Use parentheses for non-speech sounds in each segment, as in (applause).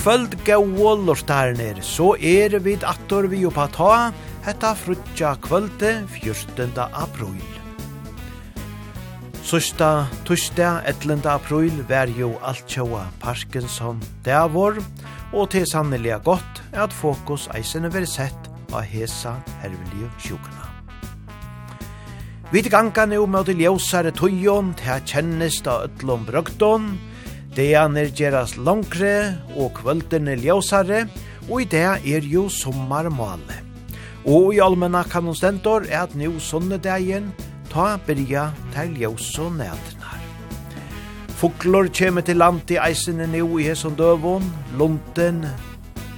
kvöld gau lortarnir, så er vi attor vi oppa ta, hetta frutja kvölde 14. april. Søsta tusdag 11. april var jo alt tjaua Parkinson davor, og til sannelig godt at fokus eisene veri sett av hesa hervelige sjukna. Vi til ganga nu med å ljósare tøyon til a kjennist av ötlom brøgdon, Deaner gerast langre og kvöldene ljósare, og i det er jo sommarmåle. Og i allmenna kanonstentor er at nu sonnedagen ta byrja til ljós og nætnar. Foklor kjemur til land i eisene nu i hesson døvon, lunten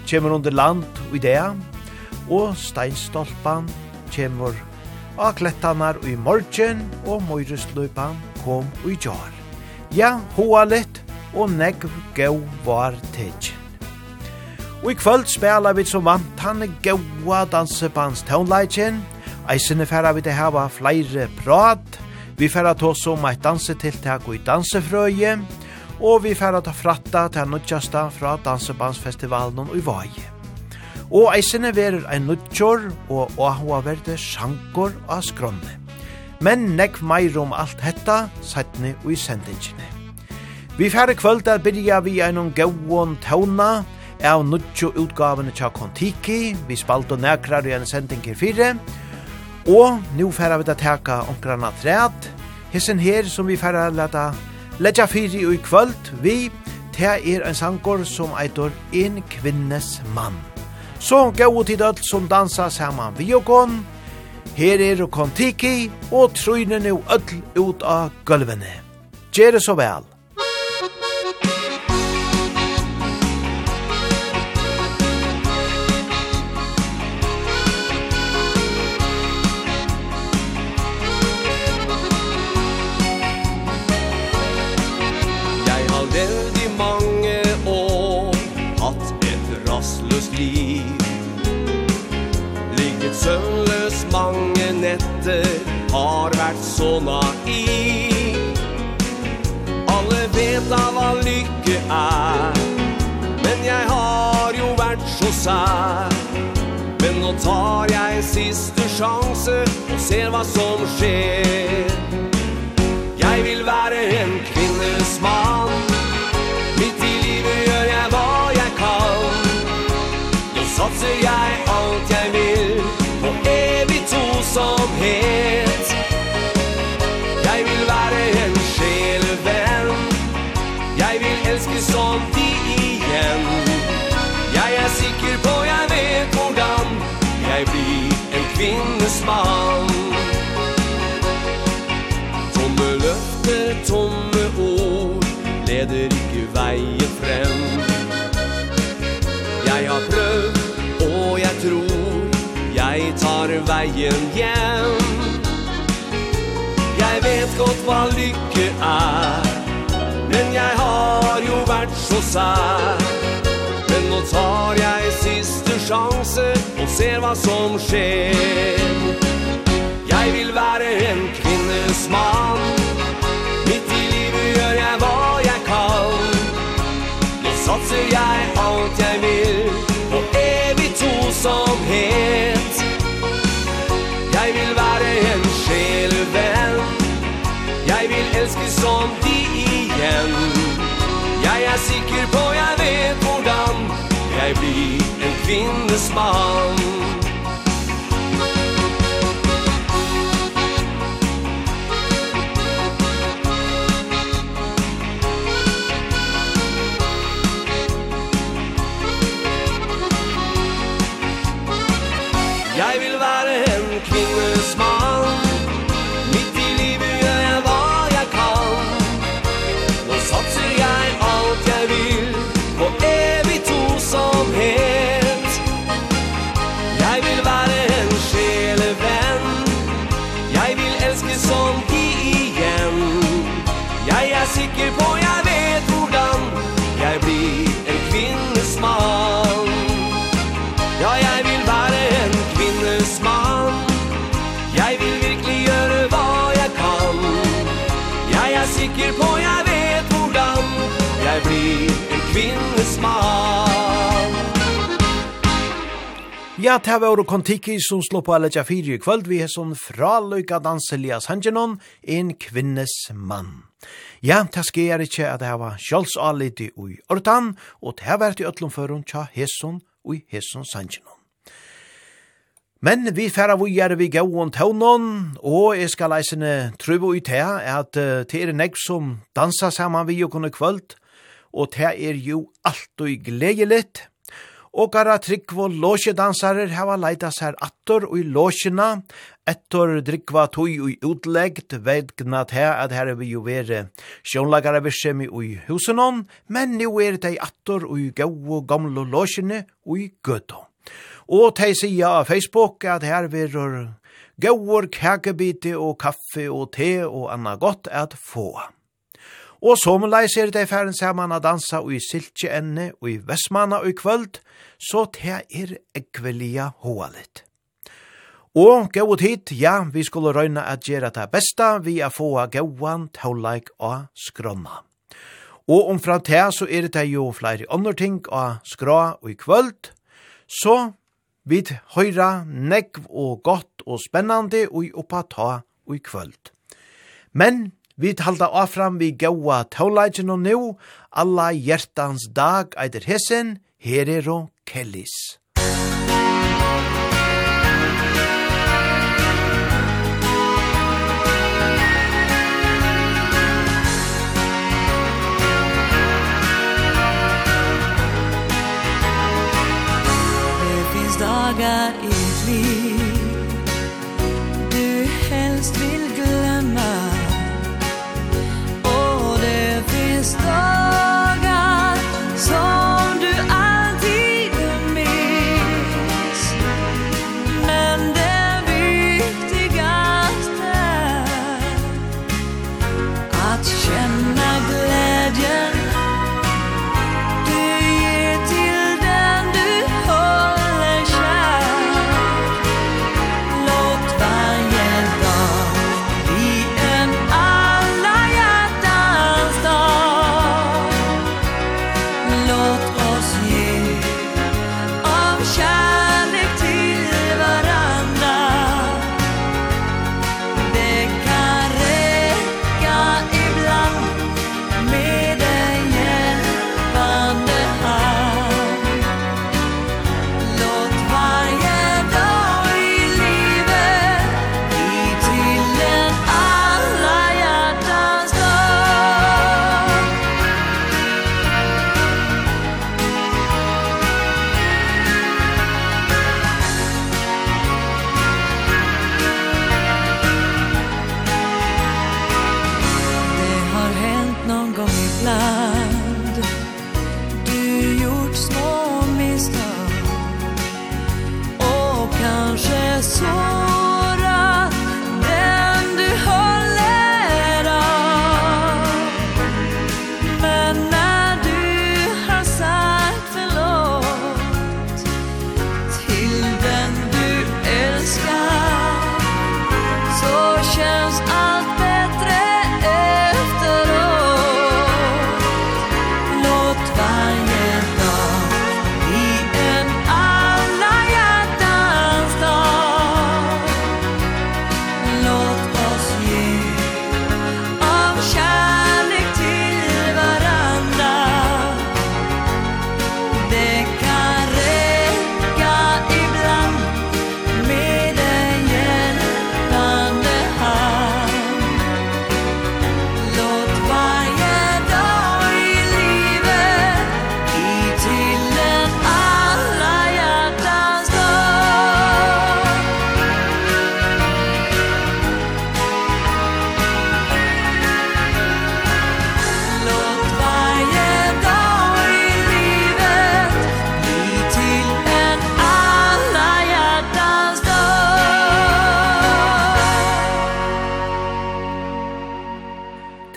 kjemur under land og i det, og steinstolpan kjemur av klettanar i morgen, og møyresløypan kom og i jar. Ja, hoa litt, og negv gau var tidsin. Og i kvöld spela vi som vant han gaua dansebands taunleitjen, eisene færa vi til hava flere prat, vi færa ta oss om eit dansetiltak og i dansefrøye, og vi færa ta fratta til nødjasta fra dansebandsfestivalen og i vaje. Og eisene verur ein nødjor og ahua verde sjankor av skronne. Men nekv meir om alt hetta, sætni og i sendingene. Vi færre kvöld er byrja vi einum gauon tauna av nudjo utgavene tja Kontiki, vi spalt og nekrar i en sending her fire, og nu færre vi da teka omkrana træt, hessen her som vi færre leta letja fire i kvöld, vi tja er en sangor som eitor en kvinnes mann. Så gau tid alt som dansa saman vi og kon, her er Kontiki, og trøyne nu öll ut av gulvene. Gjere så vel! ståna i Alle vet av hva lykke er Men jeg har jo vært så sær. Men nå tar jeg siste sjanse Og ser hva som skjer. Jeg vil være en kvinnes mann. Mitt i livet gjør jeg hva jeg kan. Nå satser jeg alt jeg vil På evig to som her. horisont igjen Jeg er sikker på, jeg vet hvordan Jeg blir en kvinnes mann Tomme løfter, tomme ord Leder ikke veien frem. Jeg har prøvd, og jeg tror Jeg tar veien hjem Jeg vet godt hva lykke er men jeg har jo vært så sær. Men nå tar jeg siste sjanse og ser hva som skjer. Jeg vil være en kvinnes mann. Mitt i livet gjør jeg hva jeg kan. Nå satser jeg alt jeg vil på evig tosomhet. Jeg vil være en sjelevenn. Jeg vil elske som de i igjen Jeg er sikker på jeg vet hvordan Jeg blir en kvinnes mann Ja, det var og kontiki som slå på alle tjafiri i kvöld. Vi er sånn fraløyka danselia sangenon, en kvinnes mann. Ja, det sker ikke at det var sjálfsaliti i ortan, og det har vært i Øtlomføren tja hesson og hesson sangenon. Men vi færa vujar vi gauon taunon, og jeg skal leisene truvo i tea, at det er nek som dansa saman vi jo kunne kvöld, og det er jo alt og gledeligt, og gara tryggvo låsjedansarer hava leitas her attor og i låsjena, ettor drikva tui og utleggt vedgna til at her er vi jo vere sjónlagara virsemi i husenon, men nu er det attor og i gau og gamlo låsjene og i gøtto. Og tei sia av Facebook at her verur gauur kakebite og kaffe og te og anna godt at få. Og som lei er det færen saman a dansa og i siltje enne og i vestmanna og i kvöld, så te er ekvelia hoa litt. Og gau hit, ja, vi skulle røyna at gjera det besta vi a få gauan tauleik og skrona. Og omfra te så er det jo flere andre ting og skra og i kvöld, så vi høyra negv og godt og spennande og oppa ta og i kvöld. Men Vi halda fram vi gaua tauleitjen og nu, alla hjertans dag eider hessen, herero kellis. Dagar består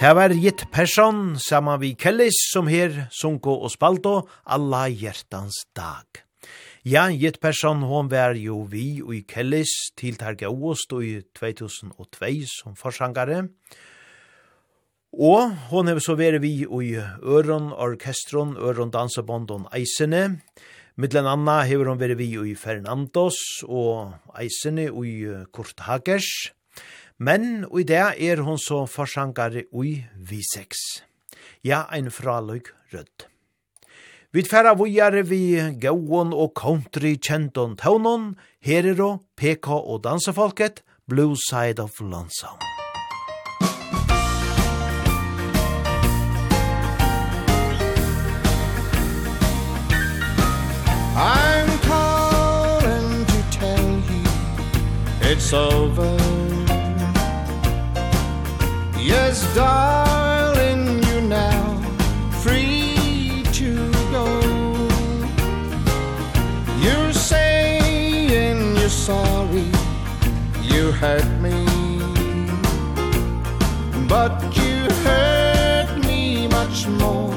Det var gitt person saman vi Kellis som her, Sunko og spalto alla hjertans dag. Ja, gitt person hon var jo vi og i Kellis til Targa Oost i 2002 som forsangare. Og hon hef så veri vi og i Øron Orkestron, Øron Dansebondon Eisene. Mittlen anna hef hon veri vi og i Fernandos og Eisene og i Kurt Hagers. Men i det er hon så forsankare ui vi seks. Ja, ein fraløg rødt. Vi tfæra vujare vi gauon og country kjenton taunon, herero, PK og dansefolket, Blue Side of Lonesome. I'm calling to tell you it's over It's darling you now free to go. You're saying you're sorry you hurt me. But you hurt me much more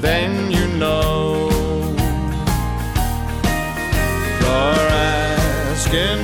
than you know. You're asking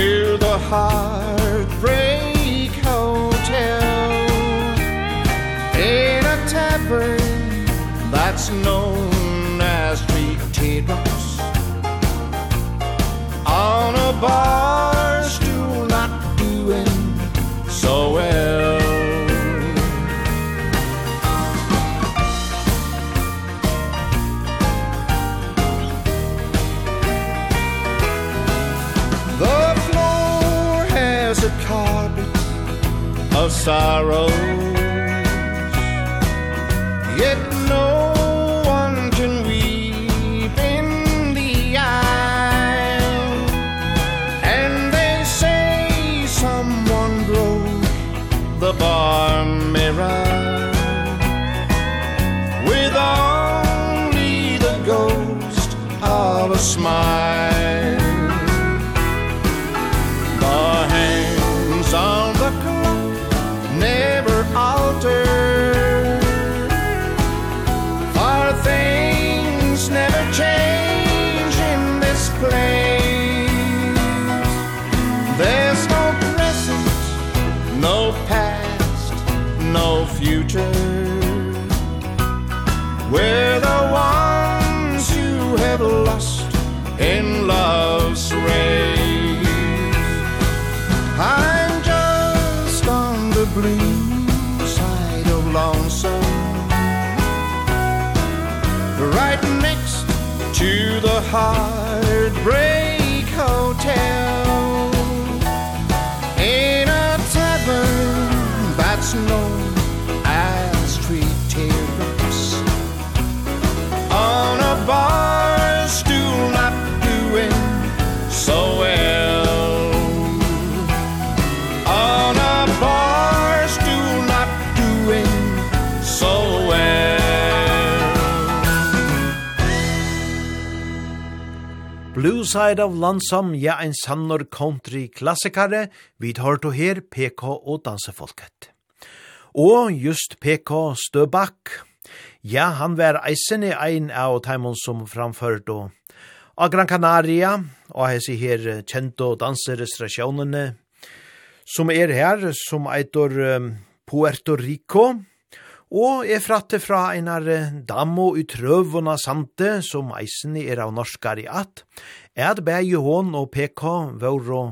to the Heartbreak Hotel In a tavern that's known as Three Teardrops. On a bar sorrow. heart side of Lonesome, ja ein sannor country klassikare, vid hørt og her PK og dansefolket. Og just PK Støbakk, ja han var eisene ein av Taimon som framført og av Gran Canaria, og hesi her kjento danserestrasjonene, som er her, som eitor um, Puerto Rico, Og er fratte fra einar dammo i trøvona sante, som eisen er av norskar i at, at bæge hon og PK våro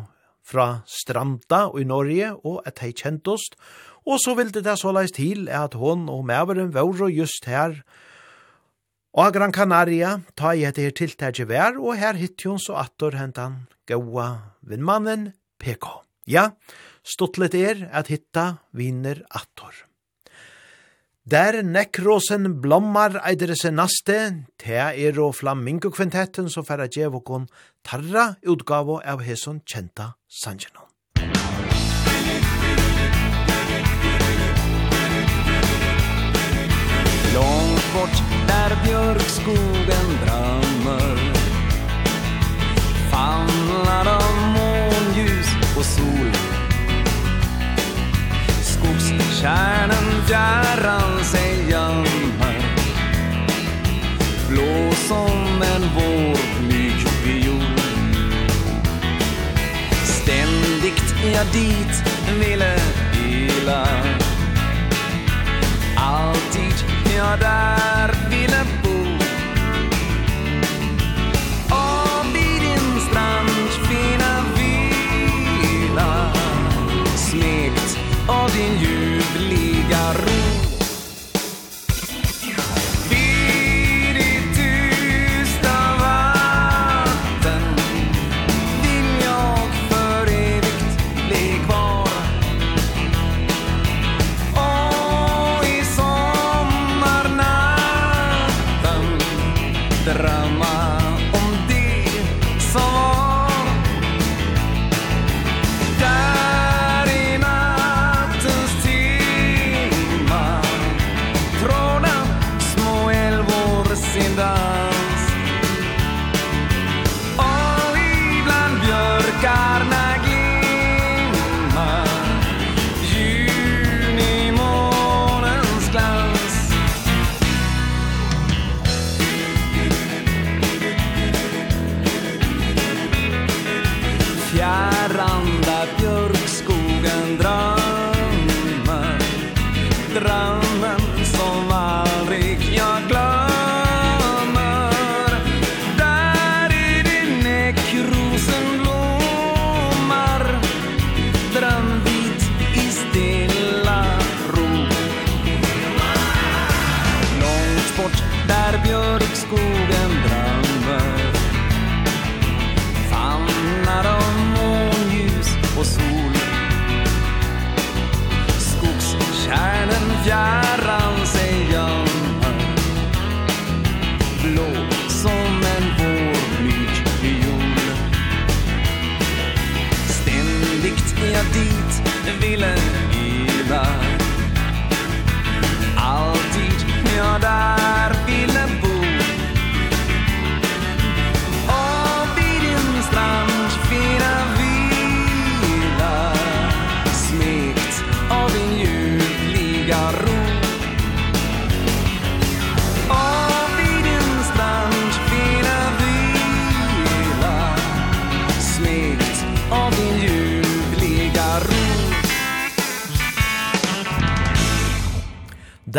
fra Stranda i Norge, og at hei kjentost, og så vil det så leist til at hon og mæveren våro just her, og Gran Canaria, ta i etter tiltaget vær, og her hitt hon så attor hentan gaua vinnmannen PK. Ja, stuttlet er at hitta viner attor. Der nekrosen blommar eidere se naste, te er og flamingo kvintetten som færa djevokon tarra utgavo av heson kjenta sanjenon. Långt bort där björkskogen drömmer Famlar av månljus och sol kärnan fjärran sig gömmer Blå som en vårblyg viol. Ständigt jag dit ville ila Alltid jag där.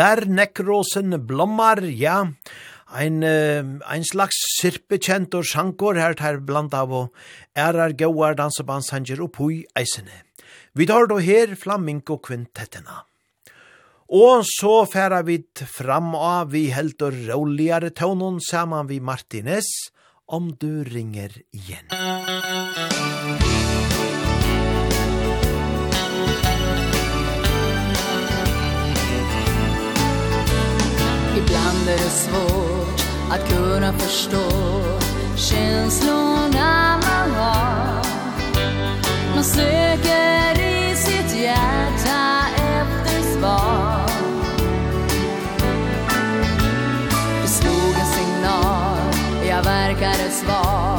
der nekrosen blommar, ja, ein, ein slags sirpekjent og sjankor her tar blant av og ærar gauar dansebandshanger og pui eisene. Vi tar då her flamingo kvintettina. Og så færa vi fram av vi helt og roligare tånen saman vi Martinez om du ringer igjen. Musikk Ibland är det svårt att kunna förstå Känslorna man har. Man söker i sitt hjärta efter svar. Det slog en signal, jag verkade svar.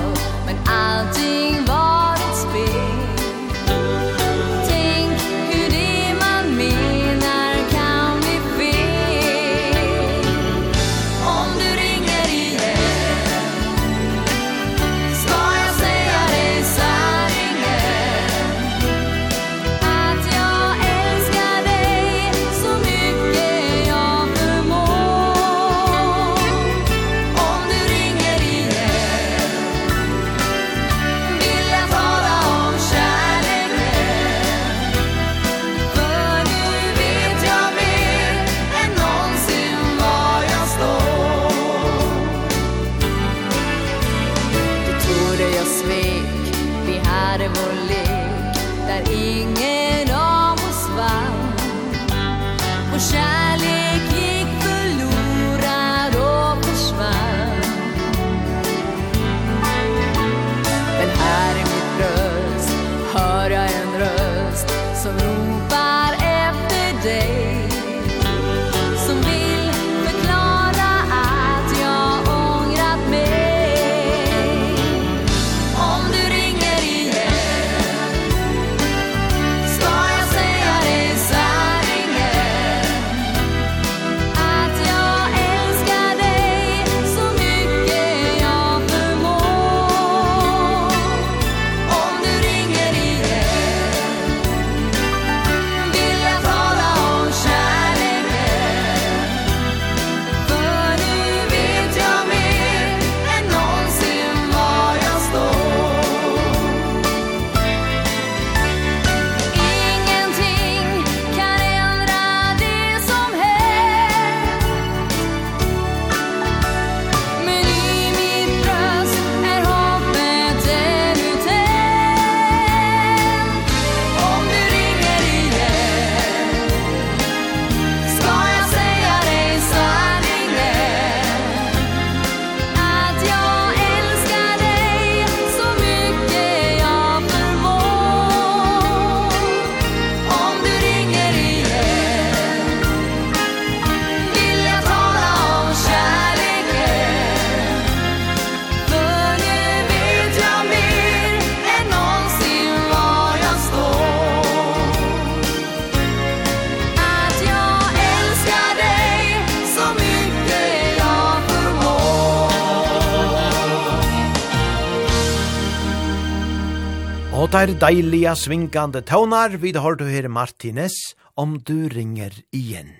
Og der deilige svingande tøvnar, vi har du her Martinez, om du ringer igjen.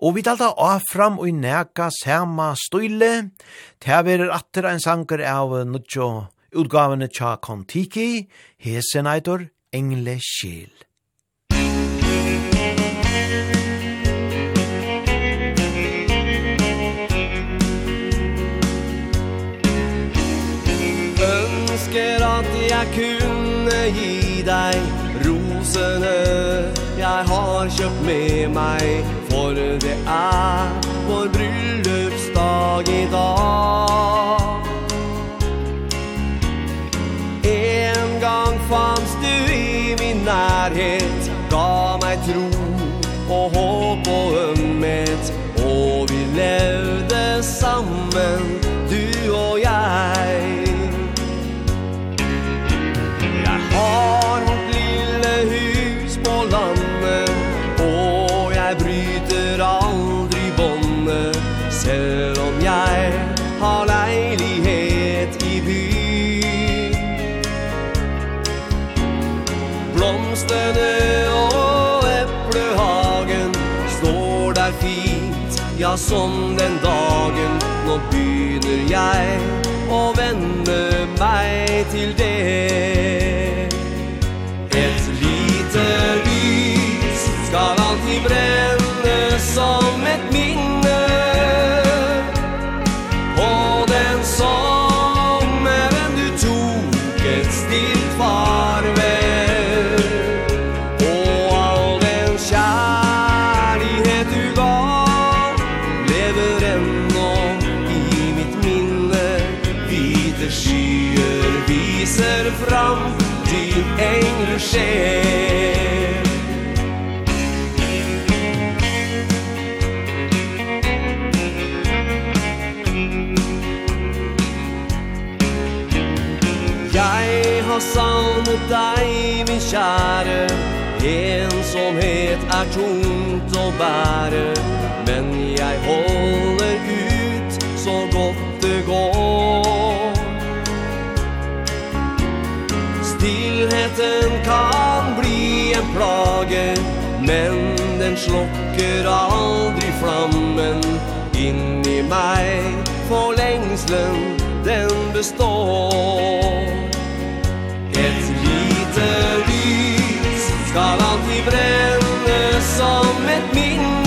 Og vi talte av fram og neka sama støyle, til vi er atter en sanger av Nuccio utgavene tja Kontiki, hesen eitor Engle Kjell. Ønsker at jeg kunne gi deg rosene Jeg har kjøpt med meg. For det er vår bryllupsdag i dag. En gang fanns du i min nærhet Ga meg tro og håp og ømmet Og vi levde sammen som den dagen Nå begynner jeg å vende meg til det Et lite lyd tross all mot deg, min kjære Ensomhet er tungt å bære Men jeg holder ut så godt det går. Stillheten kan bli en plage Men den slokker aldri flammen. Inni meg for lengslen den består lyser lys Skal alltid brenne som et minne.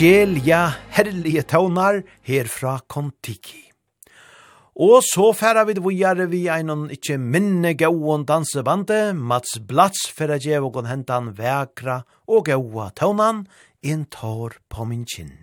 evangelia herlige tånar herfra kontiki. Og så færa vi vujare vi einon ikkje minne gauon dansebande, Mats Blats færa djevokon hentan vekra og gaua tånan, en tår på min kinn.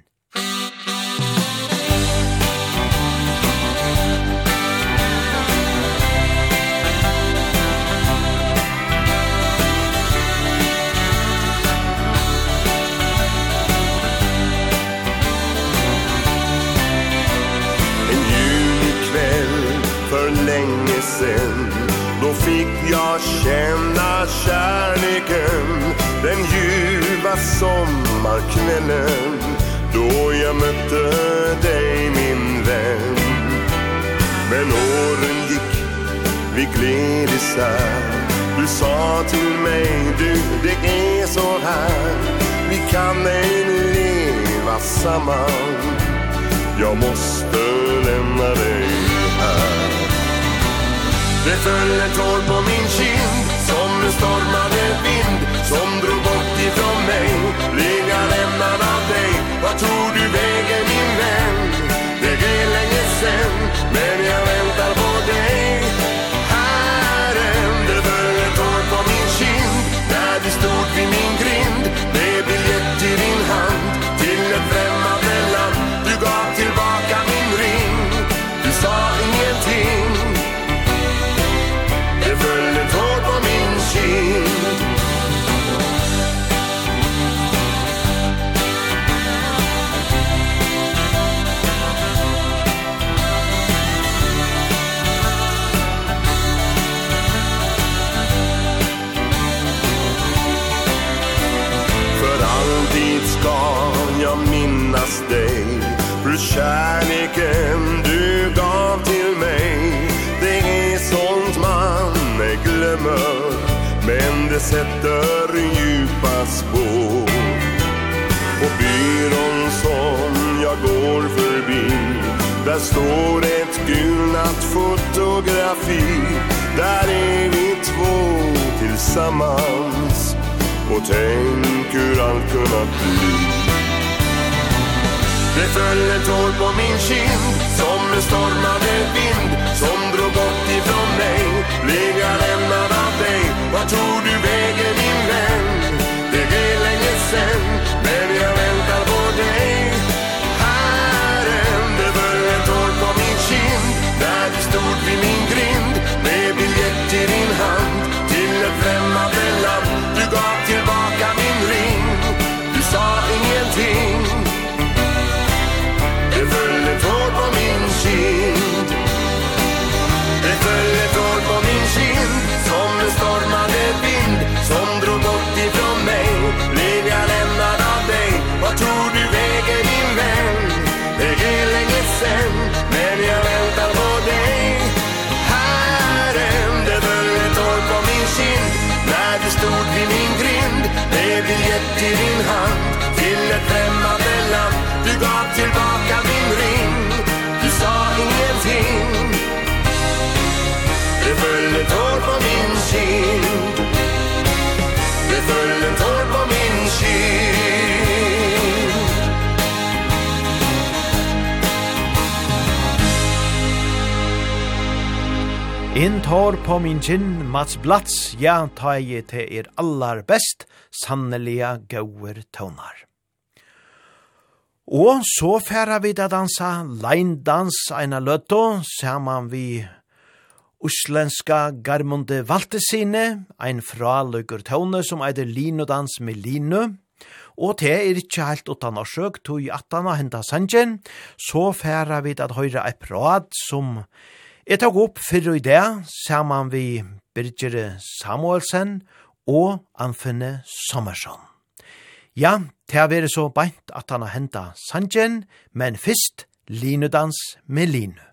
sen. Då fick jag känna kärleken Den ljuva sommarkvällen Då jag mötte dig min vän. Men åren gick, vi gled isär. Du sa till mig, du det är så här. Vi kan ej leva samman. Jag måste lämna dig. Det föll ett hår på min kind Som en stormade vind Som drog bort ifrån mig. Blev jag lämnad av dig Vad tog du vägen min vän? Det är länge sen Men jag väntar Och tänk hur allt kunnat bli. Det föll ett hår på min kind Som en stormade vind Som drog bort ifrån mig Blev jag lämnad av dig Vad tog du vägen din vän Det är länge sen In tar på min kinn Mats Blats, ja, ta jeg til er allar best, sanneliga gauer tånar. Og så færa vi da dansa leindans eina løtto, saman vi uslenska Garmonde Valtesine, ein fra løyker tåne som eider linodans med linu, Og det er ikkje heilt utan orsøk, tog i atana henta sanjen, så færa vi at høyra ei prat som Jeg tok opp fyrre i det, sammen vi Birgere Samuelsen og Anfinne Sommersson. Ja, det har vært så beint at han har hentet Sanjen, men først Linudans med Linu.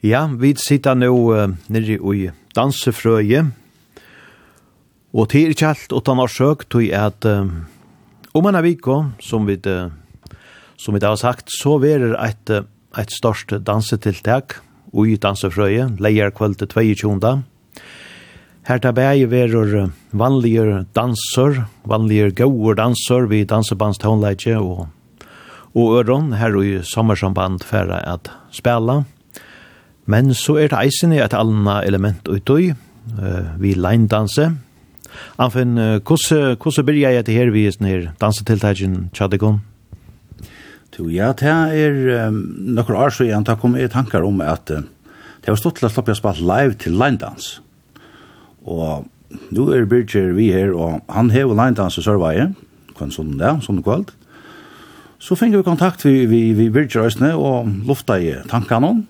Ja, vi sitter nå uh, nere i dansefrøye, og til er ikke alt utan årsøk til at uh, om en aviko, som vi, uh, som vi da har sagt, så verer et, et størst dansetiltak i dansefrøye, leier kveld til 22. Her tar bæg verer vanlige danser, vanlige gode danser vi dansebandstånleitje og, og øron her i sommersamband for at spela, Men så er det eisen i et annet element utøy, uh, vi leindanse. Anfinn, hvordan uh, byrja jeg til her vi er her dansetiltagen Tjadikon? Jo, ja, det er um, noen år så igjen, det kom i tankar om at uh, det var stått til å slappe spalt live til leindans. Og nu er Birger vi her, og han hever leindans i Sørveie, kvann sånn det, sånn kvalt. Så finner vi kontakt vi, vi, vi Birger Østene og lufta i tankene om,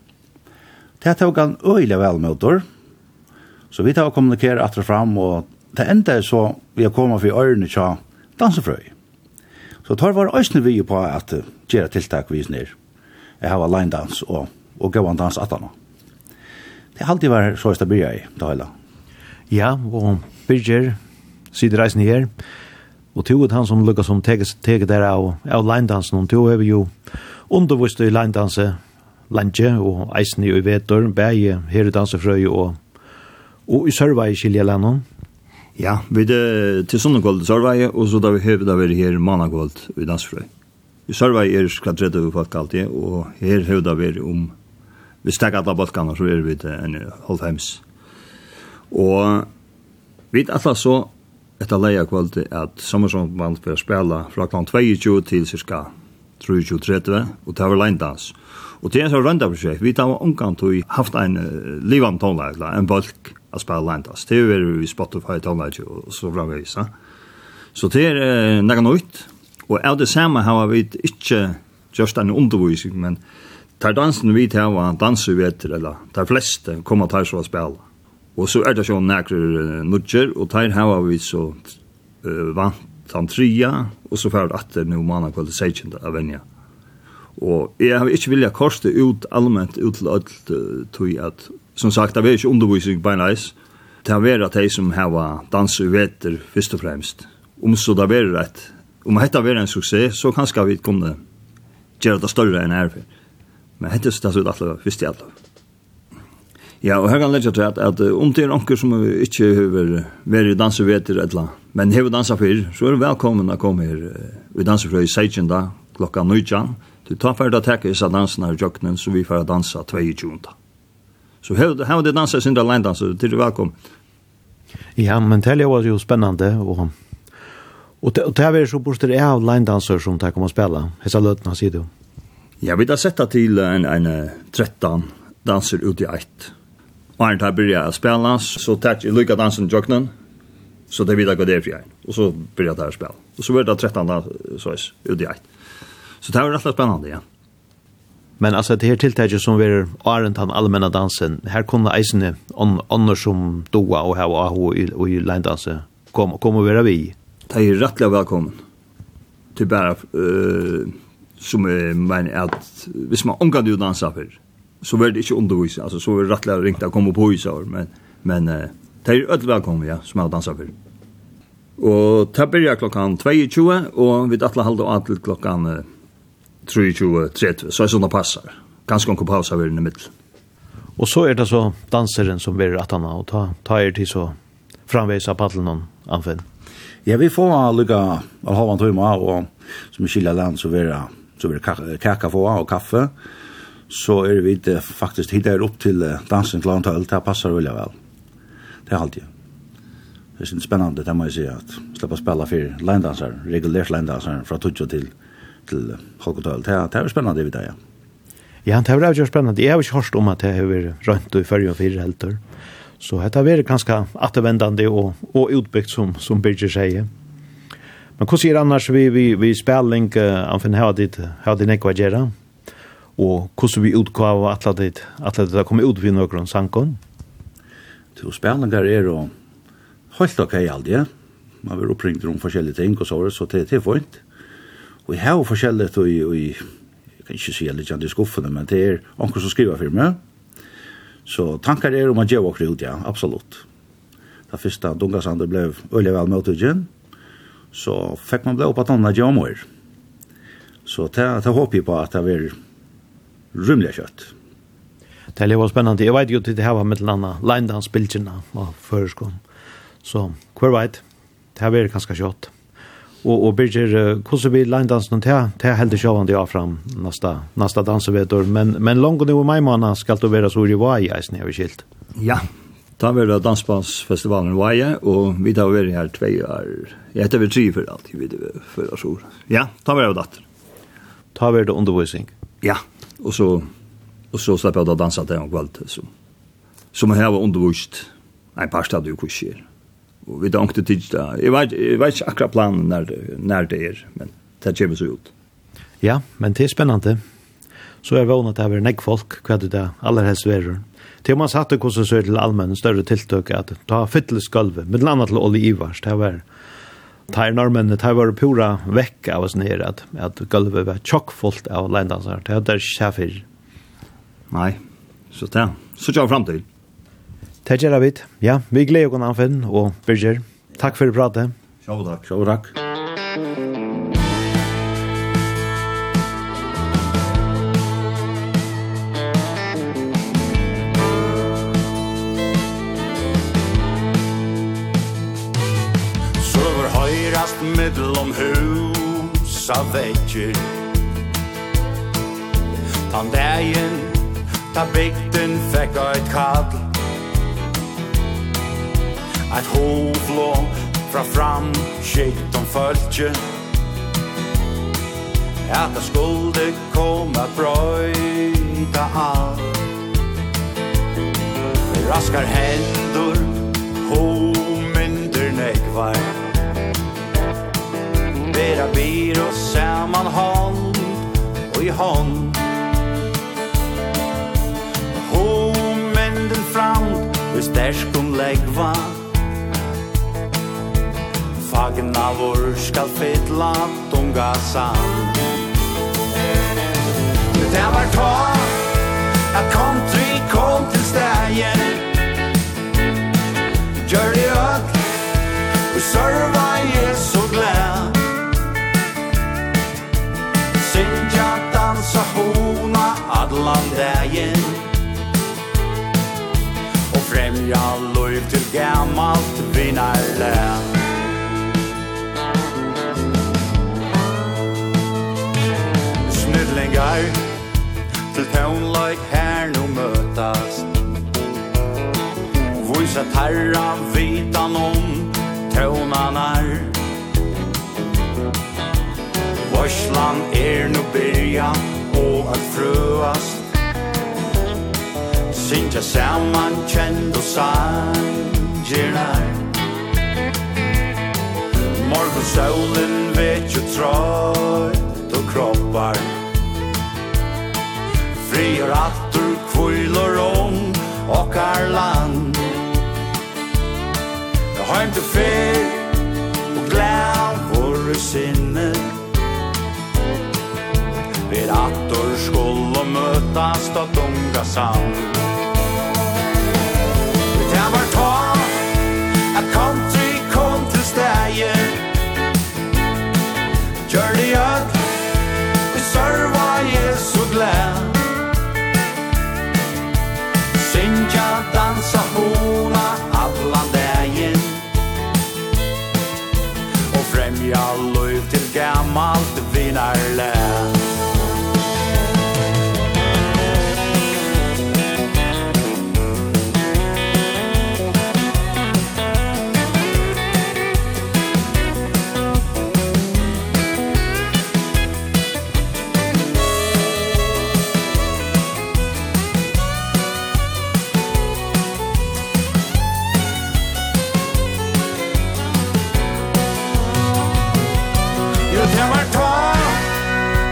Det tok han øyelig vel med Så vi tar og kommunikerer at fram, og det enda så vi har kommet for ørene til dansefrøy. Så tar var øyne vi på at gjøre tiltak vi snir. Jeg har line dans og, og gav dans at han. Det har alltid vært så jeg blir i, det hele. Ja, og Birger, sitter reisen her, og tog han som lukket som teget der av, av line dansen, og to er vi jo undervist i line dansen, landje og eisen i vetor, bæje her i dansefrøy og, og i Sørvei i Kiljelandet. Ja, vi er til Sundegåld i Sørvei, og så da vi høver da vi her Managåld i dansefrøy. I Sørvei er skadrett over folk alltid, og her høver da vi om vi stekker alle balkene, så er vi til en halvheims. Og vi er alle så etter leia kvalitet at sommersomband bør spela fra klant 22 til cirka 23.30, og det var leindans. Og det er en sånn røndaprosjekt. Vi tar omgang til å haft en uh, livende tonleik, en bølg av spille landas. Det er jo i Spotify tonleik og så framvis. Ja. Så det er uh, nekka nøyt. Og av det samme har vi ikke just en undervisning, men tar dansen vi til hva danser vi etter, eller tar fleste kommer til å spille. Og så er det sånn nekker nudger, og tar har vi så uh, vant han trea, og så fyrir at det nu manna kvalitet seikjent av venja. Og jeg har ikke vilja koste ut allmänt ut til öll tog at, som sagt, det er ikke undervisning på en nice. Det har vært de som har danser i veter, først og fremst. Om så det har vært om dette har vært en suksess, så kanskje vi kunne gjøre det større enn her. Men dette er det alle, først i alle. Ja, og her kan leggja til at, at om det er noen som ikke har vært i danseveter eller men har dansa før, så er det velkommen å komme her i dansefrøy 16 klokka 19 Du tar för att disse dansene her i jøkkenen, så vi får dansa 22. Så her har det danset sin line dans du er velkommen. Ja, men det var jo spännande och och det här är så borster av line danser som tar kommer spela. Hesa lötna sig du. Ja, vi har sett till en en 13 danser ut i ett. han tar har å spille, så tack i lycka dansen jöknen. Så det vill jag gå där för. Och så börjar det här spela. Og så blir det 13 så ut i ett. Så det här var rätt spännande, ja. Men alltså det här tiltaket som vi har runt den allmänna dansen, här kunne eisene andra som doa og här var AHO i, och i linedansen kom, kom og være vi. Det er rätt välkommen. Det är uh, som jeg mener at hvis man omgår du dansa för så vill det inte undervisa. Alltså så är rätt ringt å komma på huset. Men, men uh, det er rettelig välkommen, ja, som har dansat för. Og det byrjar klokkan 22, og vi dattla halda av til klokkan 23-30, så er sånne det passer. Ganske omkring pausa vi er i middel. Og så er det så danseren som blir at han og ta, ta er til så framveis av paddelen han anfinn. Ja, vi får lukka av halvan tøyma, og som i Killa land så blir det kaka få og kaffe, så er vi det faktisk hittar opp til dansen klant og det passer veldig vel. Det er alltid. Det er spennende, det må jeg si, at slipper å spille for leindansar, regulert leindansar fra 20 til 20 til Holkotøl. Det er spennende i dag, ja. Ja, det er jo spennende. Jeg har ikke hørt om at det har rønt i førre og fire helter. Så det har vært ganske attervendende og, og utbyggt, som, som Birger sier. Men hva sier annars vi, vi, vi spilling uh, anfinn har dit, har dit nekva gjerra? Og hvordan vi utgav atla dit, atla dit, kom ut vi nøkron sankon? Så spillingar er jo helt ok aldri, ja. Man blir oppringt om forskjellige ting og så, så det er tilføynt. Og jeg har forskjellig, og jeg kan ikke si litt kjent i skuffene, men det er onker som skriver for meg. Så tankar er om at jeg åker ut, ja, absolutt. Da første Dungasander ble øyelig vel med utgjøren, så fikk man ble opp at han hadde jeg gjør Så det, det håper jeg på at det blir rymlig kjøtt. Det er jo spennende. Jeg vet jo til det her var med den andre Leindans bildene og føreskolen. Så hver vet, det her blir ganske kjøtt. Og, og Birger, hvordan blir leindansen til? Til heldig sjåan de av fram nasta, nasta dansevetor. Men, men langt nu i mai måned skal det være så i Vaja, eisen jeg skilt. Ja, da var det dansbandsfestivalen Vaja, og vi tar vært her tvei år. Jeg heter vi tri for alt, vi vet for oss år. Ja, da var det datter. Da var det undervisning? Ja, og så, og så slapp jeg da dansa til en kveld, så, som jeg har undervist en par steder i kurser vi dankte tids da. Jeg vet, jeg vet ikke akkurat planen når, når det er, men det kommer så ut. Ja, men det er spennende. Så er vågnet at det er nekk folk, hva det er aller helst verer. Til man satte hvordan så til allmenn større tiltøk at ta fyttelsgulvet, med landet til Olli Ivars, det var ta i normen, ta var pura vekk av oss nere, at, at gulvet var tjokkfullt av leindansar, det er ikke kjafir. Nei, så det er, så kjør frem til. Det gjør vi. Ja, vi gleder oss anfinn og Birger. Takk for pratet. Sjå takk. Sjå takk. Søver høyrast mittlom hus av vekkir Tan dagen, ta bygden fekk eit kall Eit hovblå fra fram Skikt om fölkje At det skulle komma brøyta allt raskar hendur Hominder nekvar Bera bir og saman hånd Og i hånd Hominden fram Hvis derskum om legvar vår skal fylla tunga sand Det var ta At country kom til stegen Gjør det ødel Og serva er så glad Sinja dansa hona Adlan dagen Og fremja lov til gammalt vinnarlän her Til tøvnløyk her nå møtast. Vois at herra vitan om tøvnanar Vorslan er nu byrja og at frøast. Sintja saman kjend og sangernar Morgon solen vet ju trött och kroppar. Frier attur kvulor om och är land Jag har inte fel och gläd vår sinne Vi attur skulle mötas og unga sam Vi tämmer ta att country kom til stäje Gjør det ödligt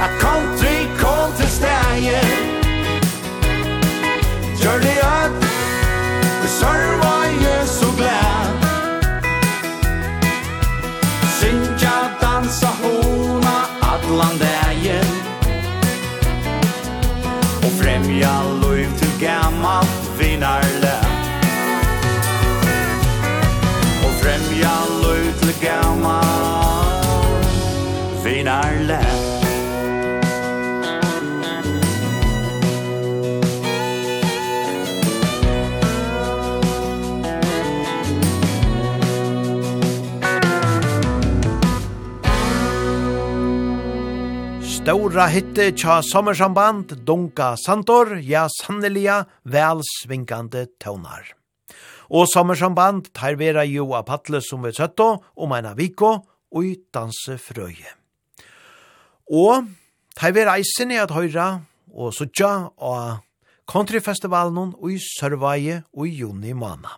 I come to stora hitte tja sommersamband Dunga Santor, ja sanneliga velsvinkande tøvnar. Og sommersamband tar vera jo av patle som vi søtto, om eina viko, og i dansefrøye. Og tar vera eisen i at høyra og sutja av countryfestivalen og i Sørvaje og i juni måned.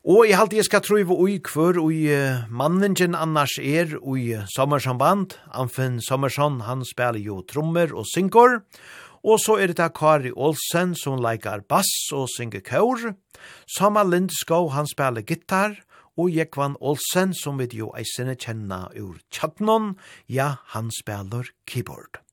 Og jeg halte jeg skal trøyve ui kvør ui manningen annars er ui sommersamband. Anfinn Sommersson, han spiller jo trommer og synkor. Og så er det da Kari Olsen som leikar bass og synger kår. Samma Lindskov, han spiller gitar. Og Jekvan Olsen som vi jo eisene kjenna ur Tjadnon, ja, han spiller keyboard.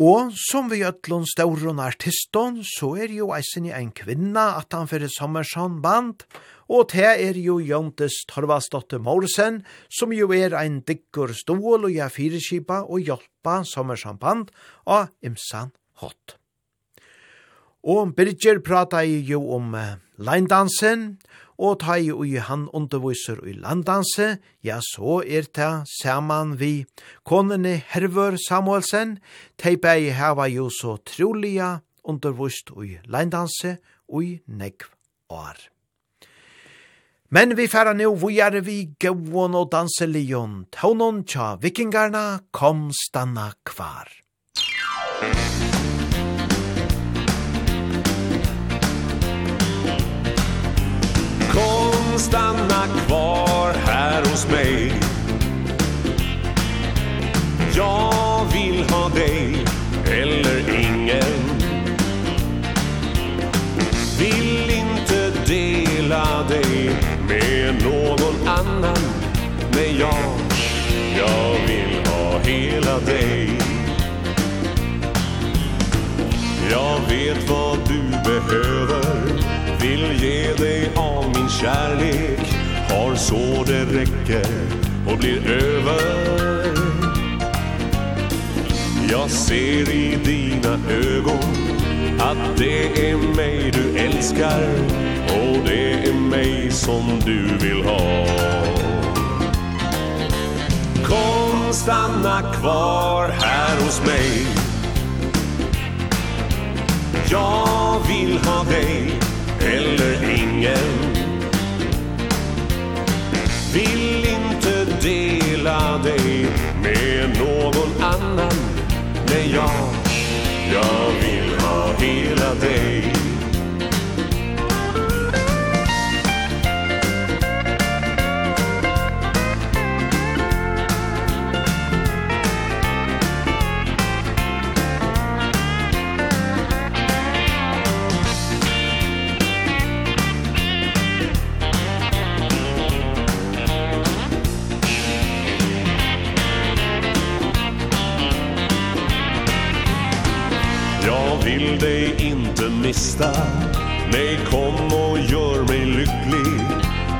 Og som vi ötlun stauron artiston, så er jo eisen i en kvinna at han fyrir sommersson band, og te er jo Jontes Torvasdotte Morsen, som jo er ein diggur stål og ja fyrirskipa og hjelpa sommersson band av Imsan Hott. Og Birger prata jo om leindansen, og ta i ui han underviser i landdanse, ja, så er ta saman vi konene Hervør Samuelsen, tei bei hava jo så troliga undervist i landdanse ui negv år. Men vi færa nu vujar vi gauon og danselion, taunon tja vikingarna kom stanna kvar. stanna kvar här hos mig. Jag vill ha dig eller ingen. Vill inte dela dig med någon annan. Men jag, jag vill ha hela dig. Jag vet vad du behöver. Vill ge dig av kärlek har så det räcker och blir över. Jag ser i dina ögon att det är mig du älskar och det är mig som du vill ha. Kom stanna kvar här hos mig. Jag vill ha dig eller ingen. Vill inte dela dig med någon annan. Men jag, jag vill ha hela dig. sista Nej, kom och gör mig lycklig.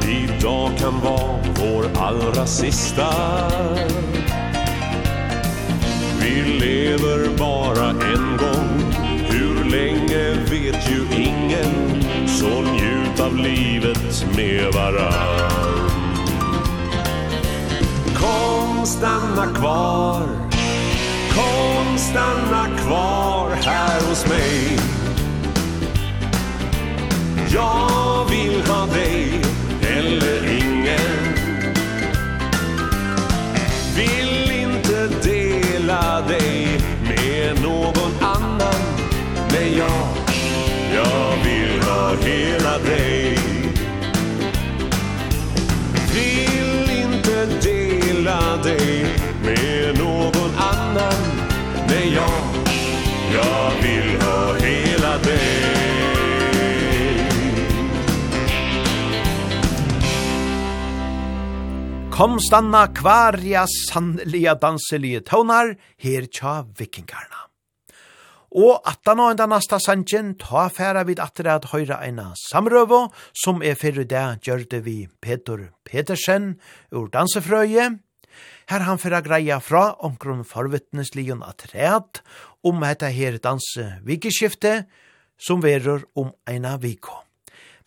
Idag kan vara vår allra sista. Vi lever bara en gång. Hur länge vet ju ingen. Så njut av livet med varann. Kom, stanna kvar. Kom, stanna kvar här hos mig. Jag vill ha dig eller ingen. Vill inte dela dig med någon annan. Men jag, jag vill ha hela dig. Vill inte dela dig med någon kom stanna kvarja sannliga danselige tånar her tja vikingarna. Og at da nå enda nasta sanjen, ta færa vid atre at høyra eina samrøvo, som er fyrir det gjørte vi Peter Petersen ur dansefrøye, her han færa greia fra omkron forvittneslion atreat om hetta her danse vikeskifte, som verur om eina viko.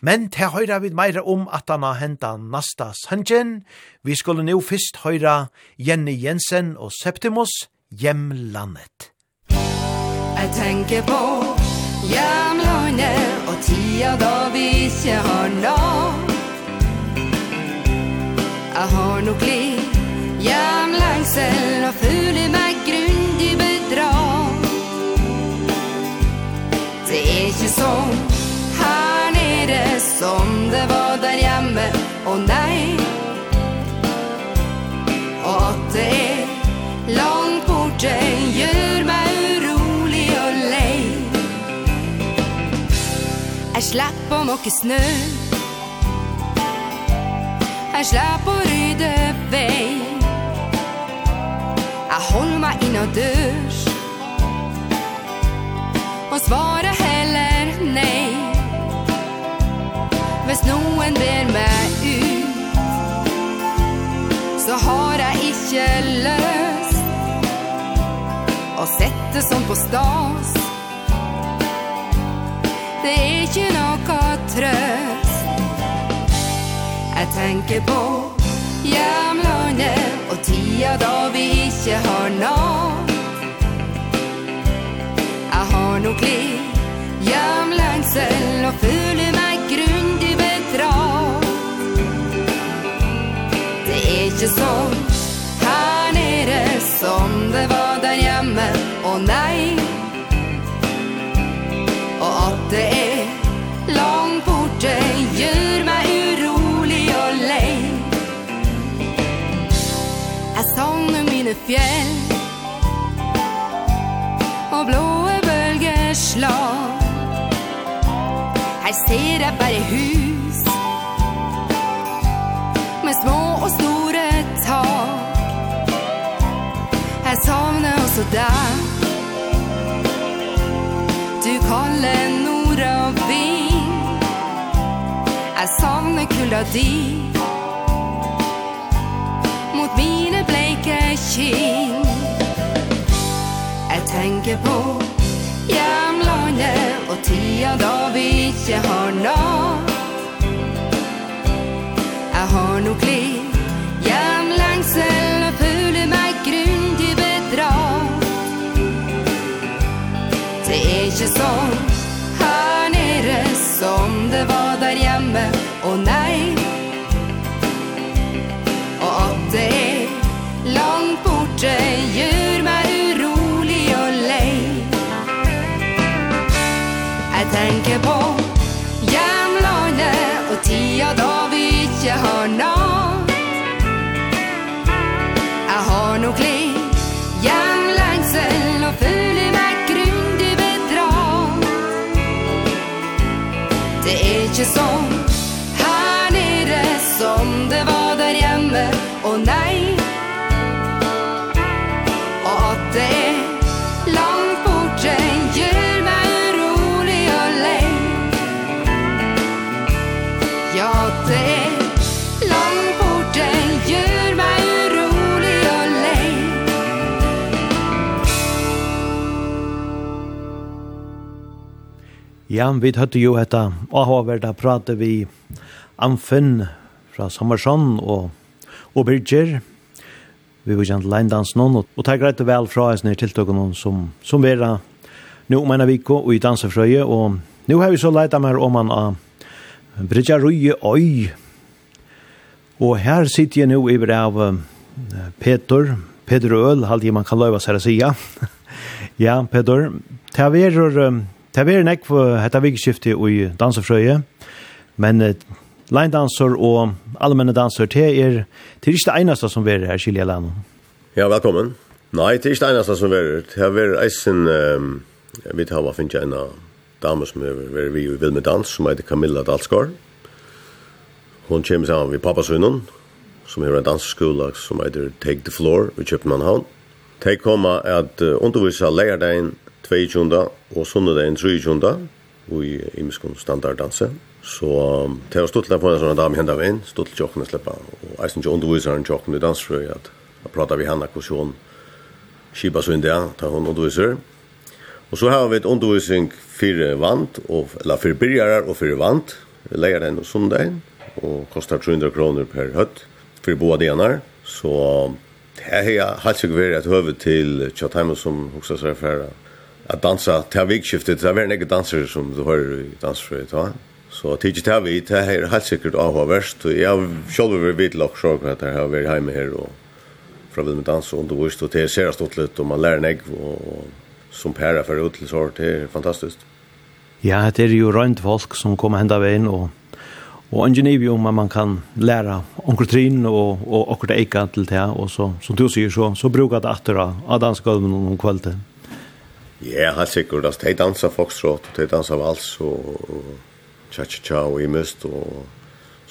Men til høyra vid meira om at han har henta nasta sanjen. Vi skulle nå fyrst høyra Jenny Jensen og Septimus Hjemlandet. Jeg tenker på hjemlandet og tida da vi ikke har land. Jeg har nok liv hjemlengsel slapp å måke snø. Jeg slapp å rydde vei. Jeg holder meg inn og dørs Og svarer heller nei. Hvis noen ber meg ut Så har jeg ikke løst Å sette sånn på stas. Det er ikke tenker på. Hjemlandet og tida da vi ikke har nån Jeg har nok liv Hjemlengsel og føler meg grundig bedratt Det er ikke sånn her nede som det var der hjemme Og nei Og at det vore fjell. Og blåe bølger slag Her ser jeg bare hus. Med små og store tak. Jeg savner også deg. Du kaller nord og vind. Jeg savner kulda din kin Jeg tenker på hjemlandet Og tida da vi ikke har natt Jeg har nok liv Hjemlengsel Ja, vi hørte jo etter Ahover, da pratet vi Amfinn fra Sommersson og, og Birger. Vi var kjent leindans noen, og, og det er greit og vel fra oss ned tiltøkene som, som vera nå om en vik og i dansefrøye, og nå har vi så leita mer om han av Birger Røye Øy. Og her sitter jeg nå i av Peter, Peter Øl, halvdige man kan løyva seg å si, (laughs) ja. ja, Peter, det er Det var nekk for dette vikskiftet i dansefrøye, men leindanser og allmenne danser, det er, det er ikke det eneste som er her Kjell Kylje Ja, velkommen. Nei, det er ikke det eneste som er her. Det er eisen, jeg vet hva finnes jeg en av damer som er vi i Vilme Dans, som heter Camilla Dalsgaard. Hun kommer sammen med pappasønnen, som er en danseskola som heter Take the Floor i København. De kommer at undervisa lærdagen 22. og sunnudagen 23. og i imiskon standarddanse. Så det var stått til å få en sånn dame hendt av veien, stått til tjokken å slippe. Og jeg synes ikke underviseren tjokken i dansfrøy, at jeg prater vi henne hvordan hun skipa så inn det, ta hun underviser. Og så har vi et undervisning fire vant, og, eller fire byrjere og fire vant, leier den og sundagen, og kostar 300 kroner per høtt for boa denar. Så det har jeg helt sikkert vært et høve til Tjattheimen som hoksa seg for att dansa till vikskiftet. Det var några dansare som du hör i dansfröet, va? Så tidsi til vi, det er helt sikkert avhåverst, og jeg har selv vært vidt lagt sjokk at jeg har vært hjemme her, og fra vid med dans og undervist, og det ser serast åt litt, og man lærer nek, og som pæra for ut til sår, det er fantastisk. Ja, det er jo rønt folk som kommer henda veien, og og ingenivium man kan læra onkel trin og og okkur eika til det, og så som du sier så så brukar det atter av dansgolven om kvalitet. Ja, helt sikkert. Altså, de danser foxtrot, de danser vals og cha-cha-cha og i mist og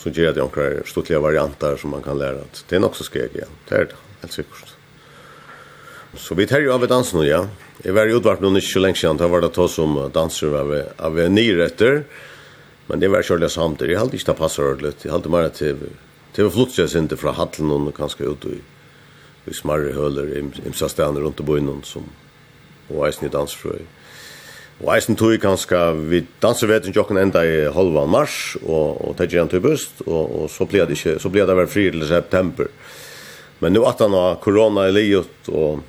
så gjør det noen stortlige varianter som man kan lære. at Det er nok så skrek, ja. Det er det, helt sikkert. Så vi tar jo av dansen nå, ja. Jeg var i utvart noen ikke så lenge siden, da var det to som danser av, av nyretter, men det var kjørlig samt. Jeg halte ikke det passer ordentlig. Jeg halte mer til, til flottsjes inntil fra Hallen og kanskje ut i, i smarre høler, i, i, i rundt i byen som og eisen i dansfrøy. Og eisen tog kanskje, vi danser vet ikke åkken enda i halvan mars, og, og det gjør han til bøst, og, og så blir det ikke, så blir det vel fri til september. Men nu at han har korona i livet, og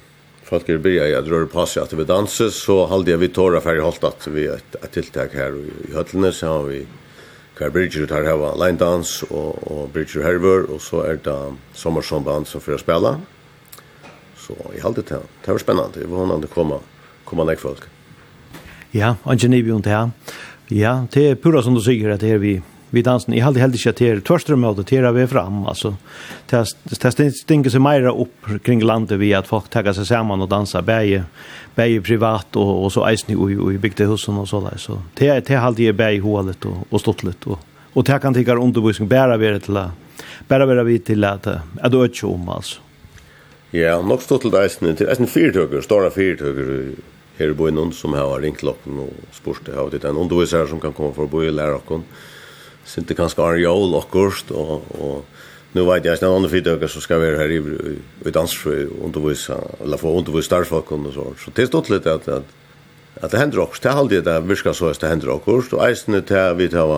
folk er bryr i at røre på seg at vi danser, så halde jeg vi tåra ferdig holdt at vi et, et tiltak her i, i høttene, så har vi Kvar Bridger tar hava line dance og, og Bridger Herver, og så er det sommersomband som får spela. Så i halde det, det var spennende, det var hånden å kommer nok folk. Ja, Anjani vi unt her. Ja, det er pura som du sier at her vi vi dansen i halde heldig ikke til tvørstrømme og til vi fram, altså det stinker seg mer opp kring landet vi at folk tagger seg sammen og danser bæge, bæge privat og, og så eisen i, i bygdehusen og så der, så det er halde jeg bæge hovedet og, og stått litt og, og det kan tikkere undervisning bæra være til bære være vi til at at ikke om altså Ja, nok stått litt eisen til eisen fyrtøkker, stora fyrtøkker her i bøyen som har ringt klokken og spørst det her er den undervisere som kan komme for å bo i lærer okken. Sint det kanskje Arne Jål akkurat, og, og nå vet jeg ikke noen andre fritøkker som skal være her i, i, i dansfrøy og undervise, eller få undervise starfolken og så. Så det er stått litt at, at, at det hender også. det er alltid det virker så at det hender også. og eisen er til vi tar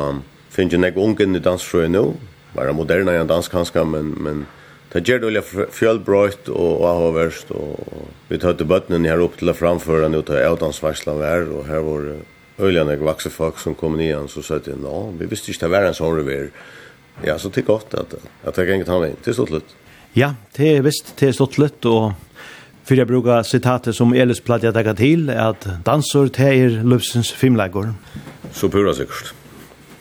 finner ikke noen unge i dansfrøy nå, bare moderne en dansk kanskje, men, men det gjør det veldig fjølbrøyt og avhåverst, og vi tar til bøttene her opp til å framføre nå til avdansvarslan vær, og her var øyne jeg vakse folk som kom igjen, så sa jeg, nå, vi visste ikke det var en sånn revir. Ja, så det er godt at, at jeg kan ikke ta meg inn, Det er stått litt. Ja, det er visst, det er stått litt, og for jeg bruker sitatet som Elis platt jeg takker til, at danser til er løpsens filmlegger. Så pura sikkert.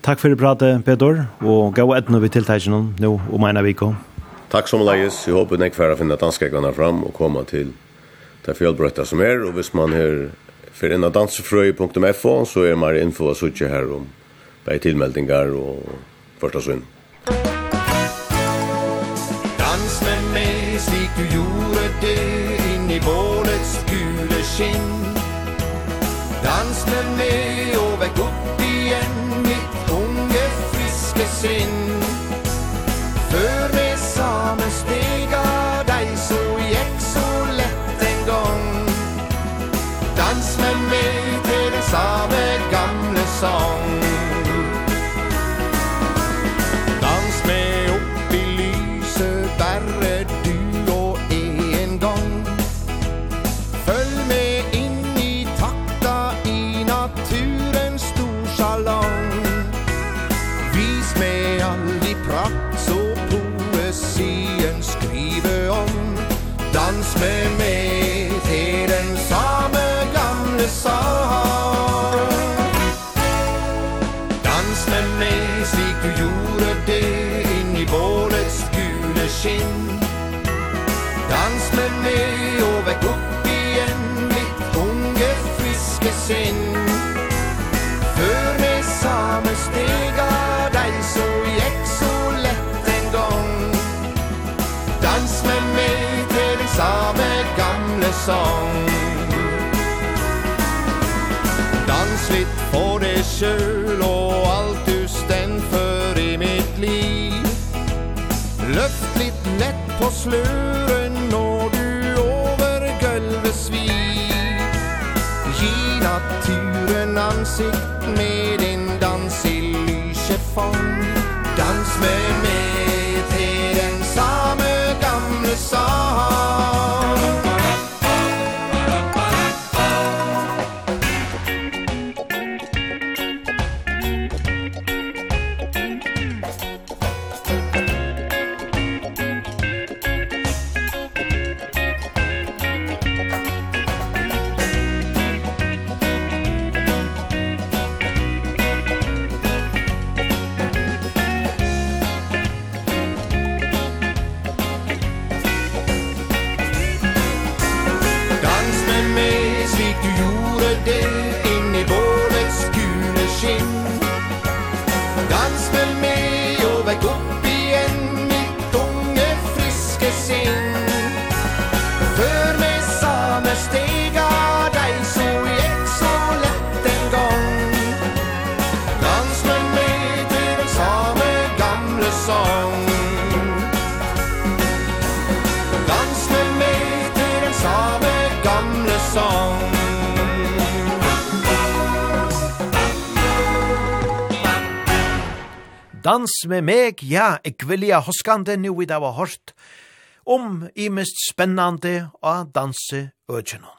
Takk for det pratet, Peter, og gå etnå vi tiltakene nå om en av vikene. Takk som leis. Jeg håper nek for å finne danskegene fram og komme til det fjellbrøtta som er. Og hvis man her for inna dansefrøy.fo så er mer info og suttje her om bei tilmeldingar og første sønn. Dans med meg slik du gjorde det inn i bålets gule skinn song. Dans litt for deg selv og alt du stend for i mitt liv. Løft litt lett på sløren når du over gulvet svir. Gi naturen ansikt med din dans i lyse fang Dans med meg til den samme gamle sang dans med meg, ja, jeg vilja hoskande nu i dag var hårdt, om i mest spennande av danse økjennom.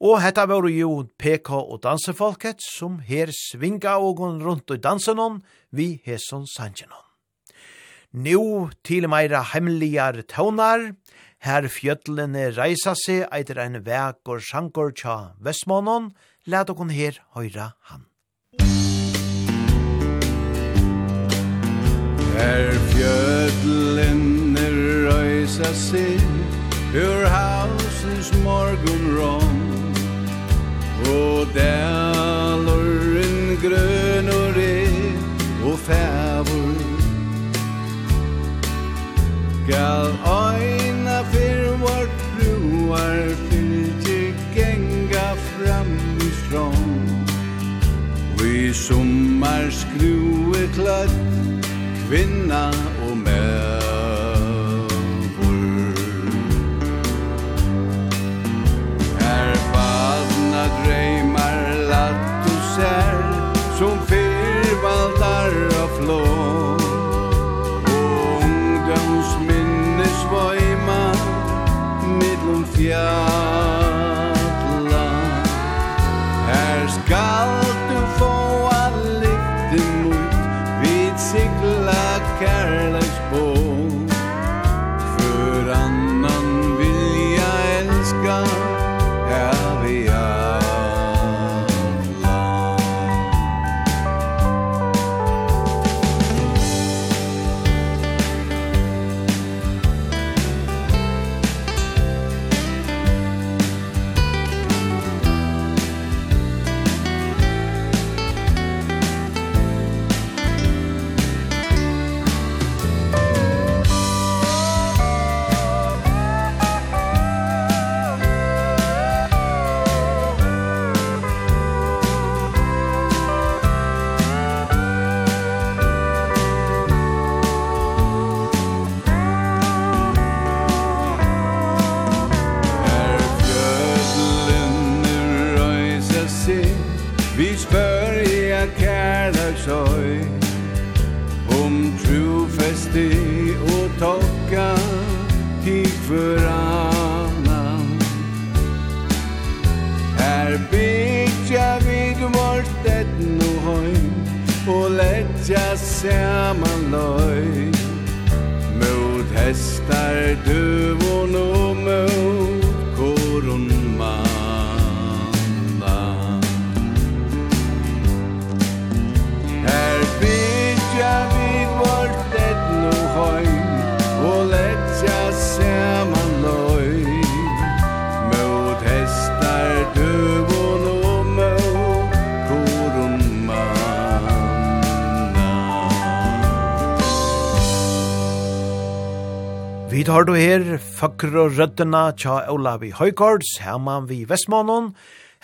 Og hetta var jo PK og dansefolket som her svinga ågon rundt i dansenon vi heson sanjenon. Nú til meira hemmeligar tøvnar, her fjøtlene reisa seg eitir ein vek og sjankor tja Vestmånen, let okon her høyra han. Her fjödlene røysa sig Ur hausens morgon rom Og dæloren grønor er Og fævor Gal oina fyr vart bruar Fylgir genga fram i strong Vi sommar skrue kløtt kvinna og mær saman løy. Mot hestar du og Vi tar du her, Føkker og Røddena, Tja Olavi Høygaards, Herman vi Vestmånen,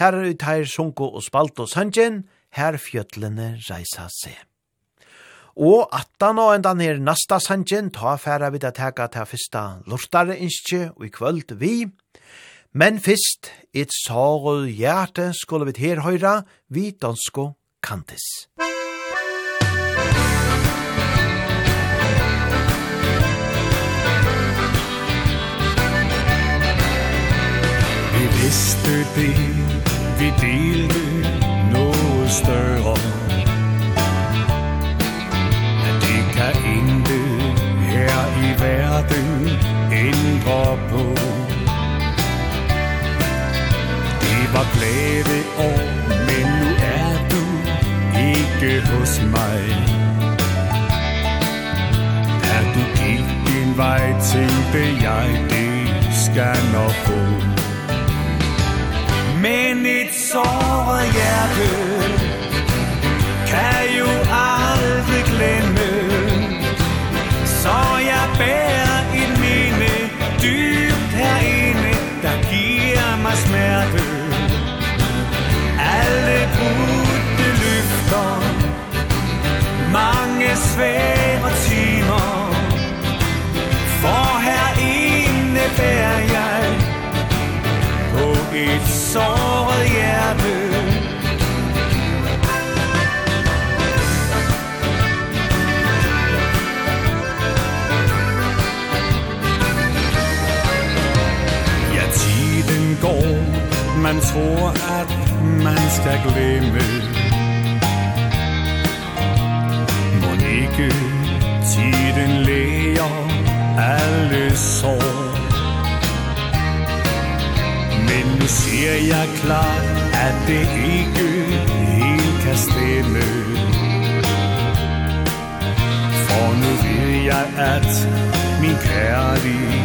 her er ut her Sunko og Spalt og Sanjen, her fjøtlene reisa seg. Og attan og endan her nasta Sanjen, ta færa vi da teka ta fyrsta lortare innskje, og i kvöld vi. Men fyrst, et sorg hjerte skulle vi her høyra, vi dansko kantis. Musikk vidste det Vi delte noget større. Men det kan intet her i verden ændre på. Det var glæde år Men nu er du ikke hos mig Da du gik din vej Tænkte jeg det skal nok gå Men et såret hjerte Kan jo aldrig glemme. Så jeg bærer et minde Dybt herinde Der giver mig smerte. Alle brudte løfter Mange svære timer. For herinde bærer jeg På et såret hjerte Ja, tiden går Man tror, at man skal glemme. Må ikke tiden læger alle sår? Men nu ser jeg klart, at det ikke helt kan stemme For nu ved jeg, at min kærlighed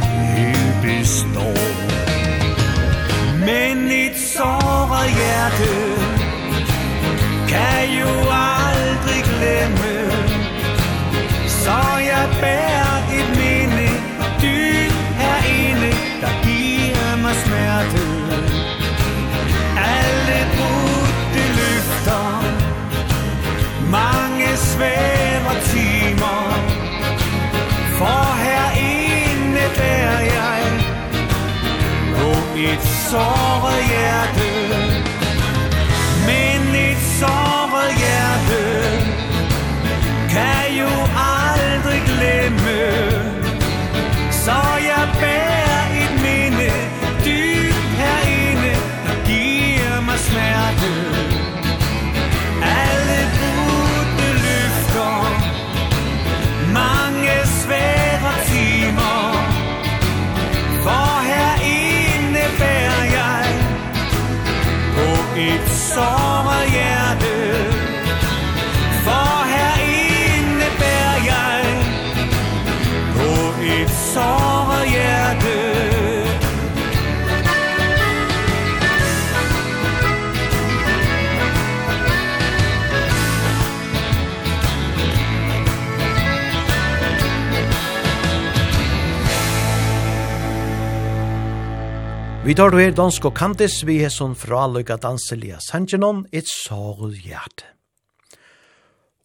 hørte her dansk og kantis, vi er sånn lykka danselige sangenon, et sorg hjerte.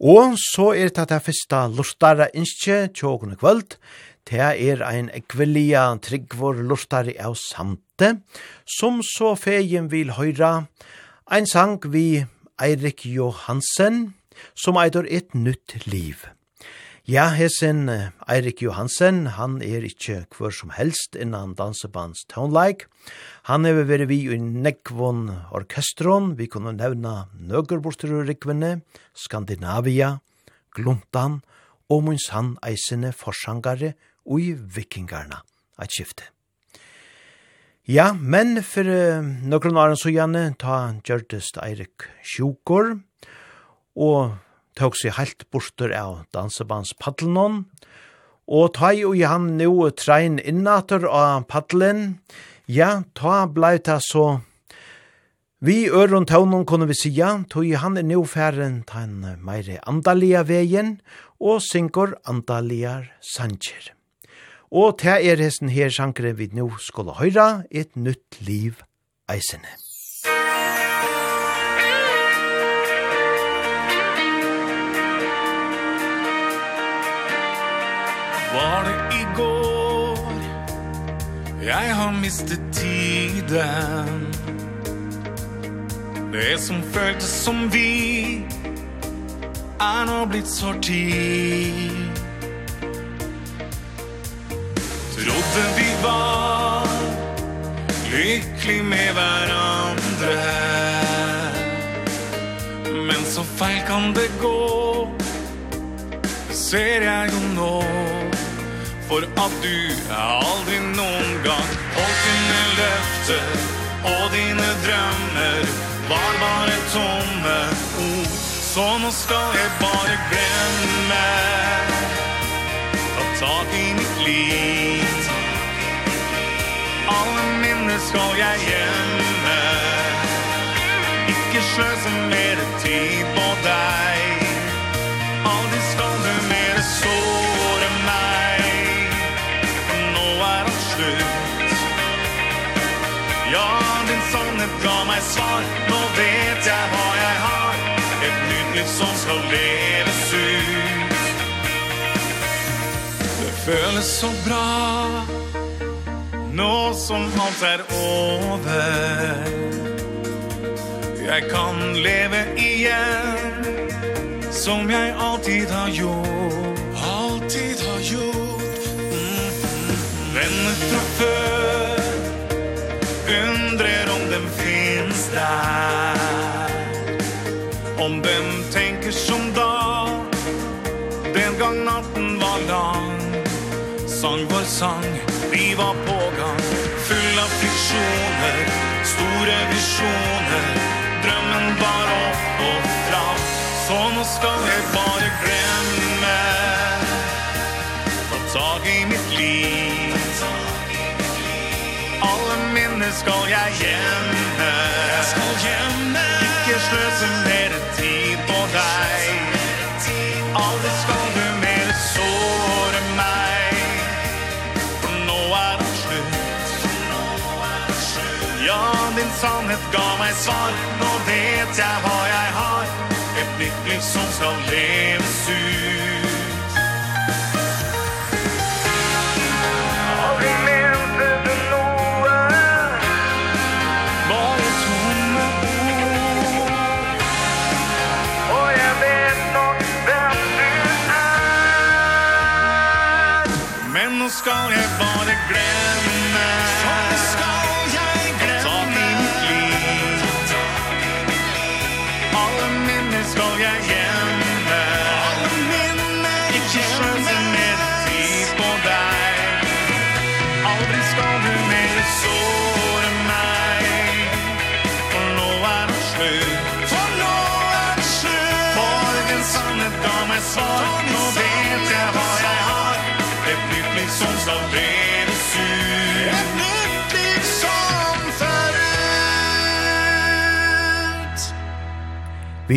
Og så er det det første lortare innskje, tjåkene kvöld, det er ein ekvelia tryggvor lortare av samte, som så fegin vil høyra, ein sang vi Eirik Johansen, som eitor et nytt liv. Ja, hesen Eirik Johansen, han er ikkje hver som helst innan dansebands Tonelik. Han er veri vi i Nekvon Orkestron, vi kunne nevna Nøgerborster Rikvene, Skandinavia, Gluntan, og munns han eisene forsangare ui vikingarna, eit skifte. Ja, men for nøkron åren så gjerne ta Gjørtest Eirik Sjokor, og tok seg helt bortur av dansebandspaddelen, og ta jo i han nå trein innater av paddelen, ja, ta blei ta så Vi øron tøvnum kunne vi sija, tog han er nå færen ta en meire andalia vegin og syngur andaliar sanger. Og ta er hesten her sangre vi nå skulle høyra et nytt liv eisene. var det i går Jeg har mistet tiden. Det som føltes som vi Er nå blitt sorti Trodde vi var Lykkelig med hverandre. Men så feil kan det gå Ser jeg jo nå. For at du er aldri noen gang Holdt dine løfter og dine drømmer Var bare tomme ord. Så nå skal jeg bare glemme Ta tak i mitt liv. Alle minner skal jeg gjemme. Ikke sløse mer tid på deg. Aldri hemligt som skal leves ut. Det føles så bra. Nå som alt er over Jeg kan leve igjen Som jeg alltid har gjort. Alltid har gjort. Mm. Venner fra før Undrer om dem finnes der sang var sång Vi var på gång av friktioner Store visioner Drømmen var opp og fram. Så nå skal jeg bare glemme. Ta tag i mitt liv. Alle minner skal jeg gjemme. Skal gjemme. sannhet gav mig svar. Nå vet jag vad jag har. Ett nytt liv som ska levas ut. Och vi mente du nåa Bara tomma ord Och jag vet nog vem du är Men nu skal jag bara glömma Vi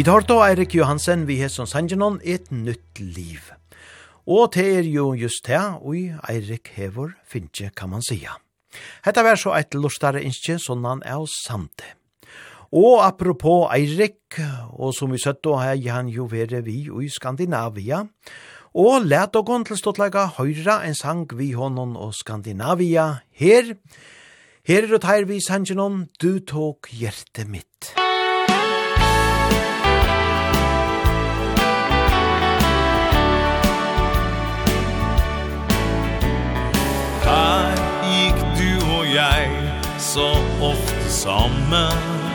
tar då Erik Johansen vi hesson Sanjanon et nytt liv. Og det er jo just det, og Erik Hevor finnje, kan man sija. Hetta var så eit lustare innskje, sånn han er samte. Og apropos Eirik, og som vi søtt, då, har han jo vere vi i Skandinavia, og Og let og til ståttleika høyra en sang vi honom og Skandinavia her. Her er og teir vi sangenon, du tok hjertet mitt. Her gikk du og jeg så ofte sammen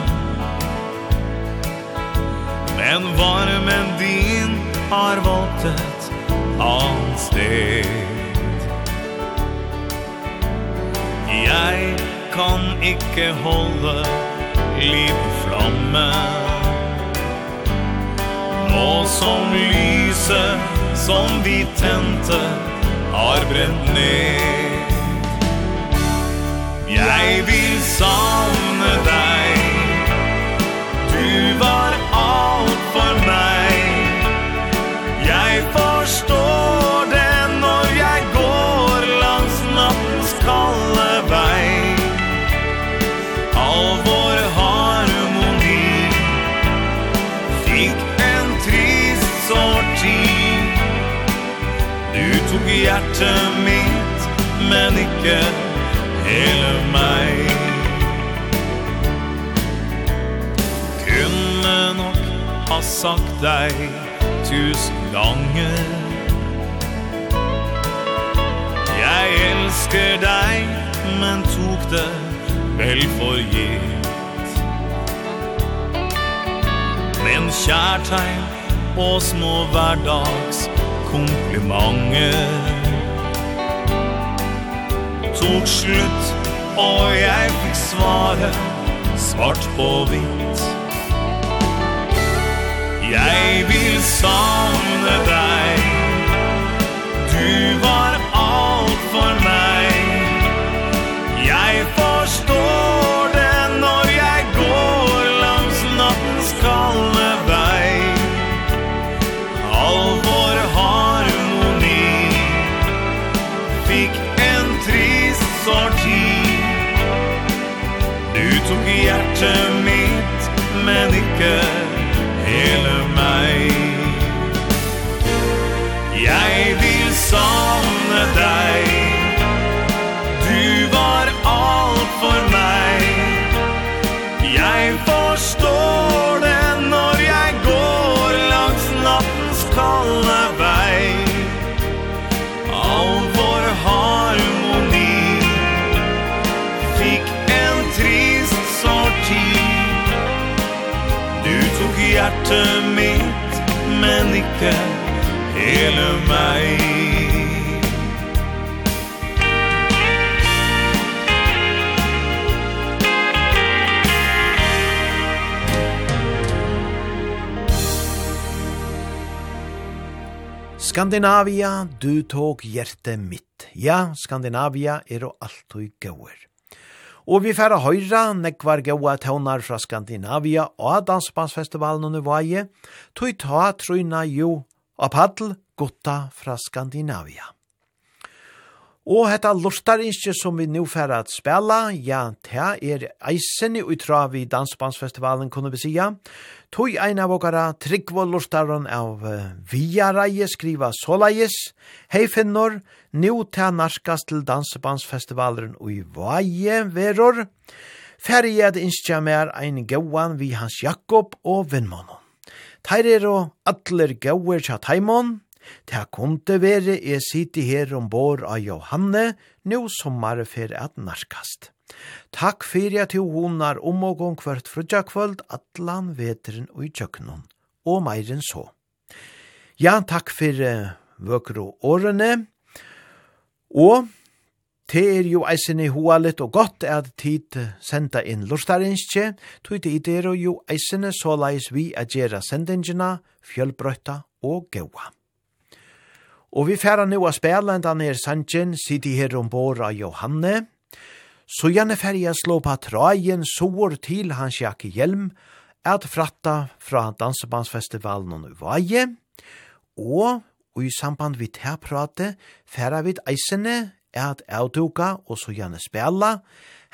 Men varmen din har valgt et avsted Jeg kan ikke holde liv flamme Nå som lyset som vi tente har brent ned. Jeg vil savne deg. Du var ikke hele meg Kunne nok ha sagt deg tusen ganger Jeg elsker deg, men tok det vel for gitt. Men kjærtegn og små hverdags komplimenter tok slutt Og jeg fikk svare Svart på hvitt. Jeg vil savne deg. Du var hjertet mitt, men ikke hele mitt, men ikke hele meg. Skandinavia, du tog hjertet mitt. Ja, Skandinavia er og alt og gauer. Og vi færa høyra nekvar gaua tøvnar fra Skandinavia og Dansbandsfestivalen under vaje, tog ta trøyna jo av paddel gutta fra Skandinavia. Og hetta lortarinskje som vi nu færa at spela, ja, ta er eisen i utra vi Dansbandsfestivalen, kunne vi sija. Tui ein av okkara tryggvo lortaron av Viareie skriva Solais, hei finnor, nu ta narkas til Dansebandsfestivalen og Vaje veror, færri at innskja mer ein gauan vi hans Jakob og vinnmanon. Teir er og atler gauer tja taimon, Ta kunde vere er siti her ombord av Johanne, nu sommar fer at narkast. Takk fyrir at du honar om og gong kvart frutja kvöld atlan veteren og i tjøkkenon, og meiren så. Ja, takk fyrir vøkro årene, og Det er jo eisen i hoa litt og godt at tid senda inn lustarinskje, tog det i det er jo eisen så leis vi at gjerra sendingina, fjølbrøtta og gaua. Og vi færa nu a spela enn den er sanjen, sidi her ombord av Johanne, Så gjerne färja slå på trajen sår til hans jakke hjelm, at fratta fra dansebandsfestivalen og nøyvaje, og, og i samband vi tar prate, færa vi eisene at avduka og så gjerne spela,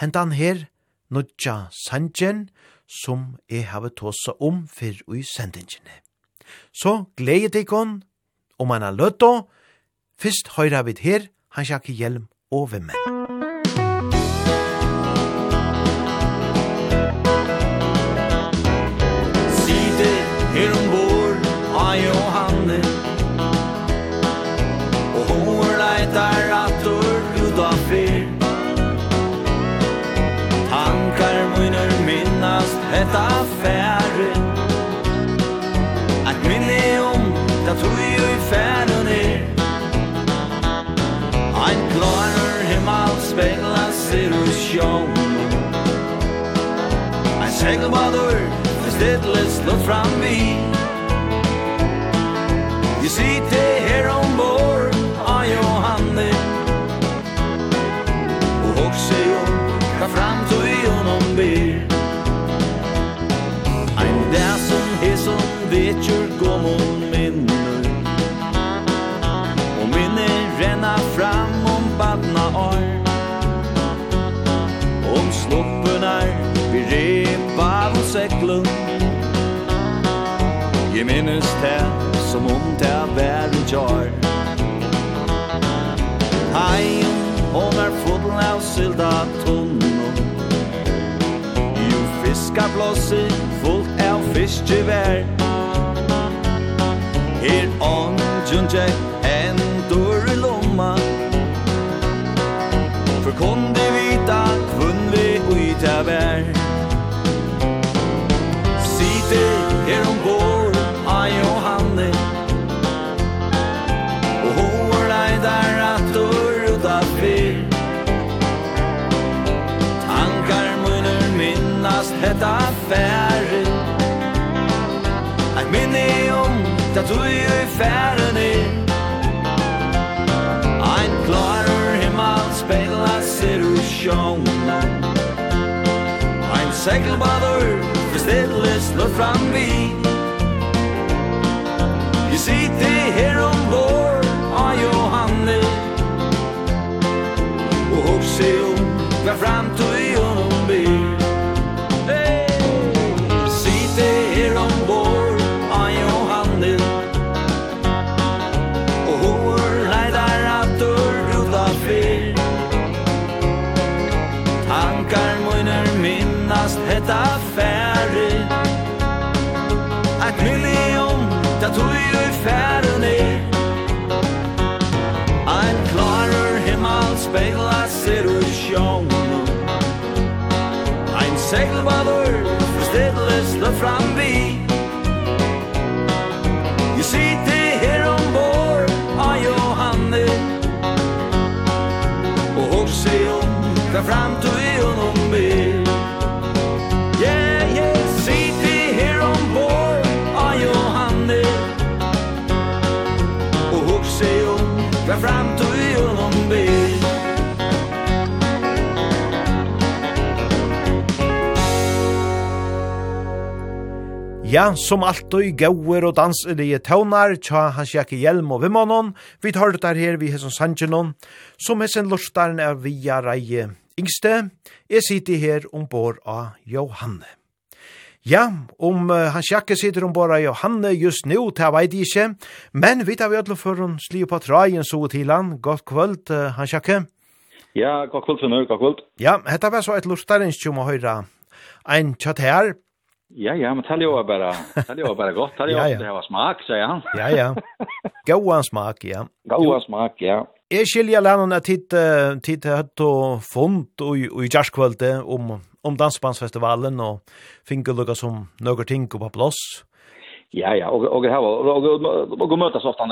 hentan her nudja sanjen som jeg har tåsa om for i sendingene. Så glede deg om om han har løtt å, først høyre vi her, han sjakke hjelm og vimmen. detta affære At minne om da tog jo i färden är Ein klarer himmel spegla sig og sjån Ein segelbadur för stedlet slår fram vi You see det vetjur gå mot minnor Og minner renna fram om badna år Om snoppunar vi repa av säcklun Jeg minnes det som om det var en jar Haien hon er foten av sylda tunnor Jo fiskar blåsi fullt av fiskgevær Her on junje en dor i lomma For kon du vita kvunnlig ui ta vær Sitte her om bor a Johanne Og hår deg der at dor ut av fyr. Tankar munner minnast hetta færre du i færen är Ein klarer himmel speglar situation Ein segelbadur för stillest låt fram vi Vi sitter her ombord av Johanne. Og hopp sig om hver framtid speila ser ur sjón Ein segelbadur, forstedles det fram Ja, som alltid, gauer og danselige tøvnar, tja hans jakke hjelm og vimmanon, vi tar det her vi hesson sanjenon, som hesson lortaren er via reie yngste, jeg sitter her ombord av Johanne. Ja, om uh, hans jakke sitter ombord av Johanne just nu, det veit jeg ikke, men vi tar vi alle for hun sliv på trajen så til han, godt kvöld, uh, hans jakke. Ja, godt kvöld, Sønner, godt kvöld. Ja, hetta var så et lortaren som å høyre ein chat her, Ja, ja, men tell jo bara, tell jo bara gott, tell jo (laughs) ja, ja. det var smak, säger han. ja, ja. Goan smak, ja. Goan smak, ja. Jeg skiljer lennon at hit, hit hatt og fond og i jærskvalde om, om dansbandsfestivalen og finner lukka som nøkker ting på plats. Ja, ja, og, og, og, og, og, møtes ofte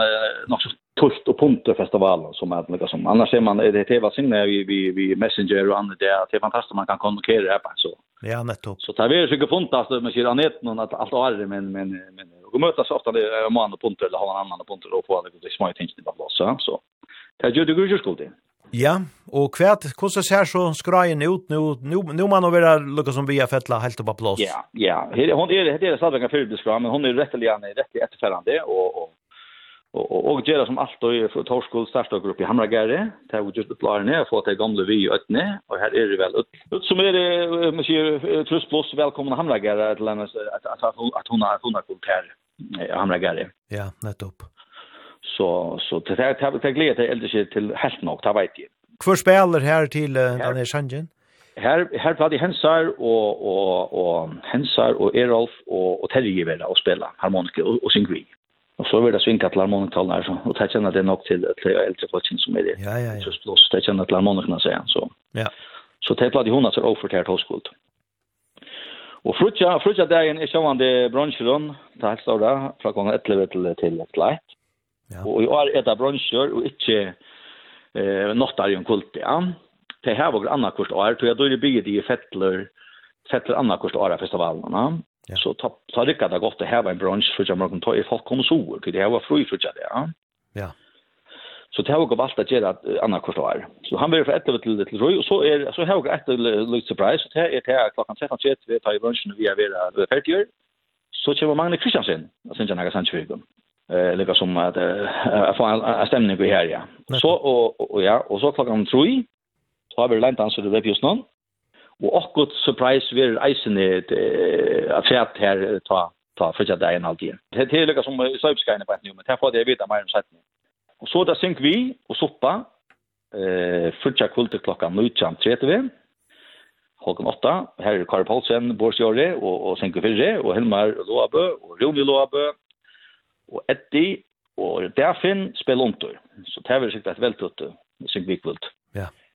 nok så tullt og punter festivalen som er liksom som. Annars ser man, det det teva sinne vi, vi, vi messenger og andre, det er fantastisk man kan kommunikere her på så. Ja, nettopp. Så tar vi ju sig så med sig anet någon att allt är men men men och mötas ofta det är man och punter eller har en annan punter då på det små ting till bara så så. Det gör det gör ju skuld. Ja, och kvärt hur så ser så skrajen ut nu nu nu man har vara lucka som vi har fettla helt på plats. Ja, ja. Hon är det är så att jag kan fylla men hon är rätt eller rätt efterfärande och och och och och gera som allt då för Torskol starta grupp i Hamragare där vi just planerar ner för att det gamla vi ötne och här är det väl ut som är det monsieur Trust plus välkomna Hamragare att lämna att att att hon har hon har kommit här Hamragare. Ja, nettopp. Så så det här det glädje till äldre till helt nog ta vet jag. Kvar spelar här till den här Sanjen? Här var det Hensar och och och Hensar och Erolf och och Terje Vera og spela harmonika och, och synkvi. Og så vil det svinka til harmoniktalene her, og det kjenner det nok til, til eldre folkene som er det. Ja, ja, ja. Så plus, det kjenner til harmonikene, sier han. Så, ja. så det er hun som er overfortert til høyskuld. Og frutja, frutja dagen er sjående bronsjeren, det er helt da, fra kong 11 til, til et leit. Ja. Og i år er det bronsjer, og ikke eh, nåttar i en kult, ja. Det her var annakvist år, tror jeg da er det bygget i fettler, fettler annakvist år av festivalen, ja. Ja. Så ta ta det kan det gott att ha en brunch för jag kan ta i folk kommer så till det var fri för jag där. Ja. Så det har gått valt att göra andra kort år. Så han blir för ett till till Roy och så är så har jag ett lite surprise så det är det klockan 13:30 vi tar i brunchen vi är vi är färdiga. Så kommer Magne Kristiansen. Sen jag några sanchvigum eh lika som att jag får en stämning här ja. Så och ja och så klockan 3 så har vi lent ansökt det just nå. Og akkurat surprise vi eisene at fjert her ta ta fyrsta dagen alltid. Det er lukka som søpskajene på et nu, men her får det vita mer om sættene. Og så da synk vi og soppa eh, fyrsta kvulter klokka 19.30 Håkon 8. Her er Kari Paulsen, Bård Sjøri og, og Senke Fyrre og Helmar Loabø og Rune Loabø og Eddie og Derfinn spiller under. Så det er vel sikkert et veltøtte synkvikvult. Ja. Yeah.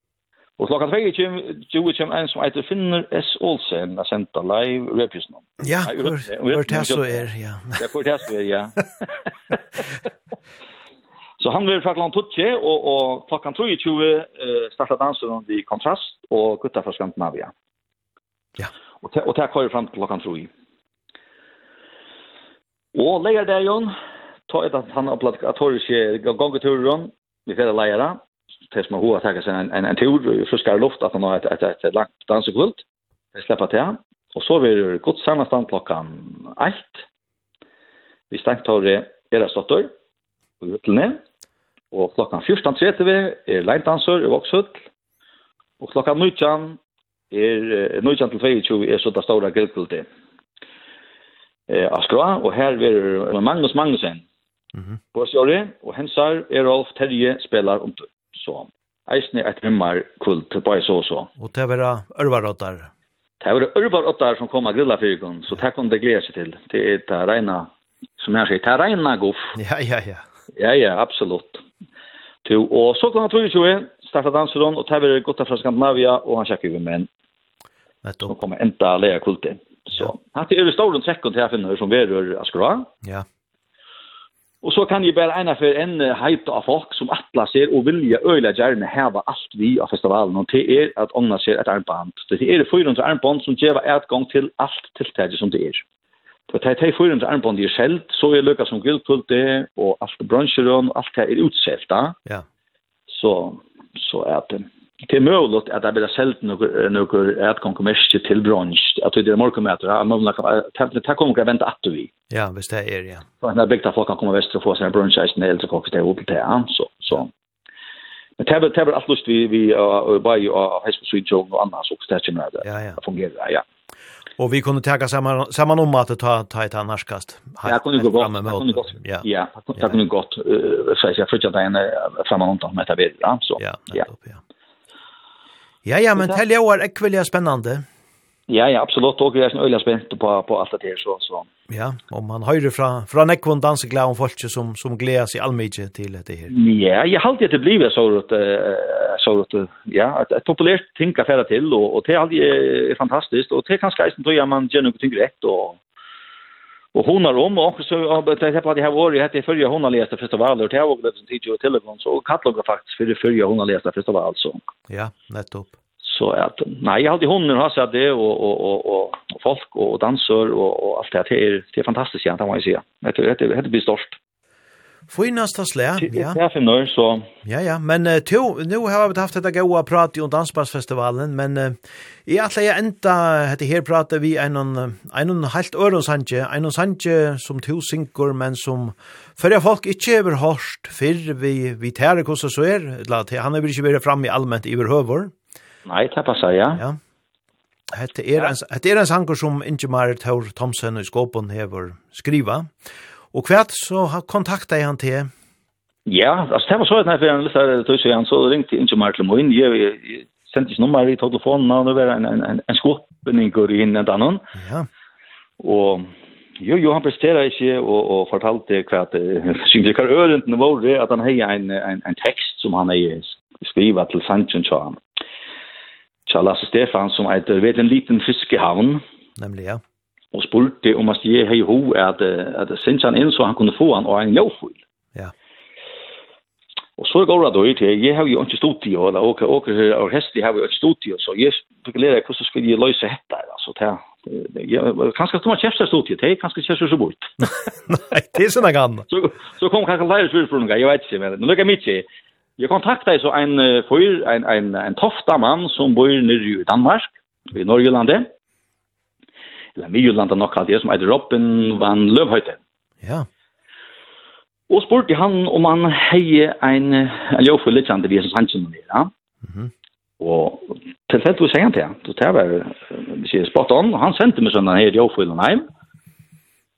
Og klokka 2 kjem, Joe kjem en som heter Finner S. Olsen, a senta live repjusen. Ja, hvor det så er, ja. (laughs) Ja, hvor det så er, ja. (laughs) Så han vil fakla han tutsi, og, og klokka 3 uh, starta dansen om i kontrast, og gutta fra Skandinavia. Ja. Og, te, og det kører fram til klokka 3. Og leger det, Jon, ta et at han har platt at gongeturen, vi fyrir leira, tills man har takke seg en, en, en tur och friskare luft at han har et, et, et, et langt dansekvult. Det släpper till. Og så vil det gott sammanstånd klockan 1. Vi stengt har det era ståttor på Juttelne. Og klockan 14.30 er är i Våkshull. Og klockan 19 er 19 til 22 er så det store grillkultet. Eh, Askra, og her er Magnus Magnusen. Mm -hmm. På Sjøri, og hensar er Rolf Terje spelar om tur så. Eisne et himmar kult bare så så. Og det var ørvarottar. Det var ørvarottar som kom av grilla fyrkon, så det kom det glede seg til. Det er det regna, som jeg sier, det regna goff. Ja, ja, ja. Ja, ja, absolutt. To, og så kan han tro jo starta danseron, og det var gutta fra Skandinavia, og han sjekker jo med en Som kommer enda lea kulten. Så, ja. hatt er det store trekken til jeg finner som verur Askra. Ja. Og så kan jeg bare ene for en heit av folk som atla ser og vilja øyla gjerne heva alt vi av festivalen, og det er at ågna ser et armband. Det er 400 armband som gjeva etgang til alt tiltaget som det er. Det er 400 armband i selv, så er lukka som grillpulte, og alt bransjerøn, alt det er utselt da. Ja. Så, så er det det är möjligt att det blir sällt några ätkonkommerser till bransch. Att det är morgomätare. Ja, men det här kommer att vänta att vi. Ja, visst det är ja. Så när byggt folk kan komma väster och få sina brunch i sin äldre kock. Det upp till Så, så. Men det är väl allt lust vi, vi uh, bara av sweet Sweden och annars också. Det kommer det ja, ja. fungerar ja. Och vi kunde tagga samman samman om att ta ta ett annarskast. Ja, kunde gå gott. Ja, ja, kunde gott. Så jag försökte ta en framåt med det här. Så. Ja, ja. Ja, ja, men tell jag är ekvilja spännande. Ja, ja, absolut. Och jag är öliga spänd på, på allt det här. Så, så. Ja, och man hör från, från ekvon danseglära om folk som, som gläder sig allmycket till det här. Ja, jag har alltid det blivit så att, så att ja, ett, ett populärt ting att färda till. Och, och det är alltid fantastiskt. Och det är kanske eisen tror jag man gör något ting rätt. Och, Och hon har om och så det jag på det här året hette förra hon har läst festivaler till och det til tidigare telefon så kallar jag faktiskt för det förra hon har läst festival så. Ja, nettopp. Så att nej, jag hade hon har sett det och och och och folk och dansör och och allt det här det är det är fantastiskt egentligen Det er, ju säga. Det det det blir stort. Finasta slä, ja. Ja, för nu så. Ja, ja, men uh, to, nu har vi haft detta goa prat om dansbandsfestivalen, men uh, jag att jag enda hade här pratat vi en en en helt örons sanje, en sanje hanje som to synkor men som för folk inte över hörst för vi vi tär hur så är, lat han är inte bara fram i allmänt i behöver. Nej, det passar ja. Ja. er är en hette er en sanger som Ingemar Thor Thomsen og Skåpen hever skriva. Og hvert så kontaktet han til? Ja, altså det var så at når jeg lyst til Tøys han så ringte ikke meg til Moin. Jeg sendte ikke nummer i telefonen, og det var en, en, en, en skåpning i inn en annen. Ja. Og jo, jo, han presterer ikke, og, og fortalte hva at synes hva ørentene våre, at han har en, en, en tekst som han har skrivet til Sanchen Tja. Tja Lasse Stefan, som heter «Ved en liten fiskehavn». Nemlig, ja og spurte om at jeg hei ho at, at sendte han inn så han kunne få han og en lovfull. Ja. Og så går det da til, jeg har jo ikke studio, eller åker, åker her, og hestlig har jo ikke studio, så jeg spekulerer hvordan skal jeg løse dette, altså, til kanskje at man kjefter studiet, det er kanskje kjefter så bort. Nei, det er sånn jeg kan. Så, så kom kanskje flere spørsmål, jeg vet ikke, men nå lykker jeg mye. Jeg kontaktet så en, en, en, en tofta mann som bor nere i Danmark, i Norgelandet, eller Mjölanda nok alt det som heter Robin van Løvhøyte. Ja. Og spurte han om han heie en, en ljøf for litt kjent vi som han kjenner det, ja. Mm. Og tilfellet vi du sier han til, så det var, vi sier spot on, og han sendte meg sånn her ljøf for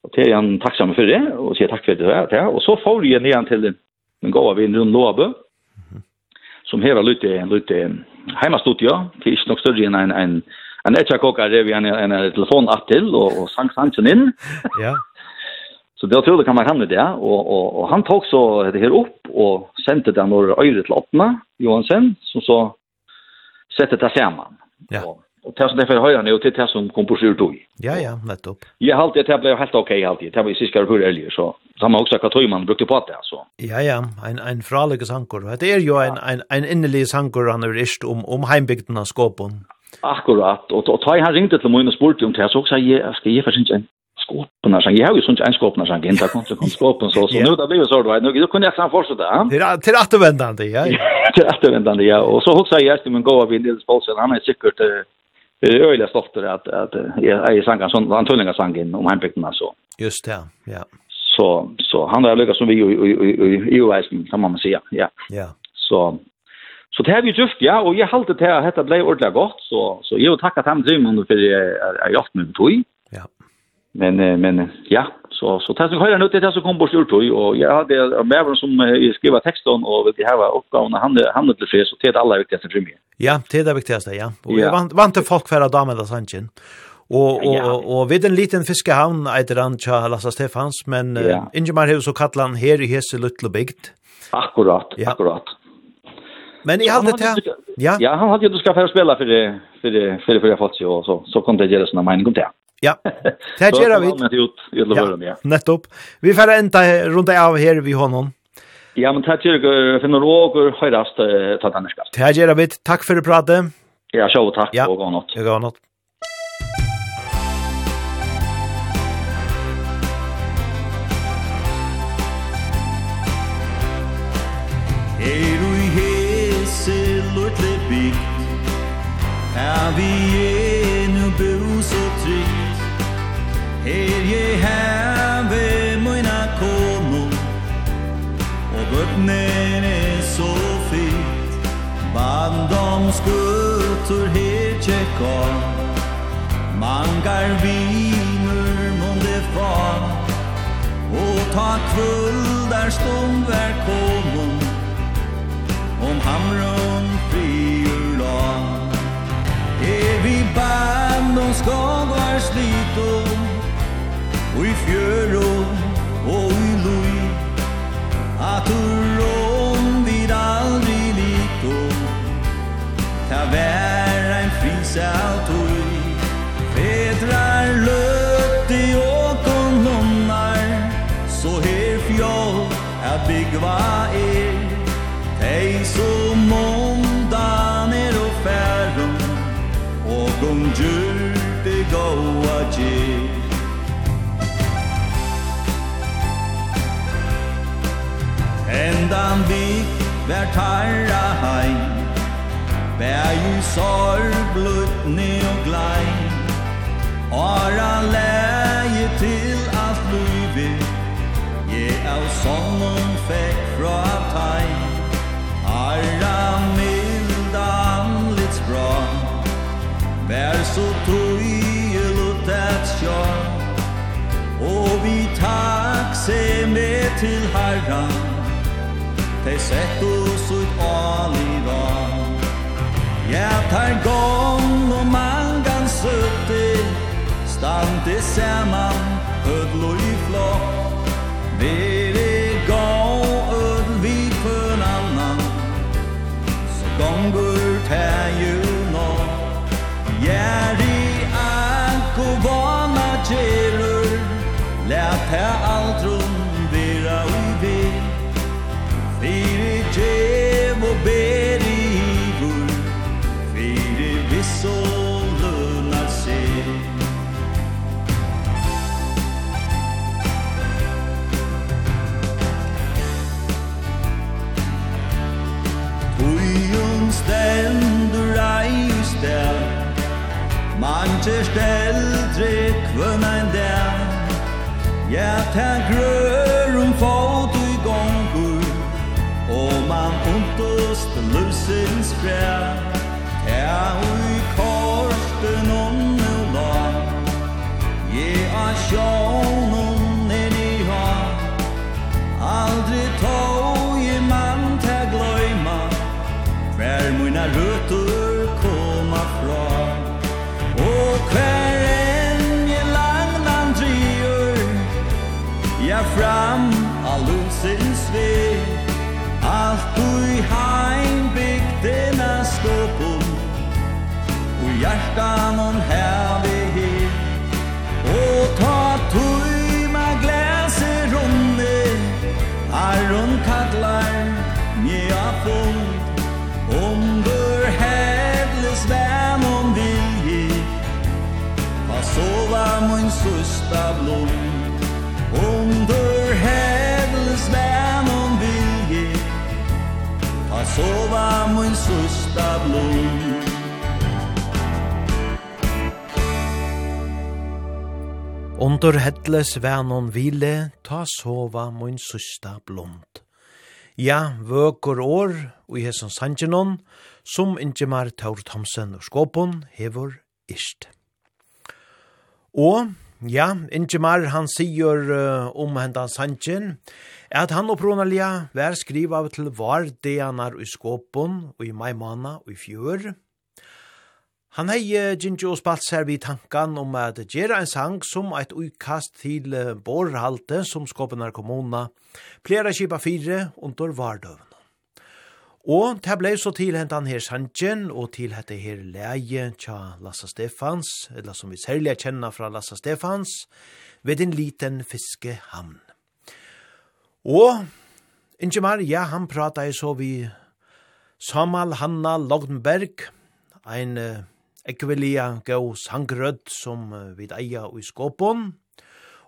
og til han takksamme for det, og sier takk for det, ja. og så får jeg ned til den gode vi rundt Låbø, som hever lite, lite heimastudio, til ikke nok større enn en, en Han är jag kokar det vi en en telefon att till och och sang sanken in. (laughs) Ja. (laughs) Så det tror jag kan man hamna där och och och han tog så det här upp och sände det några öre till Ottna Johansen som så sätter det samman. Ja. Och, och tas därför höjer nu till det som kompositör då. Ja ja, nettopp. Jag halt det blev helt okej okay, halt det. Var ju sist jag hörde så samma också att man brukte på det alltså. Ja ja, en en fralig sankor. Det är ju en en en innerlig sankor han är om om heimbygden av skåpon. Akkurat. Og, og ta han ringte til min og spurte om det, så sa jeg, skal jeg faktisk ikke en skåpen sang? Jeg har ju sånt en skåpen här, inte kom til skåpen så så nu det blev så då. Nu kunde jag sen fortsätta. Det är till återvändande, ja. Til återvändande, (laughs) ja. Og så hoppas jeg att min gåva vid Nils Paulsen, han är säkert øyelig stolt att att jeg sang en sånn han tullinga sangen om hembygden så. Just det, ja. Så så han har lykkes som vi i i i kan man säga. Ja. Ja. Så Så det har vi gjort, ja, og jeg halte til at dette ble ordentlig godt, så, så jeg har takket ham drømmene for jeg har gjort med tog. Ja. Men, men ja, så, så det som hører nå til det som kom bort gjort tog, og jeg hadde med som som skriver teksten, og vil ha oppgavene, han, han er til fred, så det er det aller viktigste drømmene. Ja, det er det viktigste, ja. Og jeg vant, vant til folk hver dag med det sannsyn. Og, og, og, og ved en liten fiskehavn eiter han tja Lasse Stefans, men ja. uh, Ingemar så og Katlan her i Hese Lutlebygd. Akkurat, ja. akkurat. Men i hade det Ja. Ja, han hade ju du ska få spela för det för det för det för jag fått och så så kom det göra såna mening om det. Ja. (laughs) Det gör vi. Det ut i alla fall ja. Nettopp. Vi får ända runt av här vi honom. Ja, men tack till finner några år hörast ta den här. Det gör vi. Tack för det pratet. Ja, så tack och god natt. God natt. Ja, vi är nu bus och tryggt. Her je have moina komo Og bøtnen er så fint Band om skutter her tjekka Mangar viner månde far. Og ta kvuldar stundar komo Om hamrun frier Evi band om skogar sliton Og i fjøron og i loj At urron vid aldri liton Ta vær ein fris av toj Fedrar løtti åkon nonnar Så her fjall er byggva hendan vi vær tarra heim. Bær i sorg, blutni og glei Ara leie til alt luivi Je av sonnen fekk fra tei Ara milda anlits bra Vær så tui lutat sjå Og vi takk se med til herran. Tei settu suit aliva Ja, tar gong og mangan sutti Standi saman, ödlo i flokk. Vi stendur ei stel Man til stel drikven ein der Ja, ta grør um fot i gongur Og man untust lusins frær. Ja, ui korsten onnu la Je a sjån svei Alt ui heim bygdina skopun Og hjertan og Under hettles vernon vile, ta sova mun susta blond. Ja, vøkur år, og i hesson sangenon, som Ingemar Taur Thomsen og Skåpon hevor ist. Og, ja, Ingemar han sier uh, om hendan sangen, at han opprunalia vær skriva til var deanar i Skåpon og i maimana og i fjør, Han hei Ginjo spalt seg vid tankan om at gera en sang som eit uikast til borrhalte som skåpenar kommuna, plera kipa fire under vardøvn. Og det blei så til hentan her sangen og til hette her leie tja Lassa Stefans, eller som vi særlig kjenner fra Lassa Stefans, ved en liten fiskehamn. Og Ingemar, ja, han prata i så vi Samal Hanna Logdenberg, ein ekvelia gau sangrødd som vid eia og i skåpån.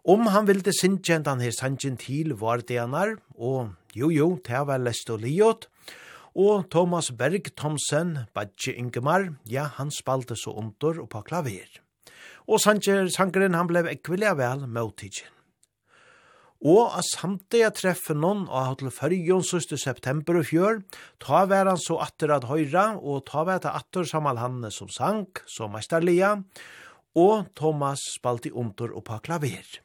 Om han ville sindsjent han her sangen til var det han er, og jo jo, det var lest og liot, og Thomas Berg Thomsen, Badje Ingemar, ja, han spalte så under og på klaver. Og sanger, sangeren han ble ekvelia vel motidgen. Og av samtidig treffe noen av til Førjon søste september og fjør, ta vær han så atter at høyra, og ta vær til atter Samal Hanne som sang, som meisterlia, og Thomas spalt i omtor og på klaver.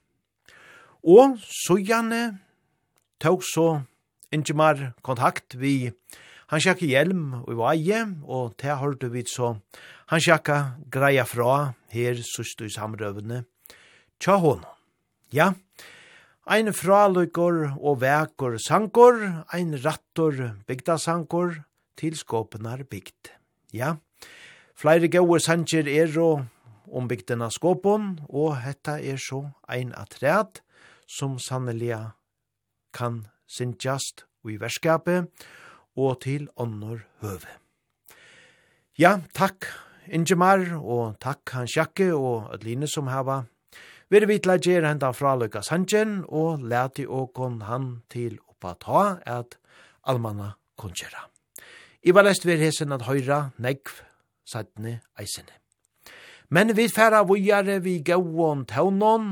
Og så gjerne tog så Ingemar kontakt vi Han sjakka hjelm og vaje, og det hørte vi så. Han sjakka greia fra her søste i samrøvene. Tja hon. Ja, Ein fraløykor og vekor sankor, ein rattor bygda sankor, tilskåpenar bygd. Ja, flere gode sankjer er og ombygdena skåpon, og hetta er så ein atræd som sannelig kan sintjast i verskapet og til åndor høve. Ja, takk Ingemar, og takk Hans Jakke og Adeline som hava Vi er vitla gjer hendan fra Løyka Sanjen, og leti åkon han til oppa ta at almanna kunnkjera. I var lest vi hesen at høyra negv sattne eisene. Men vi færa vujare vi gauon taunon,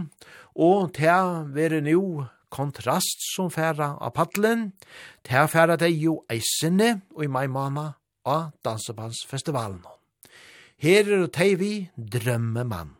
og ta vere nu kontrast som færa av paddelen, ta færa det jo eisene, og i mai mana av Dansebandsfestivalen. Her er det vi drømmemann.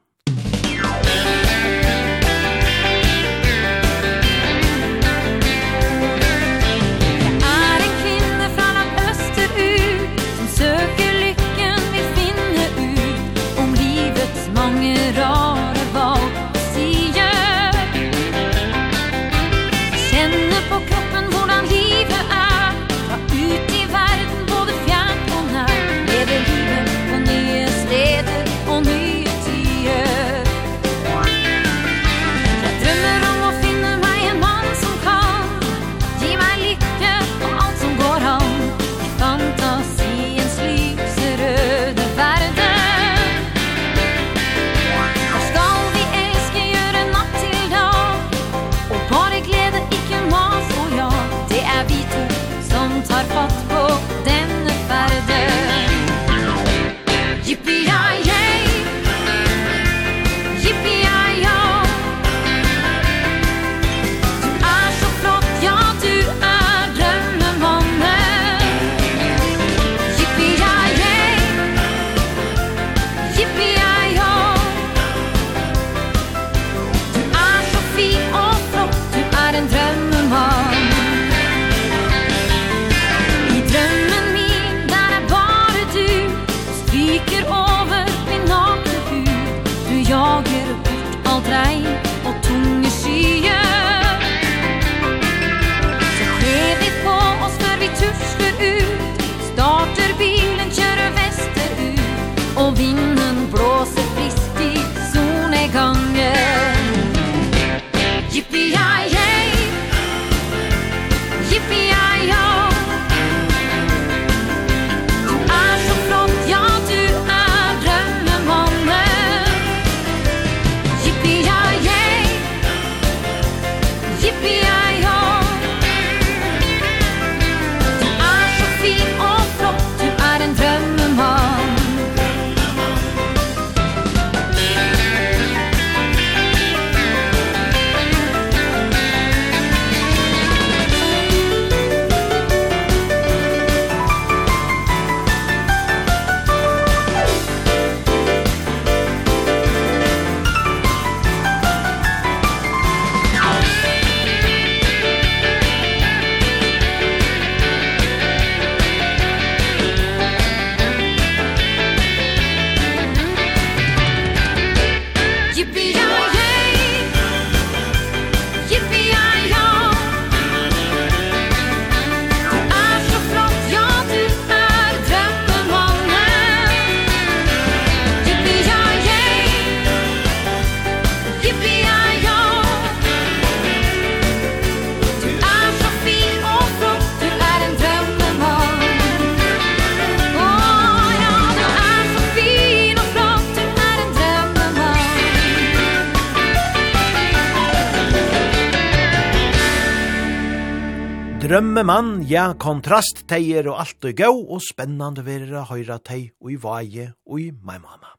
mann, ja, kontrast teier og alt og gau, og spennande verir a høyra tei og i vaje og i mai mamma.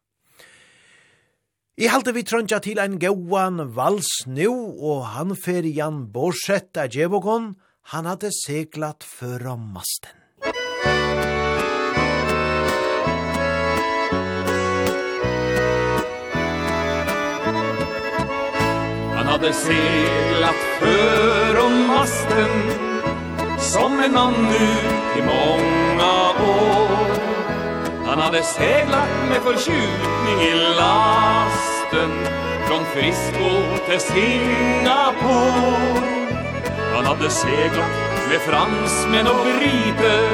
I halte vi trøndja til ein gauan vals nu, og han fer Jan Borsett av Djevokon, han hadde seglat før om masten. Han hadde seglat før om masten, som en man nu i många år. Han hade seglat med förtjutning i lasten Från Frisco till Singapore. Han hade seglat med fransmän och briter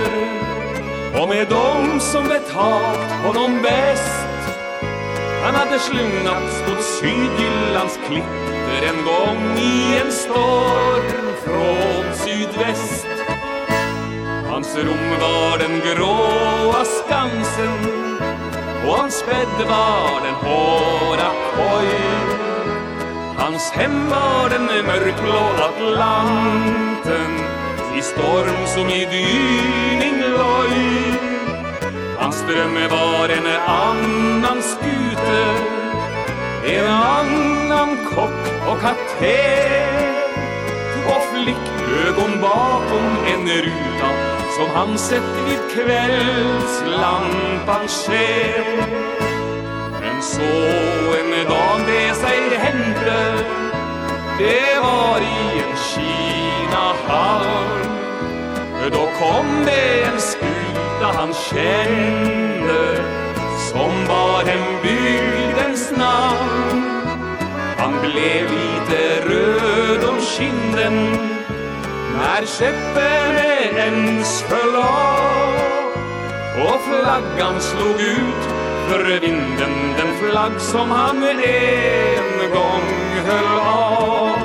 Och med dem som betalt honom bäst. Han hade slungats mot Sydjyllands klitter en gång i en storm från sydväst. Hans rom var den gråa skansen Och hans bädd var den hårda koj Hans hem var den mörkblå Atlanten I storm som i dyning loj Hans drömme var en annan skute En annan kock och kapten och flick ögon bakom en ruta som han sett vid kvällslampan sken Men så en dag det sig hände Det var i en kina hall Då kom det en skuta han kände Som var en bygdens namn Han blev lite röd om skinden När skeppen ens föll av Och flaggan slog ut för vinden Den flagg som han en gång höll av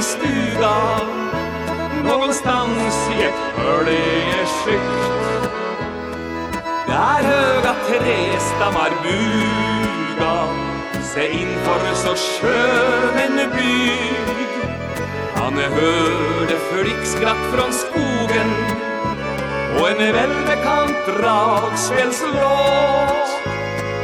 min stuga Någonstans i ett hörlige skikt Där höga trästammar buga. Se inför så skön en by. Han hörde flickskratt från skogen. Och en välbekant dragspelslåt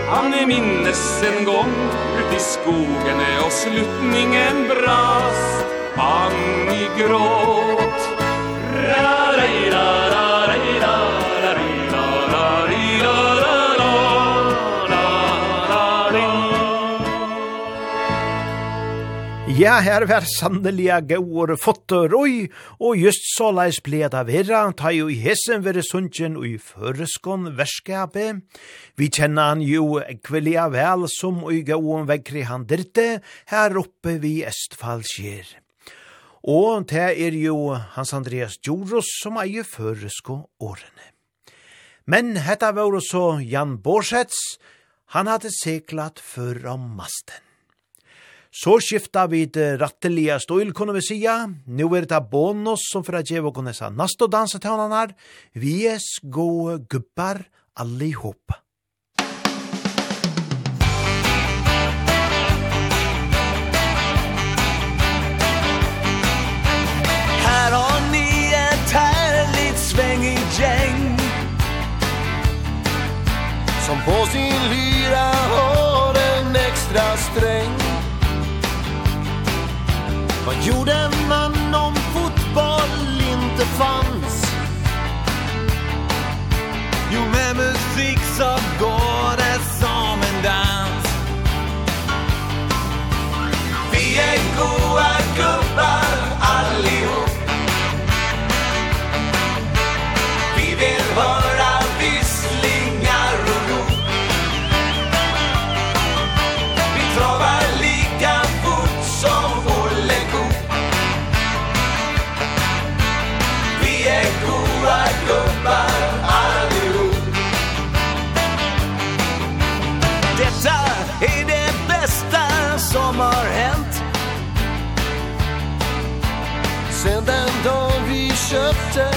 Han minnes en gång ut i skogen och sluttningen brast han i gråt ra ra ra ra ra Ja, her var sannelige gauur fotter oi, og just så leis ble det vera, ta jo i hessen vere sunnjen og i føreskån verskapet. Vi kjenner han jo kvelja vel som og i gauun vekri han dirte, her oppe vi Østfallskjer. Og det er jo Hans Andreas Djoros som eier føresko årene. Men hetta var også Jan Borsets, han hadde seklat før om masten. Så skifta vi det rattelige stål, kunne vi sija. Nu er det bonus som fra djevo kunne sa nasto dansetøvnene her. Vi er gode gubbar allihop. På sin lyra har en extra sträng Vad gjorde man om fotboll inte fanns? Jo, med musik så köpte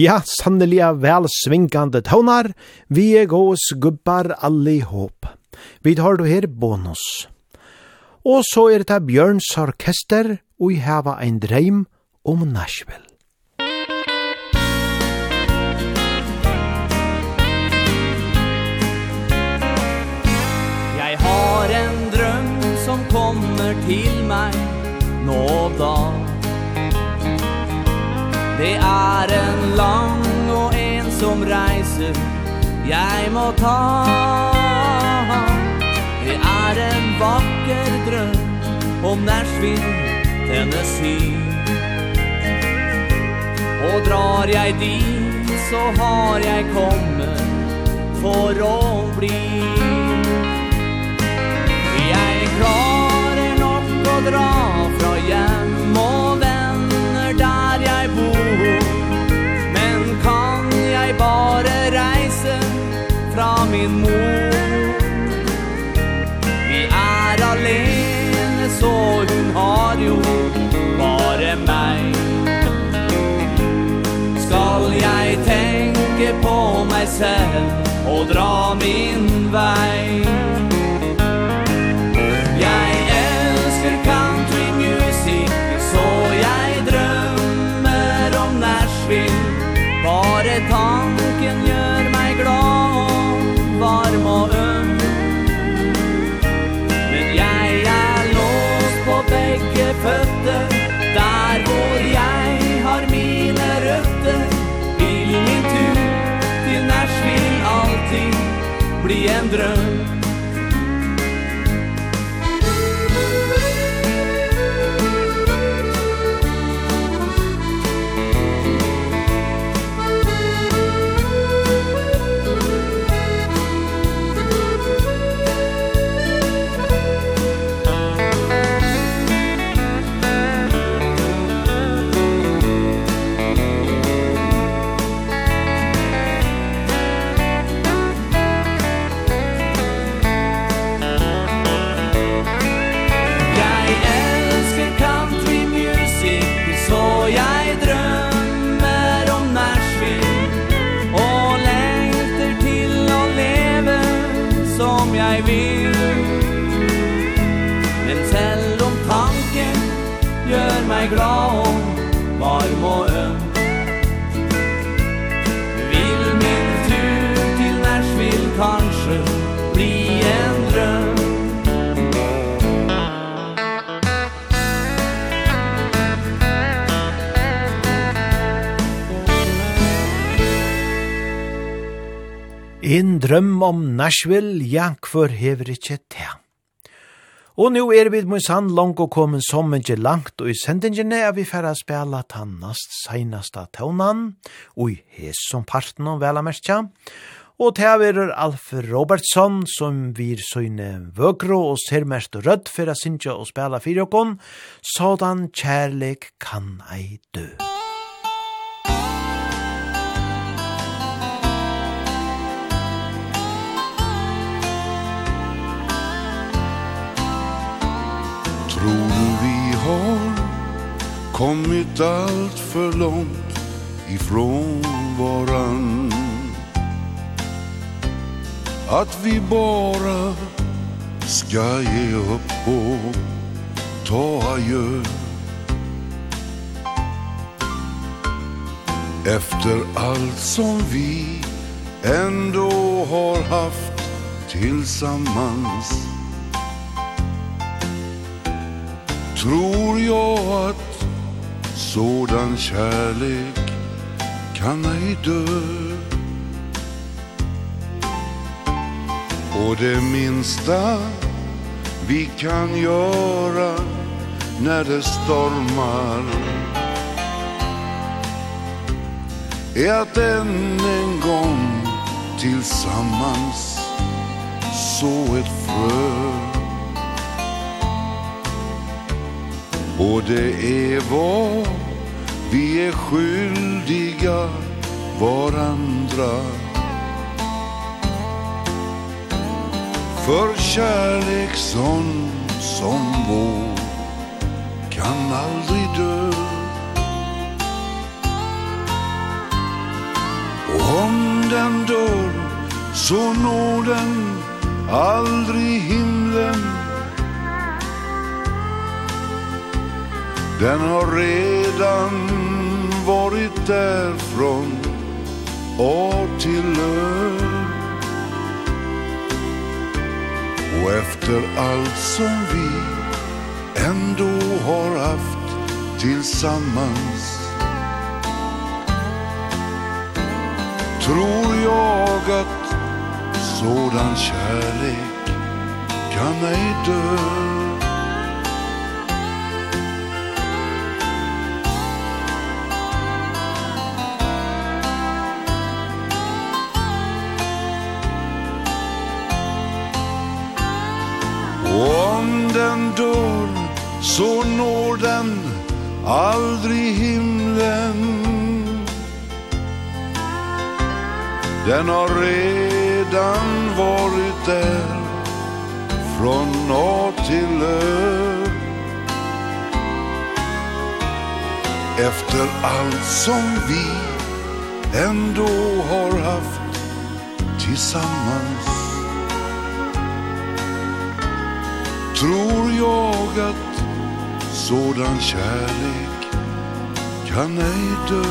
Ja, sanneliga vel svingande tonar, vi er gås gubbar allihop. Vi tar du her bonus. Og så er det Bjørns orkester, og vi hava ein dreim om Nashville. Jeg har en drøm som kommer til meg nå og da. Det er en lang og ensom reise Jeg må ta. Det er en vakker drøm Om Nashville, Tennessee. Og drar jeg dit Så har jeg kommet For å bli. Jeg klarer nok å dra tenke på meg selv og dra min vei. dröm drøm om Nashville, ja, hvor hever ikkje te. Og nu er vi mun sann langt og komin som ikkje langt, og i sendingene er vi færre spela tannast seinasta tøvnan, og i hes som parten om vela merkja. Og til er Alf Robertson, som vir søgne vøkro og ser mest rødt for å synge og spela fyrjokon, sådan kjærlek kan ei dø. Musikk tror vi har kommit allt för långt ifrån varann. Att vi bara ska ge upp och ta adjö. Efter allt som vi ändå har haft tillsammans. tror jag att sådan kärlek kan ej dö? Och det minsta vi kan göra när det stormar är att än en gång tillsammans så ett frö. Och det är vad vi är skyldiga varandra För kärlek sån som vår kan aldrig dö Och om den dör så når den aldrig himlen Den har redan varit där från år till år. Och efter allt som vi ändå har haft tillsammans. Tror jag att sådan kärlek kan ej dö. den dör så når den aldrig himlen. Den har redan varit där från norr till ö Efter allt som vi ändå har haft tillsammans. tror jag att sådan kärlek kan ej dö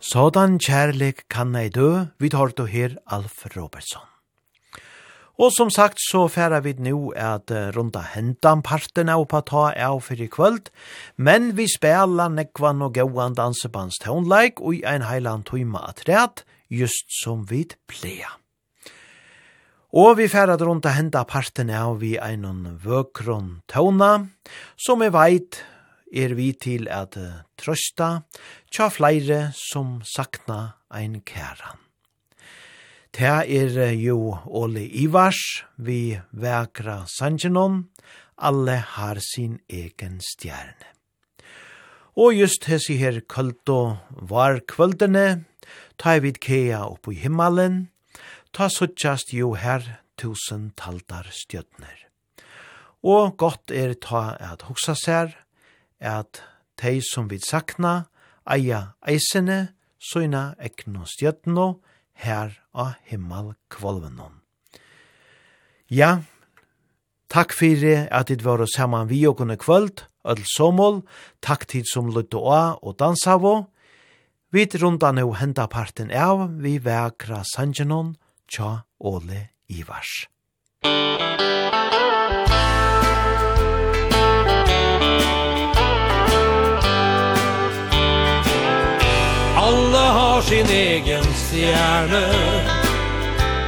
Sådan kärlek kan ej dö, vi tar då her Alf Robertson. Og som sagt så færa vi nu at runda hendan parten av på ta av for i kvöld, men vi spela nekvan og gauan dansebands tånleik og i ein heilan tøyma at rett, just som vi pleia. Og vi færa runda henda parten av vi einon vøkron tona, som vi veit er vi til at trøsta tja flere som sakna ein kæran. Ta er jo Ole Ivars, vi vekra sanjenon, alle har sin egen stjerne. Og just hessi her kvöldo var kvöldene, ta vid kea opp i himmelen, ta suttjast jo her tusen taldar stjøtner. Og godt er ta at hoksa sær, at tei som vid sakna, eia eisene, søyna ekno stjøtno, her av himmel kvolvenon. Ja, takk fyrir at dit var saman vi og kunne kvöld, öll somol, takk tid som lutt og og dansavo. Vi runda nu henda parten av, vi vekra sanjenon, tja Ole Ivars. Musik sin egen stjerne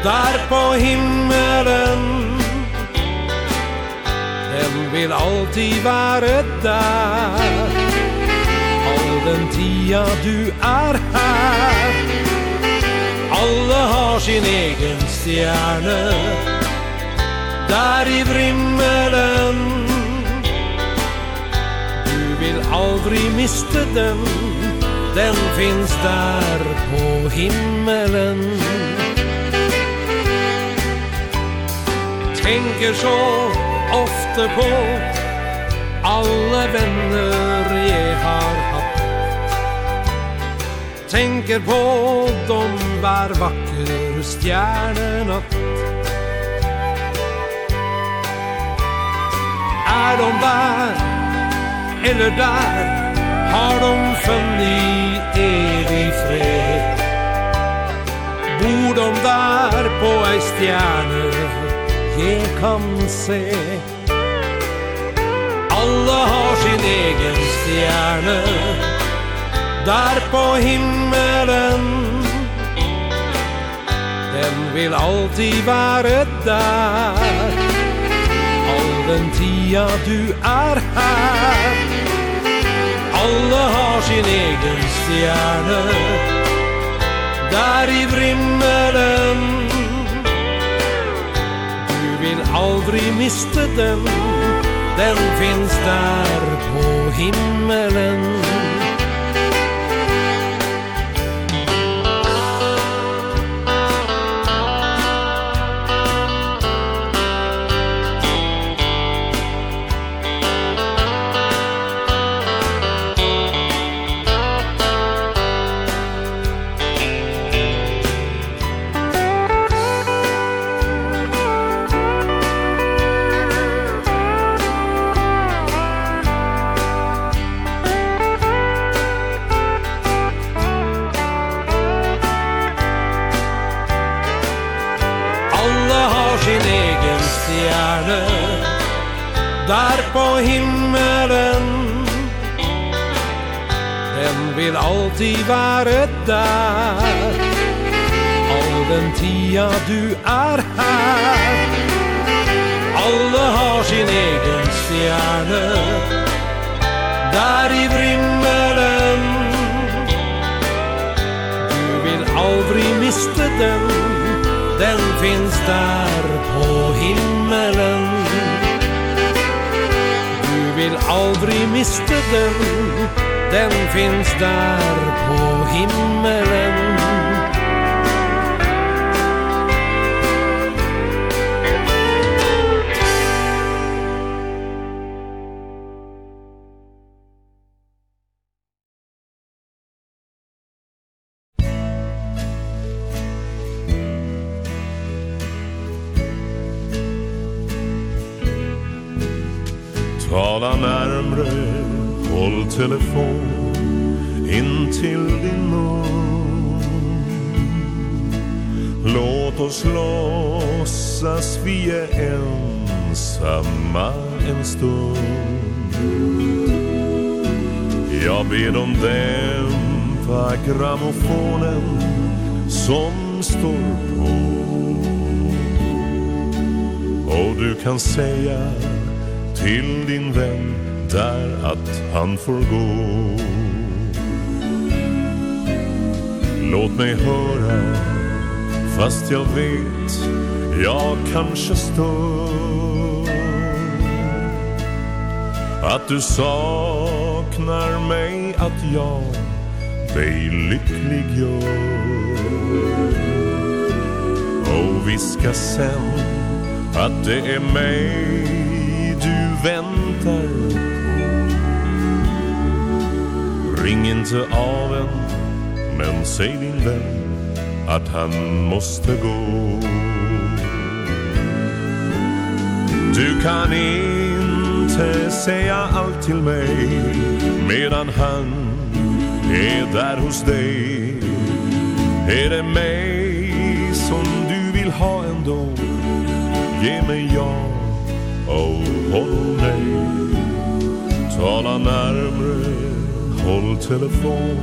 Där på himmelen Den vil alltid være der All den tida du er her Alle har sin egen stjerne Der i vrimmelen Du vil aldri miste den den finns där på himmelen. Tänker så ofta på alla vänner jag har haft. Tänker på de var vacker stjärnorna. Är de där eller där? har de funnit evig fred. Bor de där på ei stjärne jag kan se. Alla har sin egen stjärne Där på himmelen. Den vill alltid vara där. All den tia du är här Alle har sin egen stjerne Der i vrimmelen. Du vil aldri miste den Den finns der på himmelen. alltid være der All den tida du er her Alle har sin egen stjerne Der i vrimmelen Du vil aldri miste den. Den finns der på himmelen. Du vil aldri miste den den finns där på himmelen. fast jag vet Jag kanske står. Att du saknar mig Att jag dig lycklig gör Och viska sen Att det är mig du väntar på. Ring inte av en Men säg din vän att han måste gå. Du kan inte säga allt till mig Medan han är där hos dig. Är det mig som du vill ha ändå? Ge mig ja och håll nej Tala närmre, håll telefon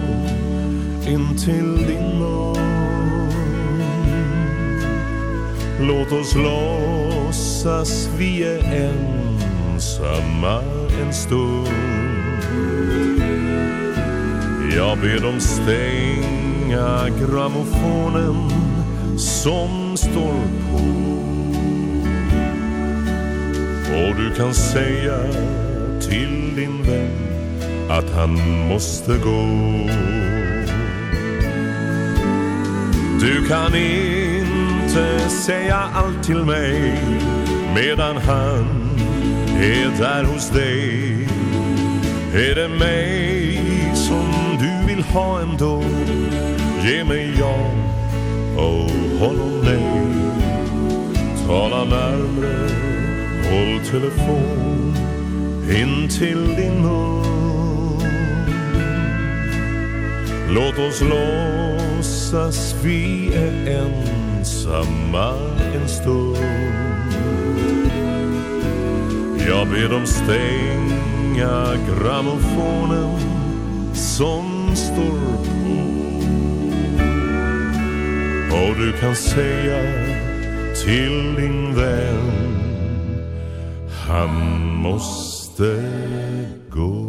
in till din norr Låt oss låtsas vi är ensamma en stund. Jag ber dem stänga gramofonen som står på. Och du kan säga till din vän att han måste gå. Du kan inte måste säga allt till mig Medan han är där hos dig. Är det mig som du vill ha ändå? Ge mig ja och honom nej Tala närmre, håll telefon in till din mun. Låt oss låtsas vi är en ensamma en stund. Jag ber dem stänga grammofonen som står på. Och du kan säga till din vän Han måste gå.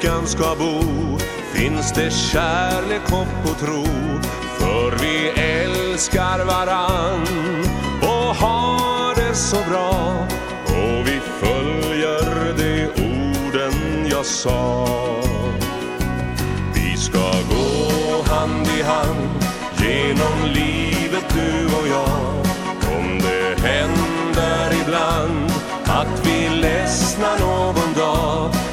lyckan ska bo Finns det kärlek, hopp och tro. För vi älskar varann Och har det så bra. Och vi följer de orden jag sa. Vi ska gå hand i hand Genom livet du och jag. Om det händer ibland Att vi ledsnar någon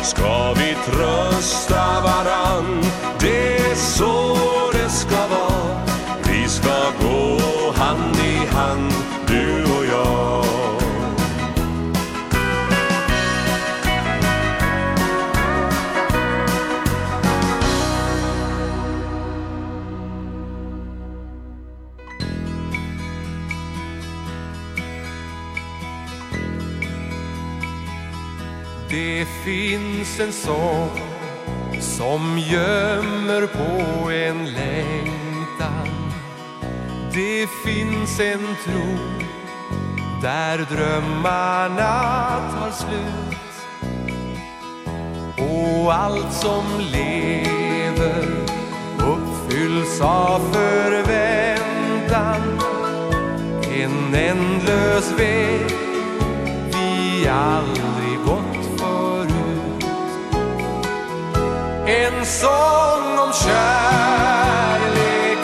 Ska vi trösta varann Det är så det ska vara Det finns en sång som gömmer på en längtan. Det finns en tro där drömmarna tar slut. Och allt som lever uppfylls av förväntan. En ändlös väg vi alla En sång om kärlek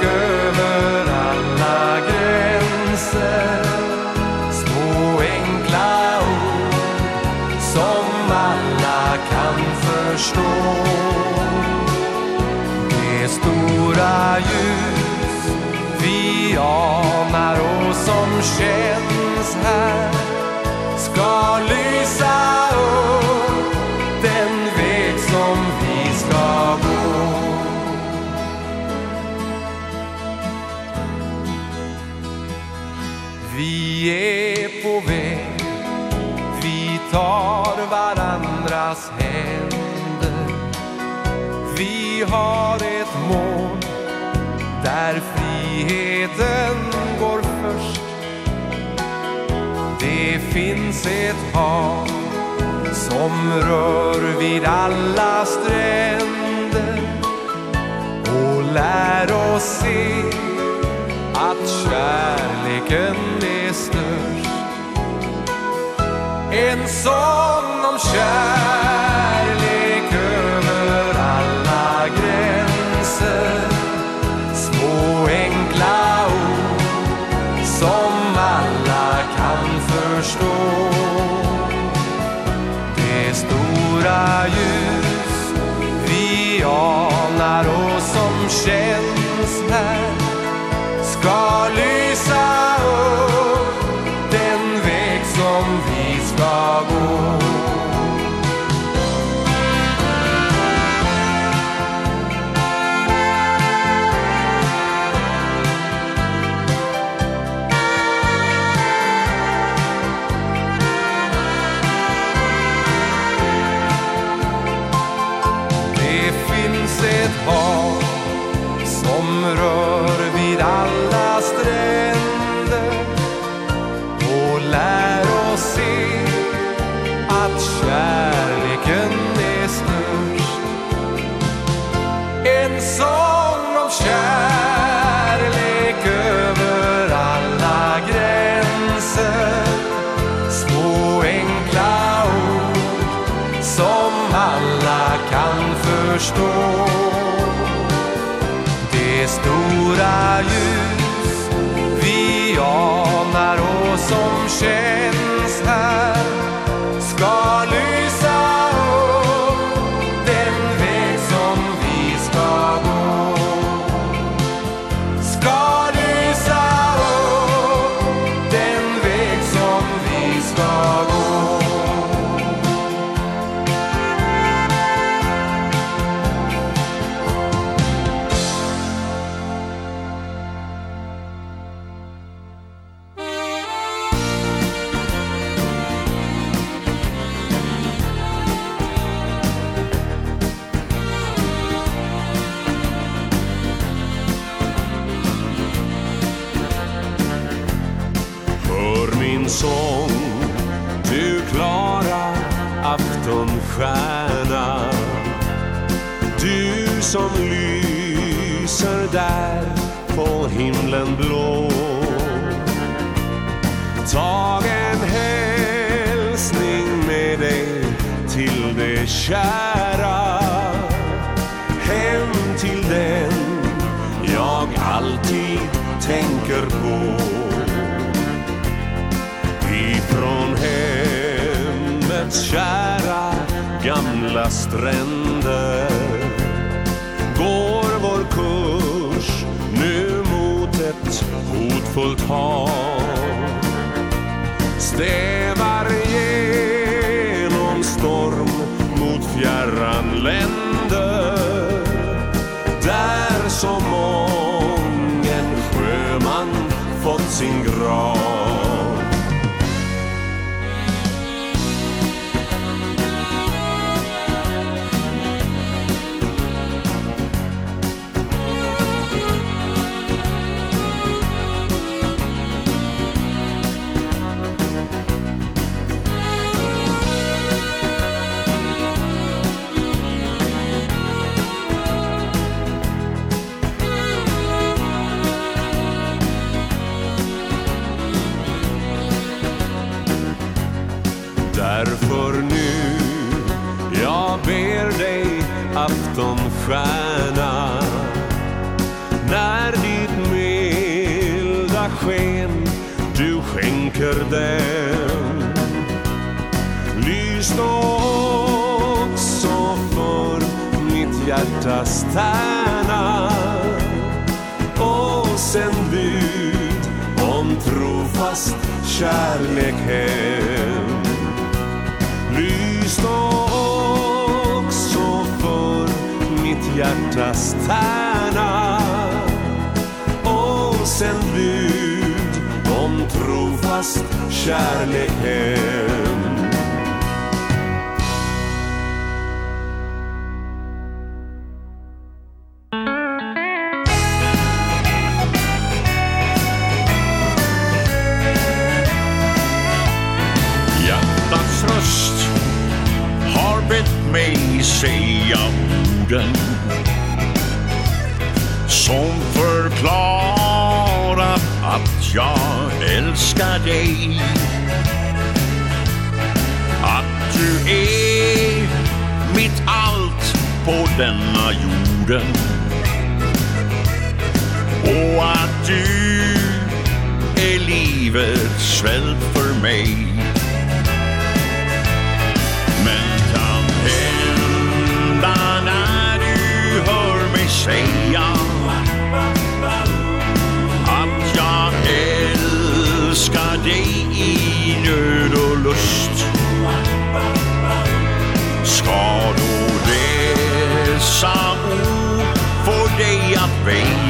över alla gränser. Små enkla ord som alla kan förstå. Det stora ljus vi anar och som känns här Ska lysa deras händer. Vi har ett mål Där friheten går först. Det finns ett hav Som rör vid alla stränder. Och lär oss se Att kärleken är störst. En sång om kärlek. förstå. Det stora ljus vi anar och som känns här Ska lyckas som känner himlen blå. Tag en hälsning med dig till det kära. Hem till den jag alltid tänker på. Ifrån hemmets kära gamla stränder Går vår kurs hotfullt hav. Stävar genom storm mot fjärran länder Där som mången sjöman fått sin grav. ber dig aftonstjärna. När ditt milda sken du skänker den. Lys då också för mitt hjärtas tärna. Och sänd bud om trofast kärlek hem hjärtas tärna Och sen bud om trofast kärlek hem Hjärtats röst har bett mig säga orden som förklarar att jag älskar dig. Att du är mitt allt på denna jorden. Och att du är livet själv för mig. Men kan hända när du hör mig säga dig i nød og lust. Skal du læsa ord for dig at vej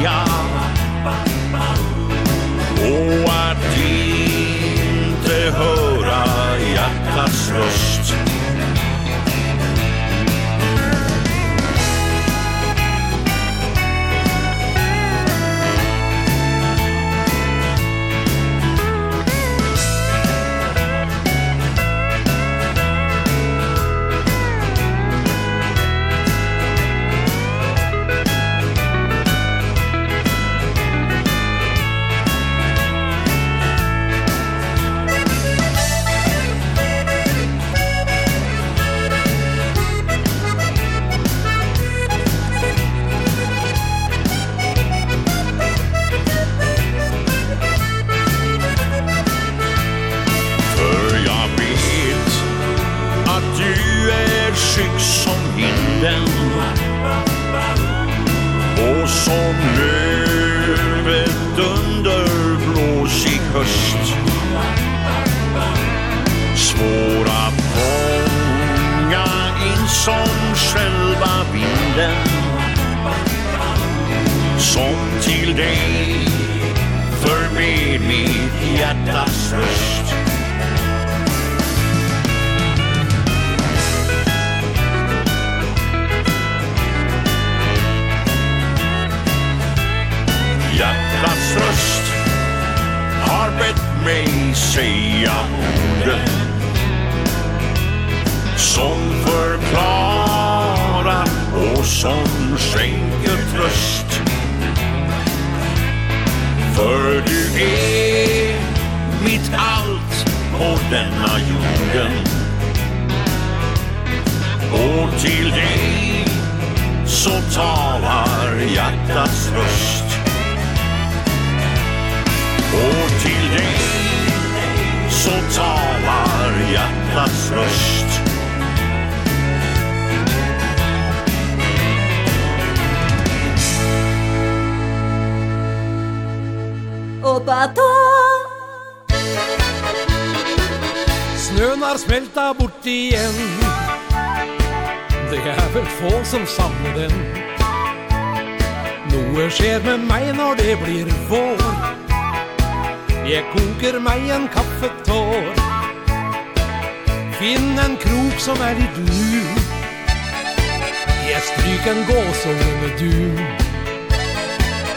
jeg stryken en så med du.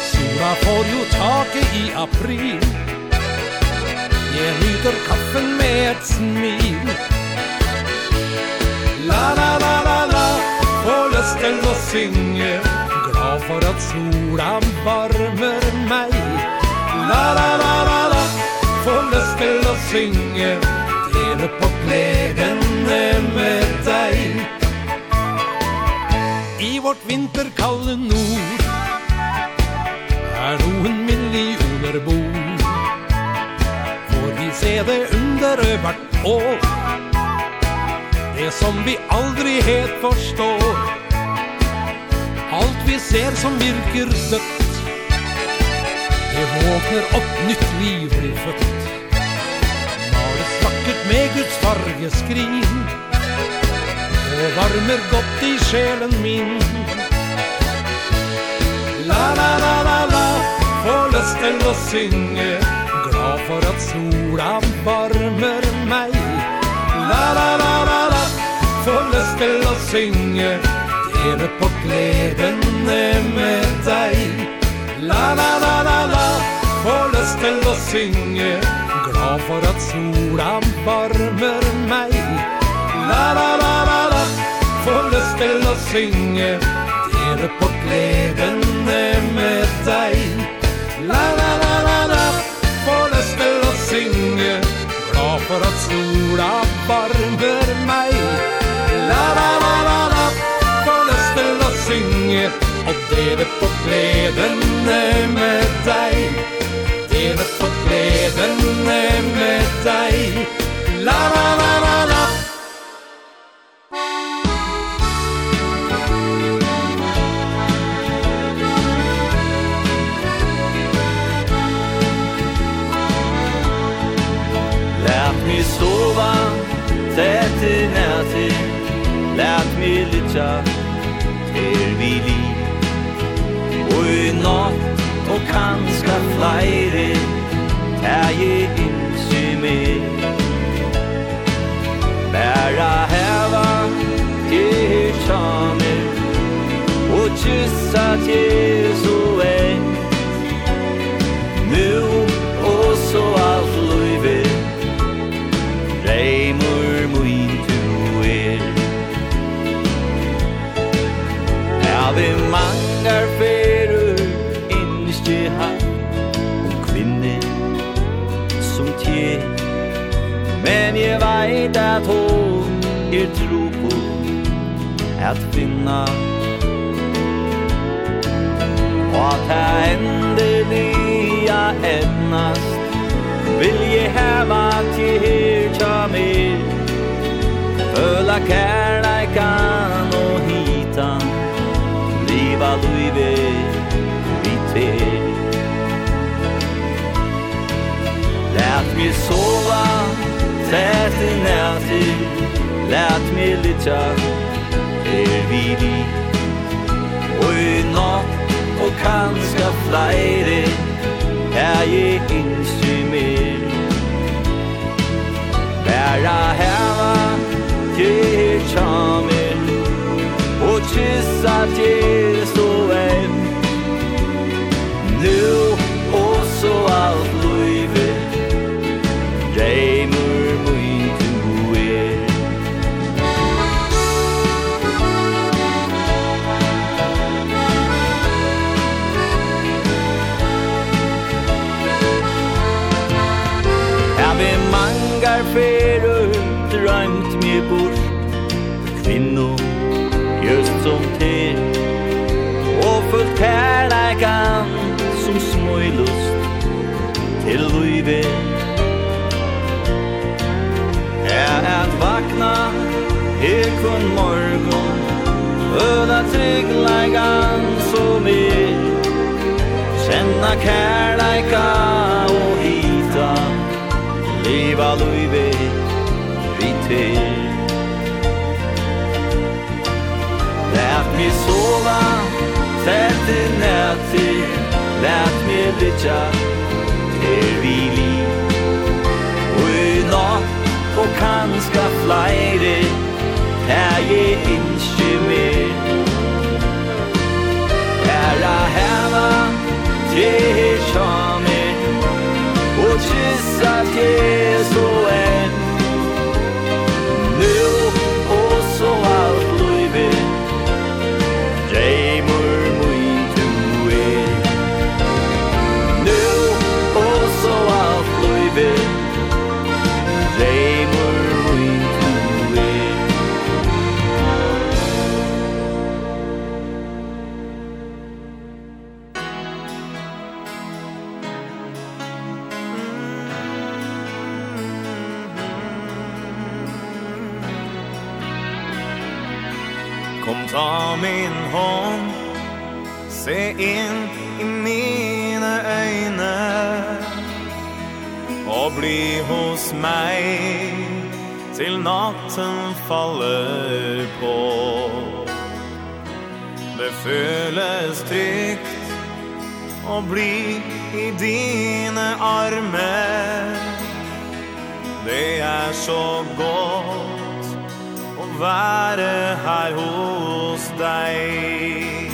Syra får ju taket i april. Jag nyter kaffen med et smil. La la la la la Får lusten å synge. Glad for at sola varmer meg La la la la la Får lyst til å synge. Dele på gledene med deg vårt vinterkalle nord. Her noen millioner bor Får vi se det under hvert år Det som vi aldri helt forstår. Alt vi ser som virker dødt. Det våkner opp nytt liv blir født. Når det snakket med Guds fargeskrin og varmer godt i sjelen min. La la la la la, får lyst til å synge. Glad for at sola varmer meg. La la la la la, får lyst til å synge. Dele på gledene med deg. La la la la la, får lyst til å synge. Glad for at sola varmer meg la la la la la. Forestill og synge. Dele på gledene med deg. La la la la la. Forestill og synge. Glad for at sola varmer meg. La la la la la. Forestill og synge. Og dele på gledene med deg. Dele på gledene med deg. La la la la la. nått og kanska flere er jeg innsi med Bæra heva til tjaner og kyssa Jesus. at hon er tro på at finna. Og at det endelige etnast Vil jeg heva til her tja mer Føla kærleikan og hitan Liva luive vi ter Lät mig sova Tät i näti Lät mig lytja Er vi li Og i natt Og kanska flere Er jeg innsy mer Bæra heva Gjer tjamer Og kyssa til Så en Nu og så alt løyve kun morgon. Öda tryggleikan som er Känna kärleika og hita. Liva luive vi ter Lät mig sova Tätt i nätti Lät mig lytja Er vi liv. Og i natt og kanska flere Her jeg ikke mer Her a heva Tre kjamer Og kyssa til så er Kom ta min hånd Se inn i mine øyne Og bli hos meg Til natten faller på. Det føles trygt Å bli i dine armer. Det er så godt være her hos deg.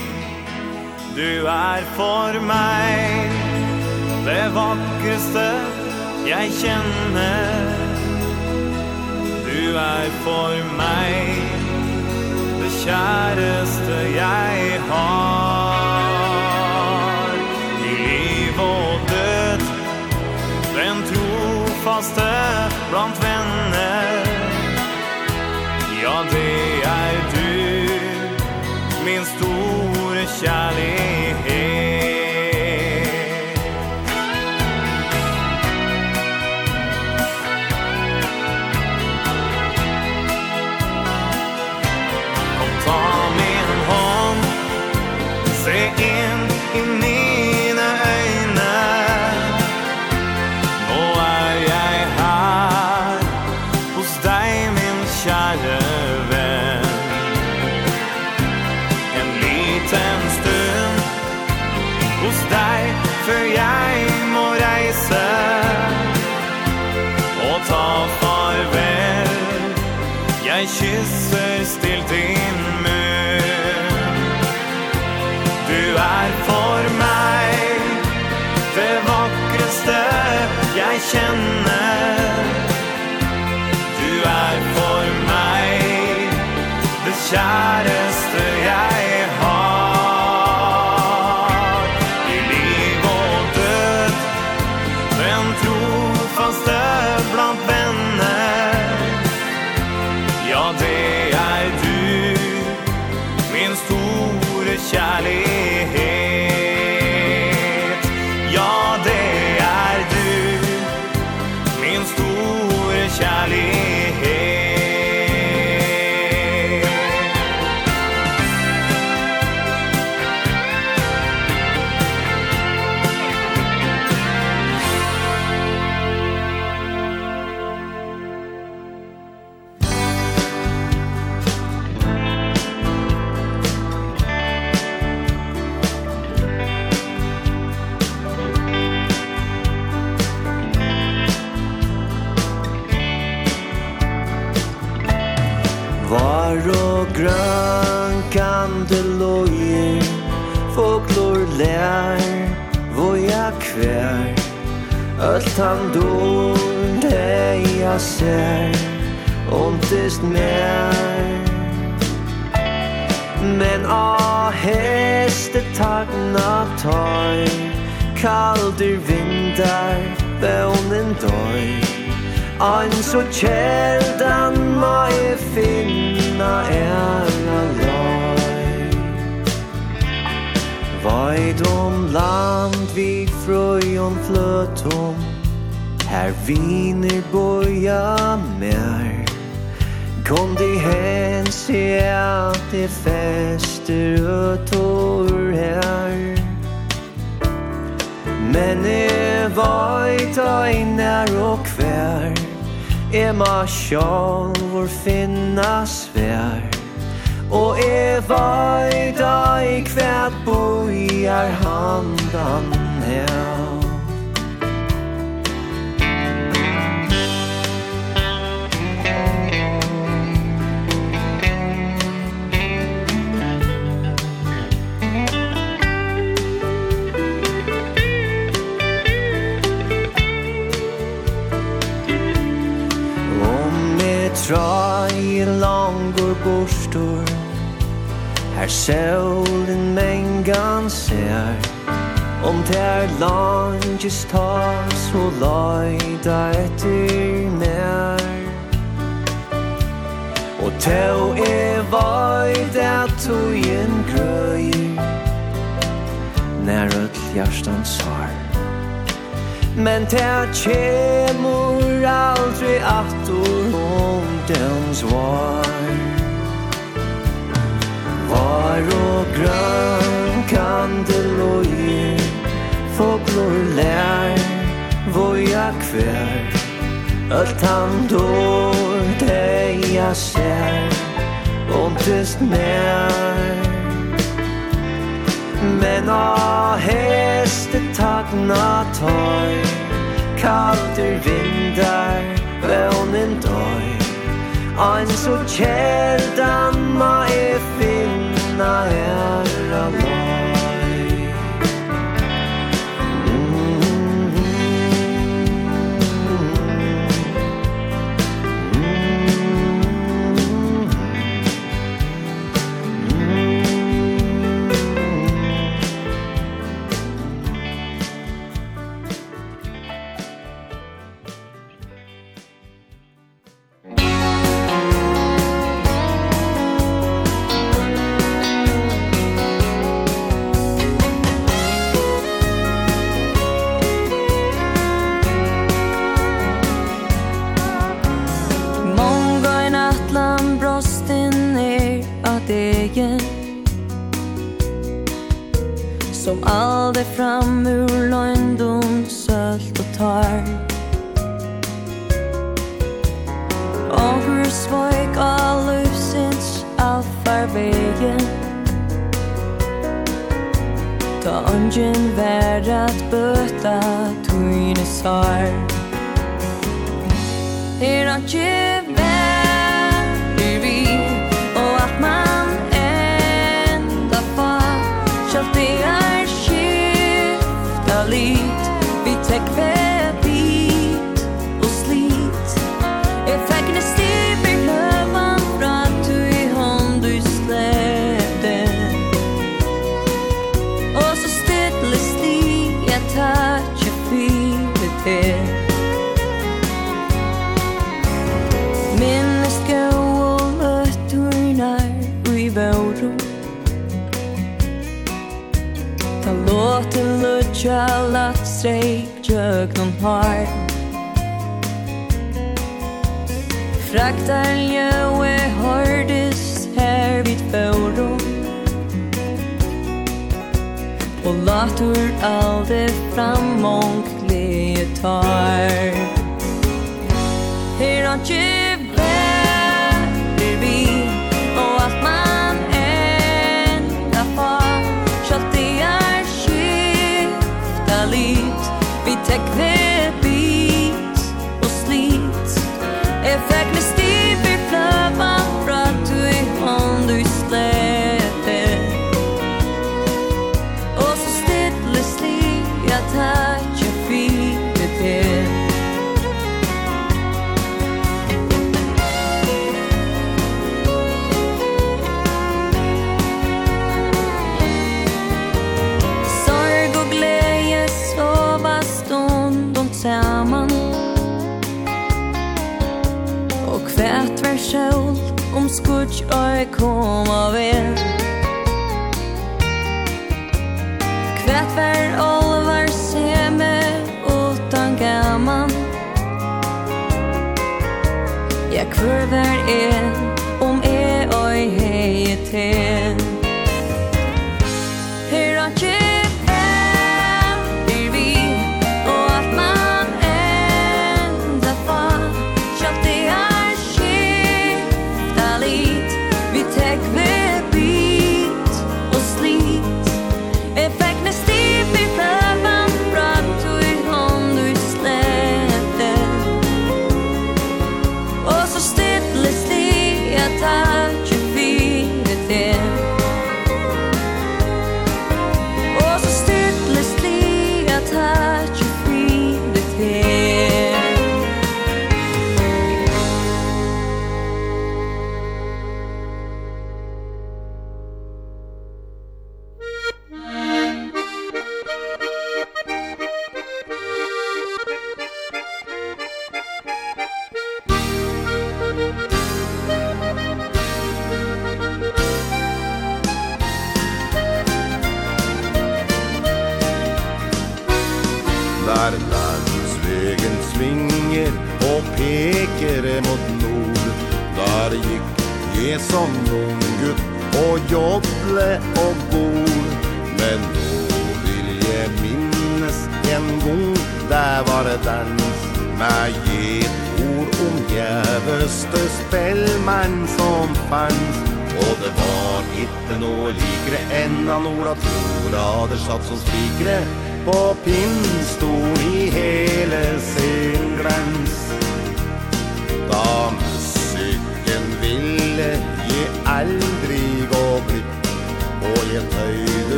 Du er for meg Det vakreste jeg kjenner. Du er for meg Det kjæreste jeg har. I liv og død Den trofaste blant venner. Ja, det er du Min store kjærlighet känner. Du är för mig Det kära der Hvor jeg kvær. Alt han dår Det jeg ser Ondest mer Men av hestetagna tøy Kaldur vindar Bønnen døy Ein så kjeldan må jeg finna er alene Vaid om land vi frøy om fløtom. Her viner boja mer. Kom det hen se at det fester ötor her. Men e vaid ei nær og kvær E ma sjálvor finna svær Og jeg veit ei hver boi er handan her. Om jeg i langur bostor Her solen mengan ser Om ter langes tar Så leida etter mer. Og teo e vaid at en grøyer Nær öll hjartan svar. Men teo tjemur aldri atur Om den svar. Var og grøn kan det loje Foglor lær Voja kvær Alt han dår Det jeg ser Ontest mer Men a heste tagna tøy Kalter vindar Vånen døy Ein så kjeldan ma er fyr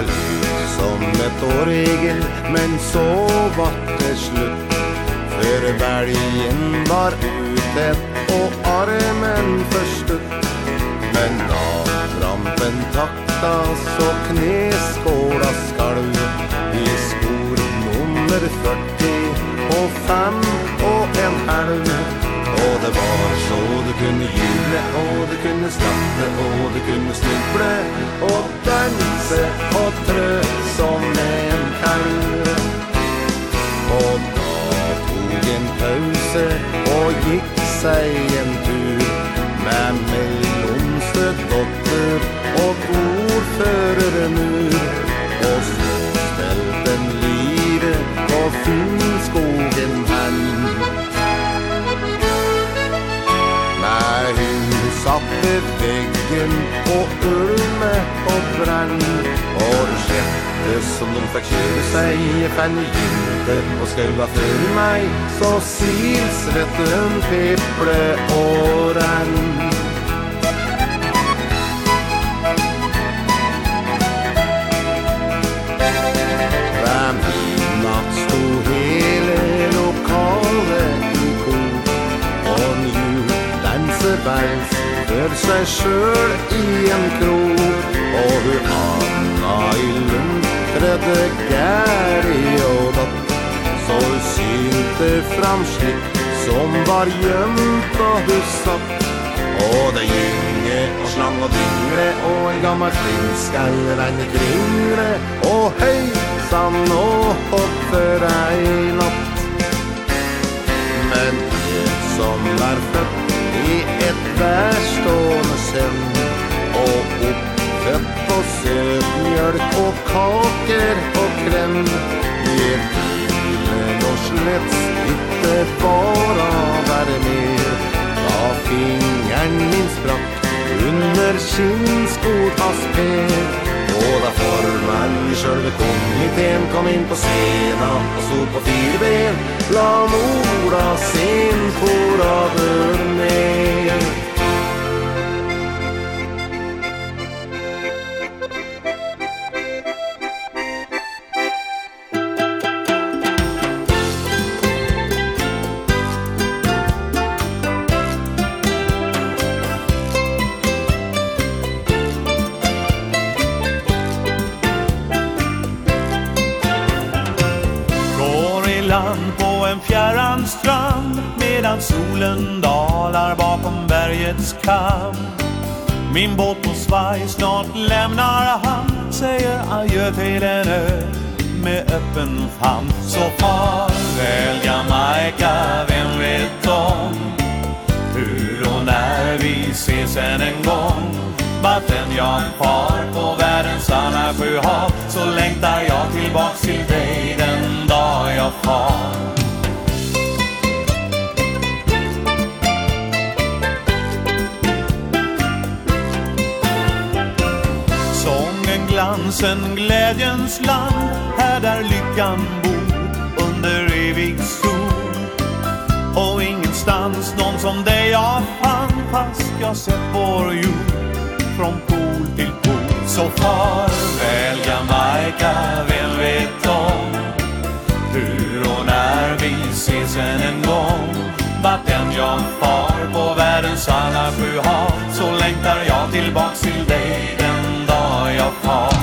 liv som ett orgel Men så var det slutt För välgen var ute och armen förstutt. Men av rampen takta Så knäskåla skalv. I skor nummer 40 och fem och en halv. Og det var så du kunne jule, og du kunne snakke, og du kunne snuble, og danse Lasse och trö som en kaur Och jag tog en pause och gick sig en tur. Men mellom dotter och bor före mur. Och så ställt en lire på finskogen hand När huset bevegde ryggen og ulme og brann Og det skjedde som de fick köra sig fann inte og skruva før meg Så silsvetten peple og rann Bye med seg sjøl i en krok Og hun Anna i lund redde gæri og datt Så hun synte fram slik som var gjemt og hun satt Og det gynge og slang og dyngre og en gammel flinskall Regne kringre og høy sann og hopper ei natt. Men det som er født i ett värstående sömn Och uppfött på sötmjölk och kakor och kräm. Ger filmen slett ikke bare være värme Da fingeren min sprakk under skinnskotas fast pek båda forman i själva kommittén kom in på scenen och stod på fyra ben la mora sin på raden ner. lämnar han Säger adjö till en ö Med öppen famn. Så farväl Jamaica Vem vet om Hur och när vi ses än en gång? Vatten jag far på världens alla sju hav Så längtar jag tillbaks till dig Den dag jag far. Rosen glädjens land. Här där lyckan bor Under evig sol. Och ingenstans Någon som dig jag fann Fast jag sett vår jord. Från pol till pol Så farväl Jamaica Vem vet om. Hur och när vi ses än en gång. Vart än jag far På världens alla sju hav Så längtar jag tillbaks till dig Den dag jag far.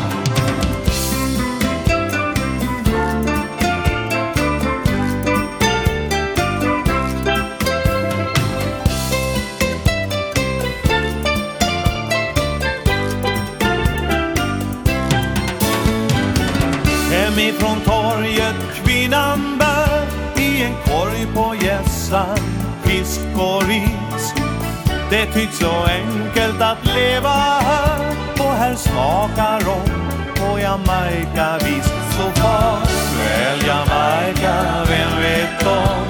Det tycks så enkelt att leva här. Och här smakar rom på Jamaica vis så fast. Väl Jamaica, vem vet om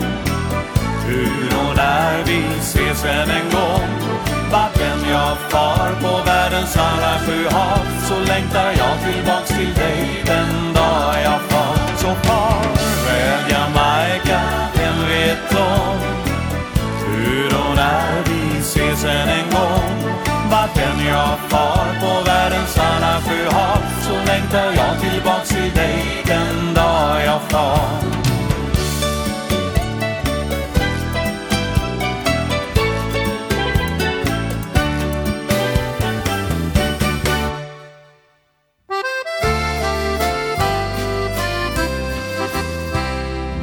Hur och när vi ses än en gång. Vart än jag far på världens alla sju hav Så längtar jag tillbaks till dig den dag jag far Så far, väl Jamaica, vem vet om Hur och när jag far på världens alla sjöhav Så längtar jag tillbaks till dig den dag jag far.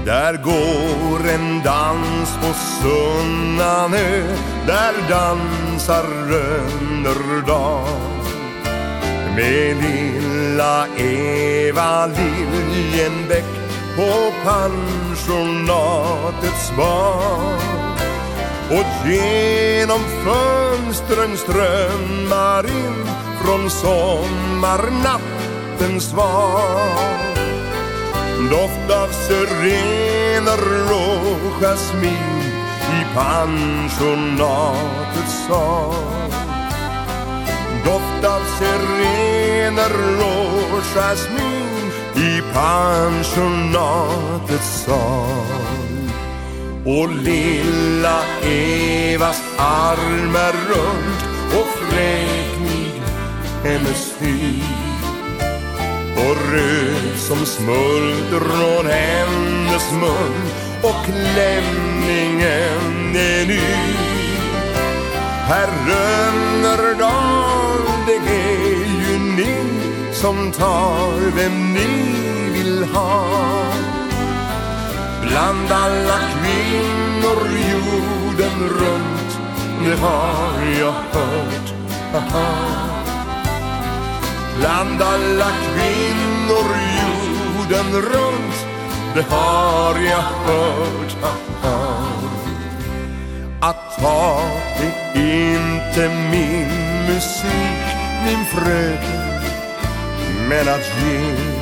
Där går en dans på Sunnanö Där dans dansar rönnerdal Med lilla Eva Liljenbäck På pensionatets bar Och genom fönstren strömmar in Från sommarnattens svar. Doft av syrener och jasmin pensionatet sa Doft av sirener och jasmin i pensionatets sal. Och lilla Evas armar runt och fräknig hennes hy Och röd som smultron hennes mun och lämningen är ny. Herr Rönnerdal, det är ju ni som tar vem ni vill ha. Bland alla kvinnor jorden runt, det har jag hört, aha. Bland alla kvinnor jorden runt det har jag hört att han Att ta det inte min musik, min fröken Men att ge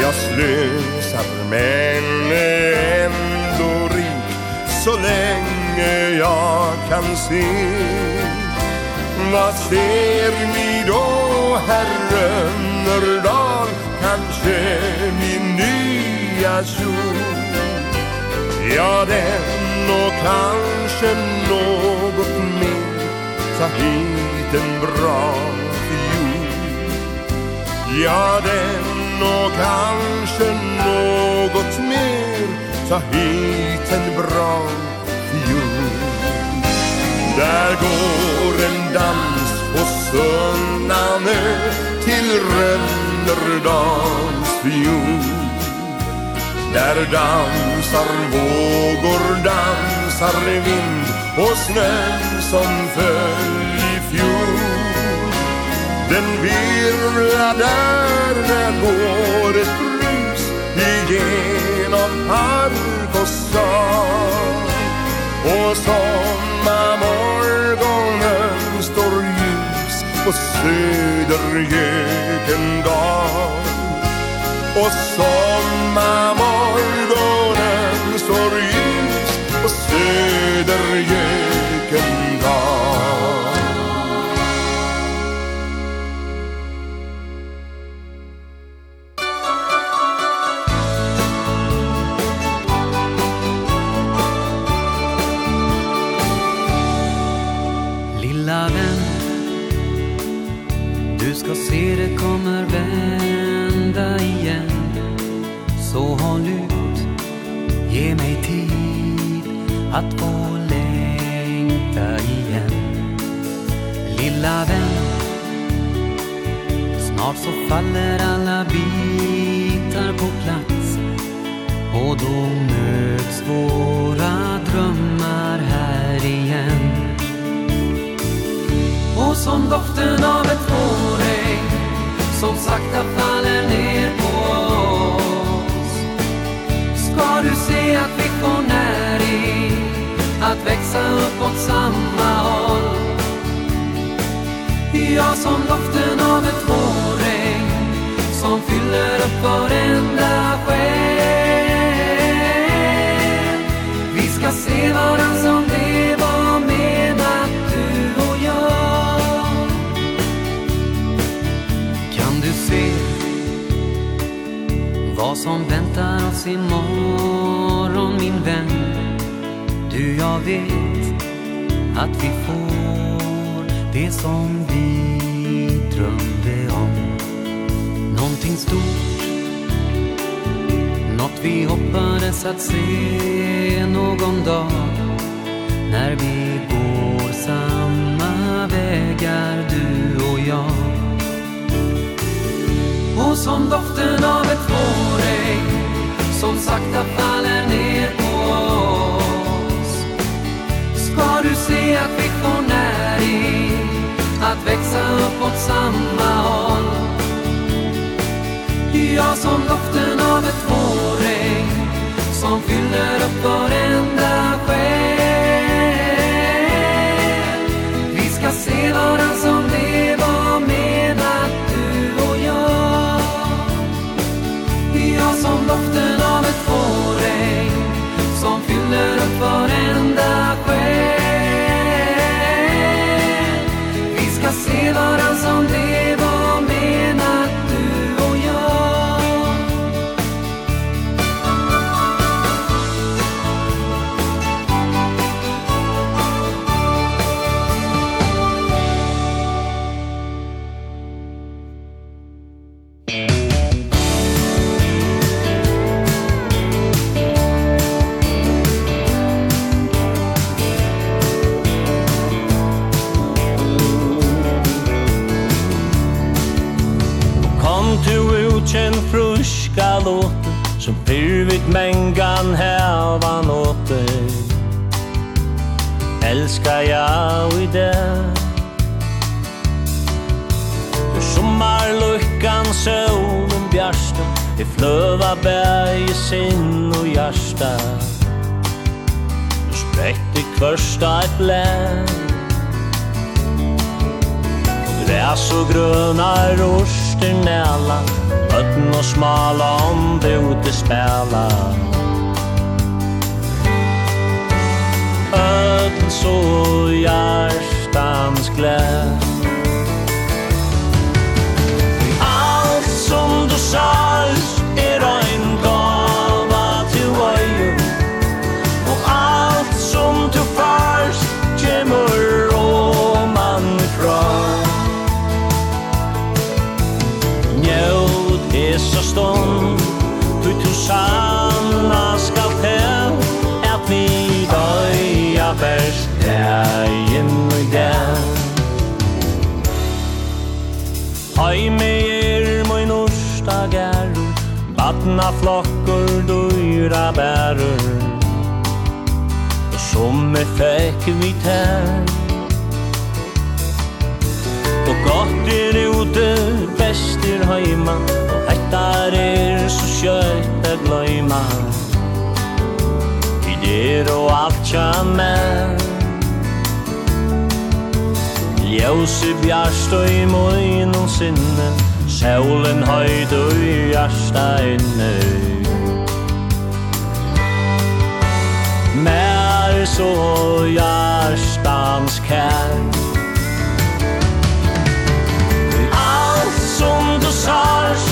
Jag slösar men ändå rik Så länge jag kan se. Vad ser ni då, herre, när kanske min nya sol Ja, den och kanske något mer Ta hit en bra fiol. Ja, den och kanske något mer Ta hit en bra fiol. Där går en dans på Sunnanö till Rönn Sommardalsfjord Där dansar vågor, dansar vind Och snön som föll i fjol. Den virrar där när håret brus Igenom park och stad. Och sommarmorgonen står ljus på Södergötendal Och sommarmorgonen står ljus på Södergötendal att få längta igen. Lilla vän Snart så faller alla bitar på plats. Och då möts våra drömmar här igen. Och som doften av ett vårregn Som sakta faller ner på oss. Ska du se att vi får när att växa upp åt samma håll. Jag som doften av ett vårregn som fyller upp varenda själ. Vi ska se varann som det var menat du och jag. Kan du se vad som väntar oss imorgon min vän? du jag vet att vi får det som vi drömde om. Någonting stort Något vi hoppades att se någon dag. När vi går samma vägar du och jag. Och som doften av ett vårregn Som sakta faller ner. se att vi får näring Att växa upp åt samma håll. Jag som doften av ett vårregn Som fyller upp varenda själ. Vi ska se varann som det var menat Du och jag. Jag som doften av ett vårregn Som fyller upp varenda Döva berg i sinn og hjärsta Du spräckte kvörsta ett blän Gräs och gröna roster näla Ötten och smala om bote späla Ötten så hjärstans gläd Allt som du sars stund. Du tu sanna skal til At vi døya best Dægin og dæg Heime er min ursta gærur Vatna flokkur dyra bærur Som er fekk vi tær Og gott er ute, best er heima. Hattar er så kjøyt det gløyma Tider og alt kjamme Ljøse bjarst og i møynum sinne Sjålen høyd og i hjarsta inne. Mer så hjartans kær. Alt som du sars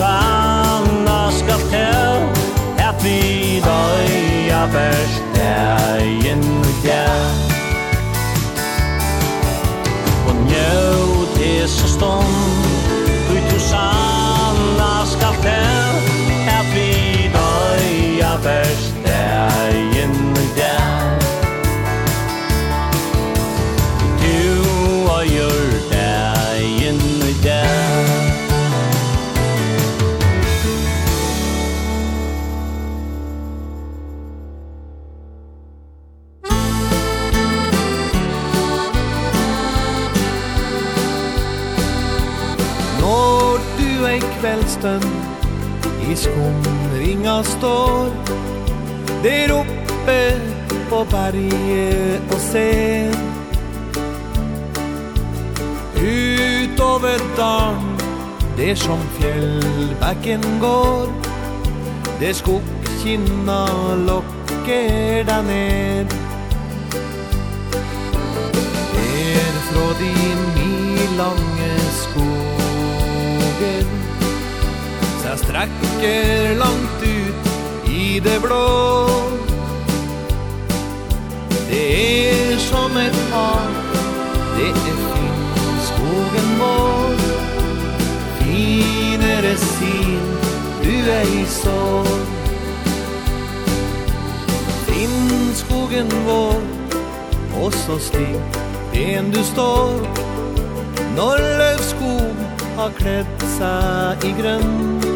sanna skal tell at vi døya best dægen i dag og njød hese stund du du sanna skal tell at vi døya best luften I skumringa står Der oppe på berget og ser Utover dalen Der som fjellbekken går. Der skogkinna lokker deg ned Er fra de milange strekker langt ut i det blå. Det er som et hav, det er fint skogen vår. Finere sin, du er i sår. Finn skogen vår, og så stig den du står. Når løvskog har kledd seg i grønn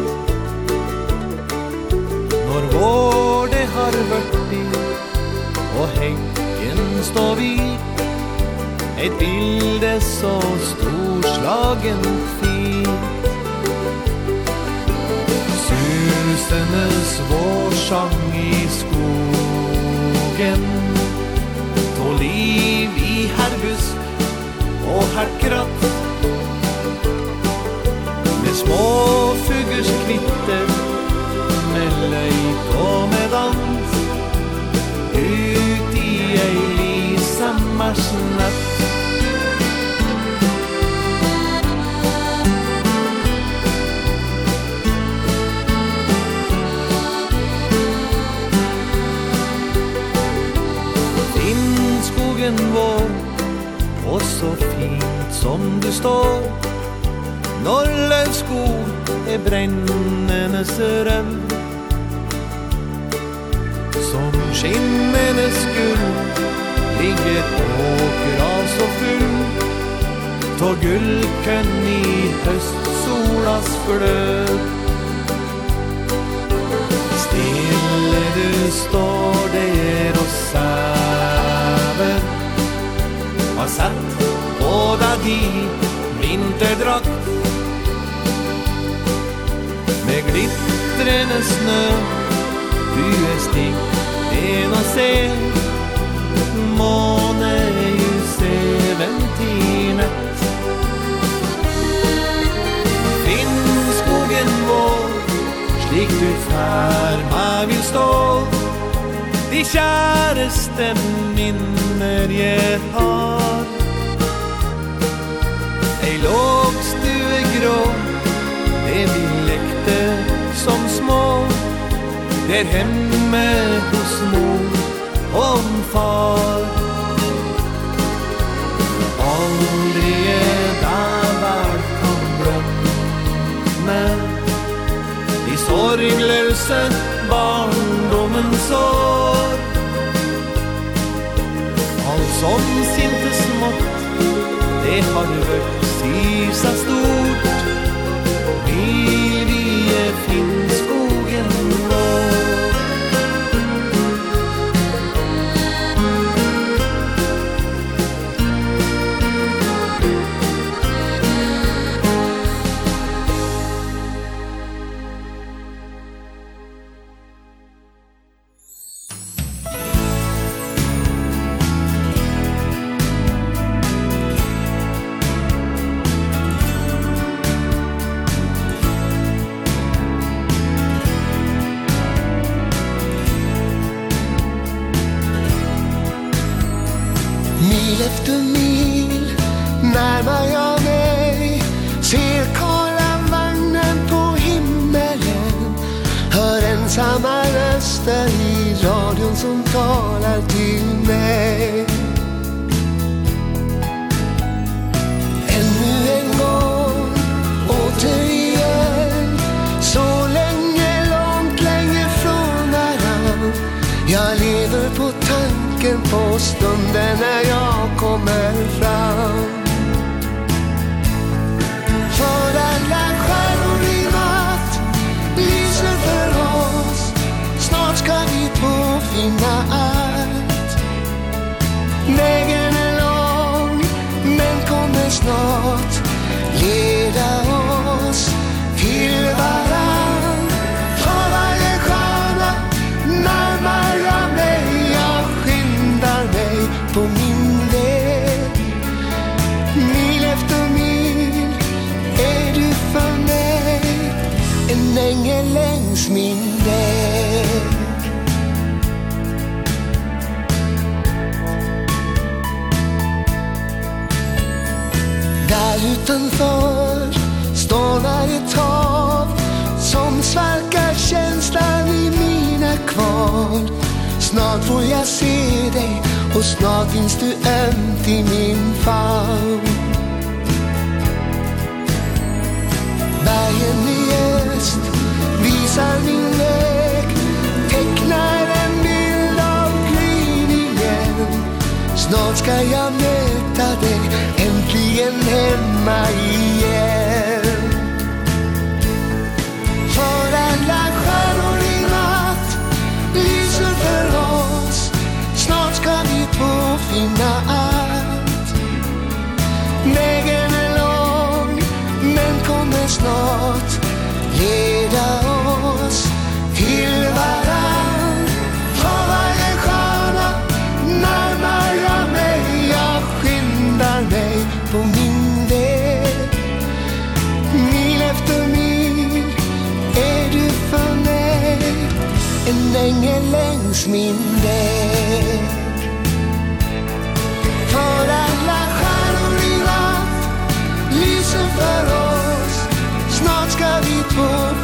Når vår det har vært i Og hengen står hvit Et bilde så storslagen fint. Susenes vår sang i skogen På liv i herbusk og her kratt Med små fuggers kvitter med løyt og med dans Ut i ei lysa Finn skogen vår Og så fint som du står. Når løvskog er brennende strøm skimmenes gull Ligger åker av så full. Tå gullkønn i høstsolas flød Stille du står, det er oss sæven Har sett på deg di vinterdrakt Med glittrende snø Du er stikk en og sen. Måneljus eventyret Finn skogen vår Slik du ferma vil stå. De kjæreste minner jeg har. Ei lågstue grå Det vi lekte som små. Der hemme hos mor och far. Aldri är där kan brömme I sorgløse barndomens år Alt som syntes smått Det har vært i stort får jag se dig Och snart finns du ömt i min famn. Bergen i öst visar min väg Tecknar en bild av gryn igen. Snart ska jag möta dig Äntligen hemma igen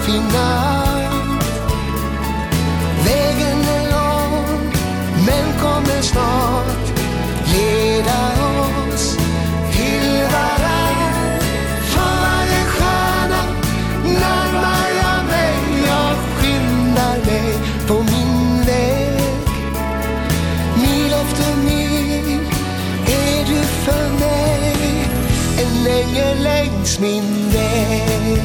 final Vägen är lång men kommer snart. Leda oss till varann För Varje stjärna närmar jag mig. Jag skyndar mig på min väg. Mil efter mil är du för mig. En ängel längs min väg.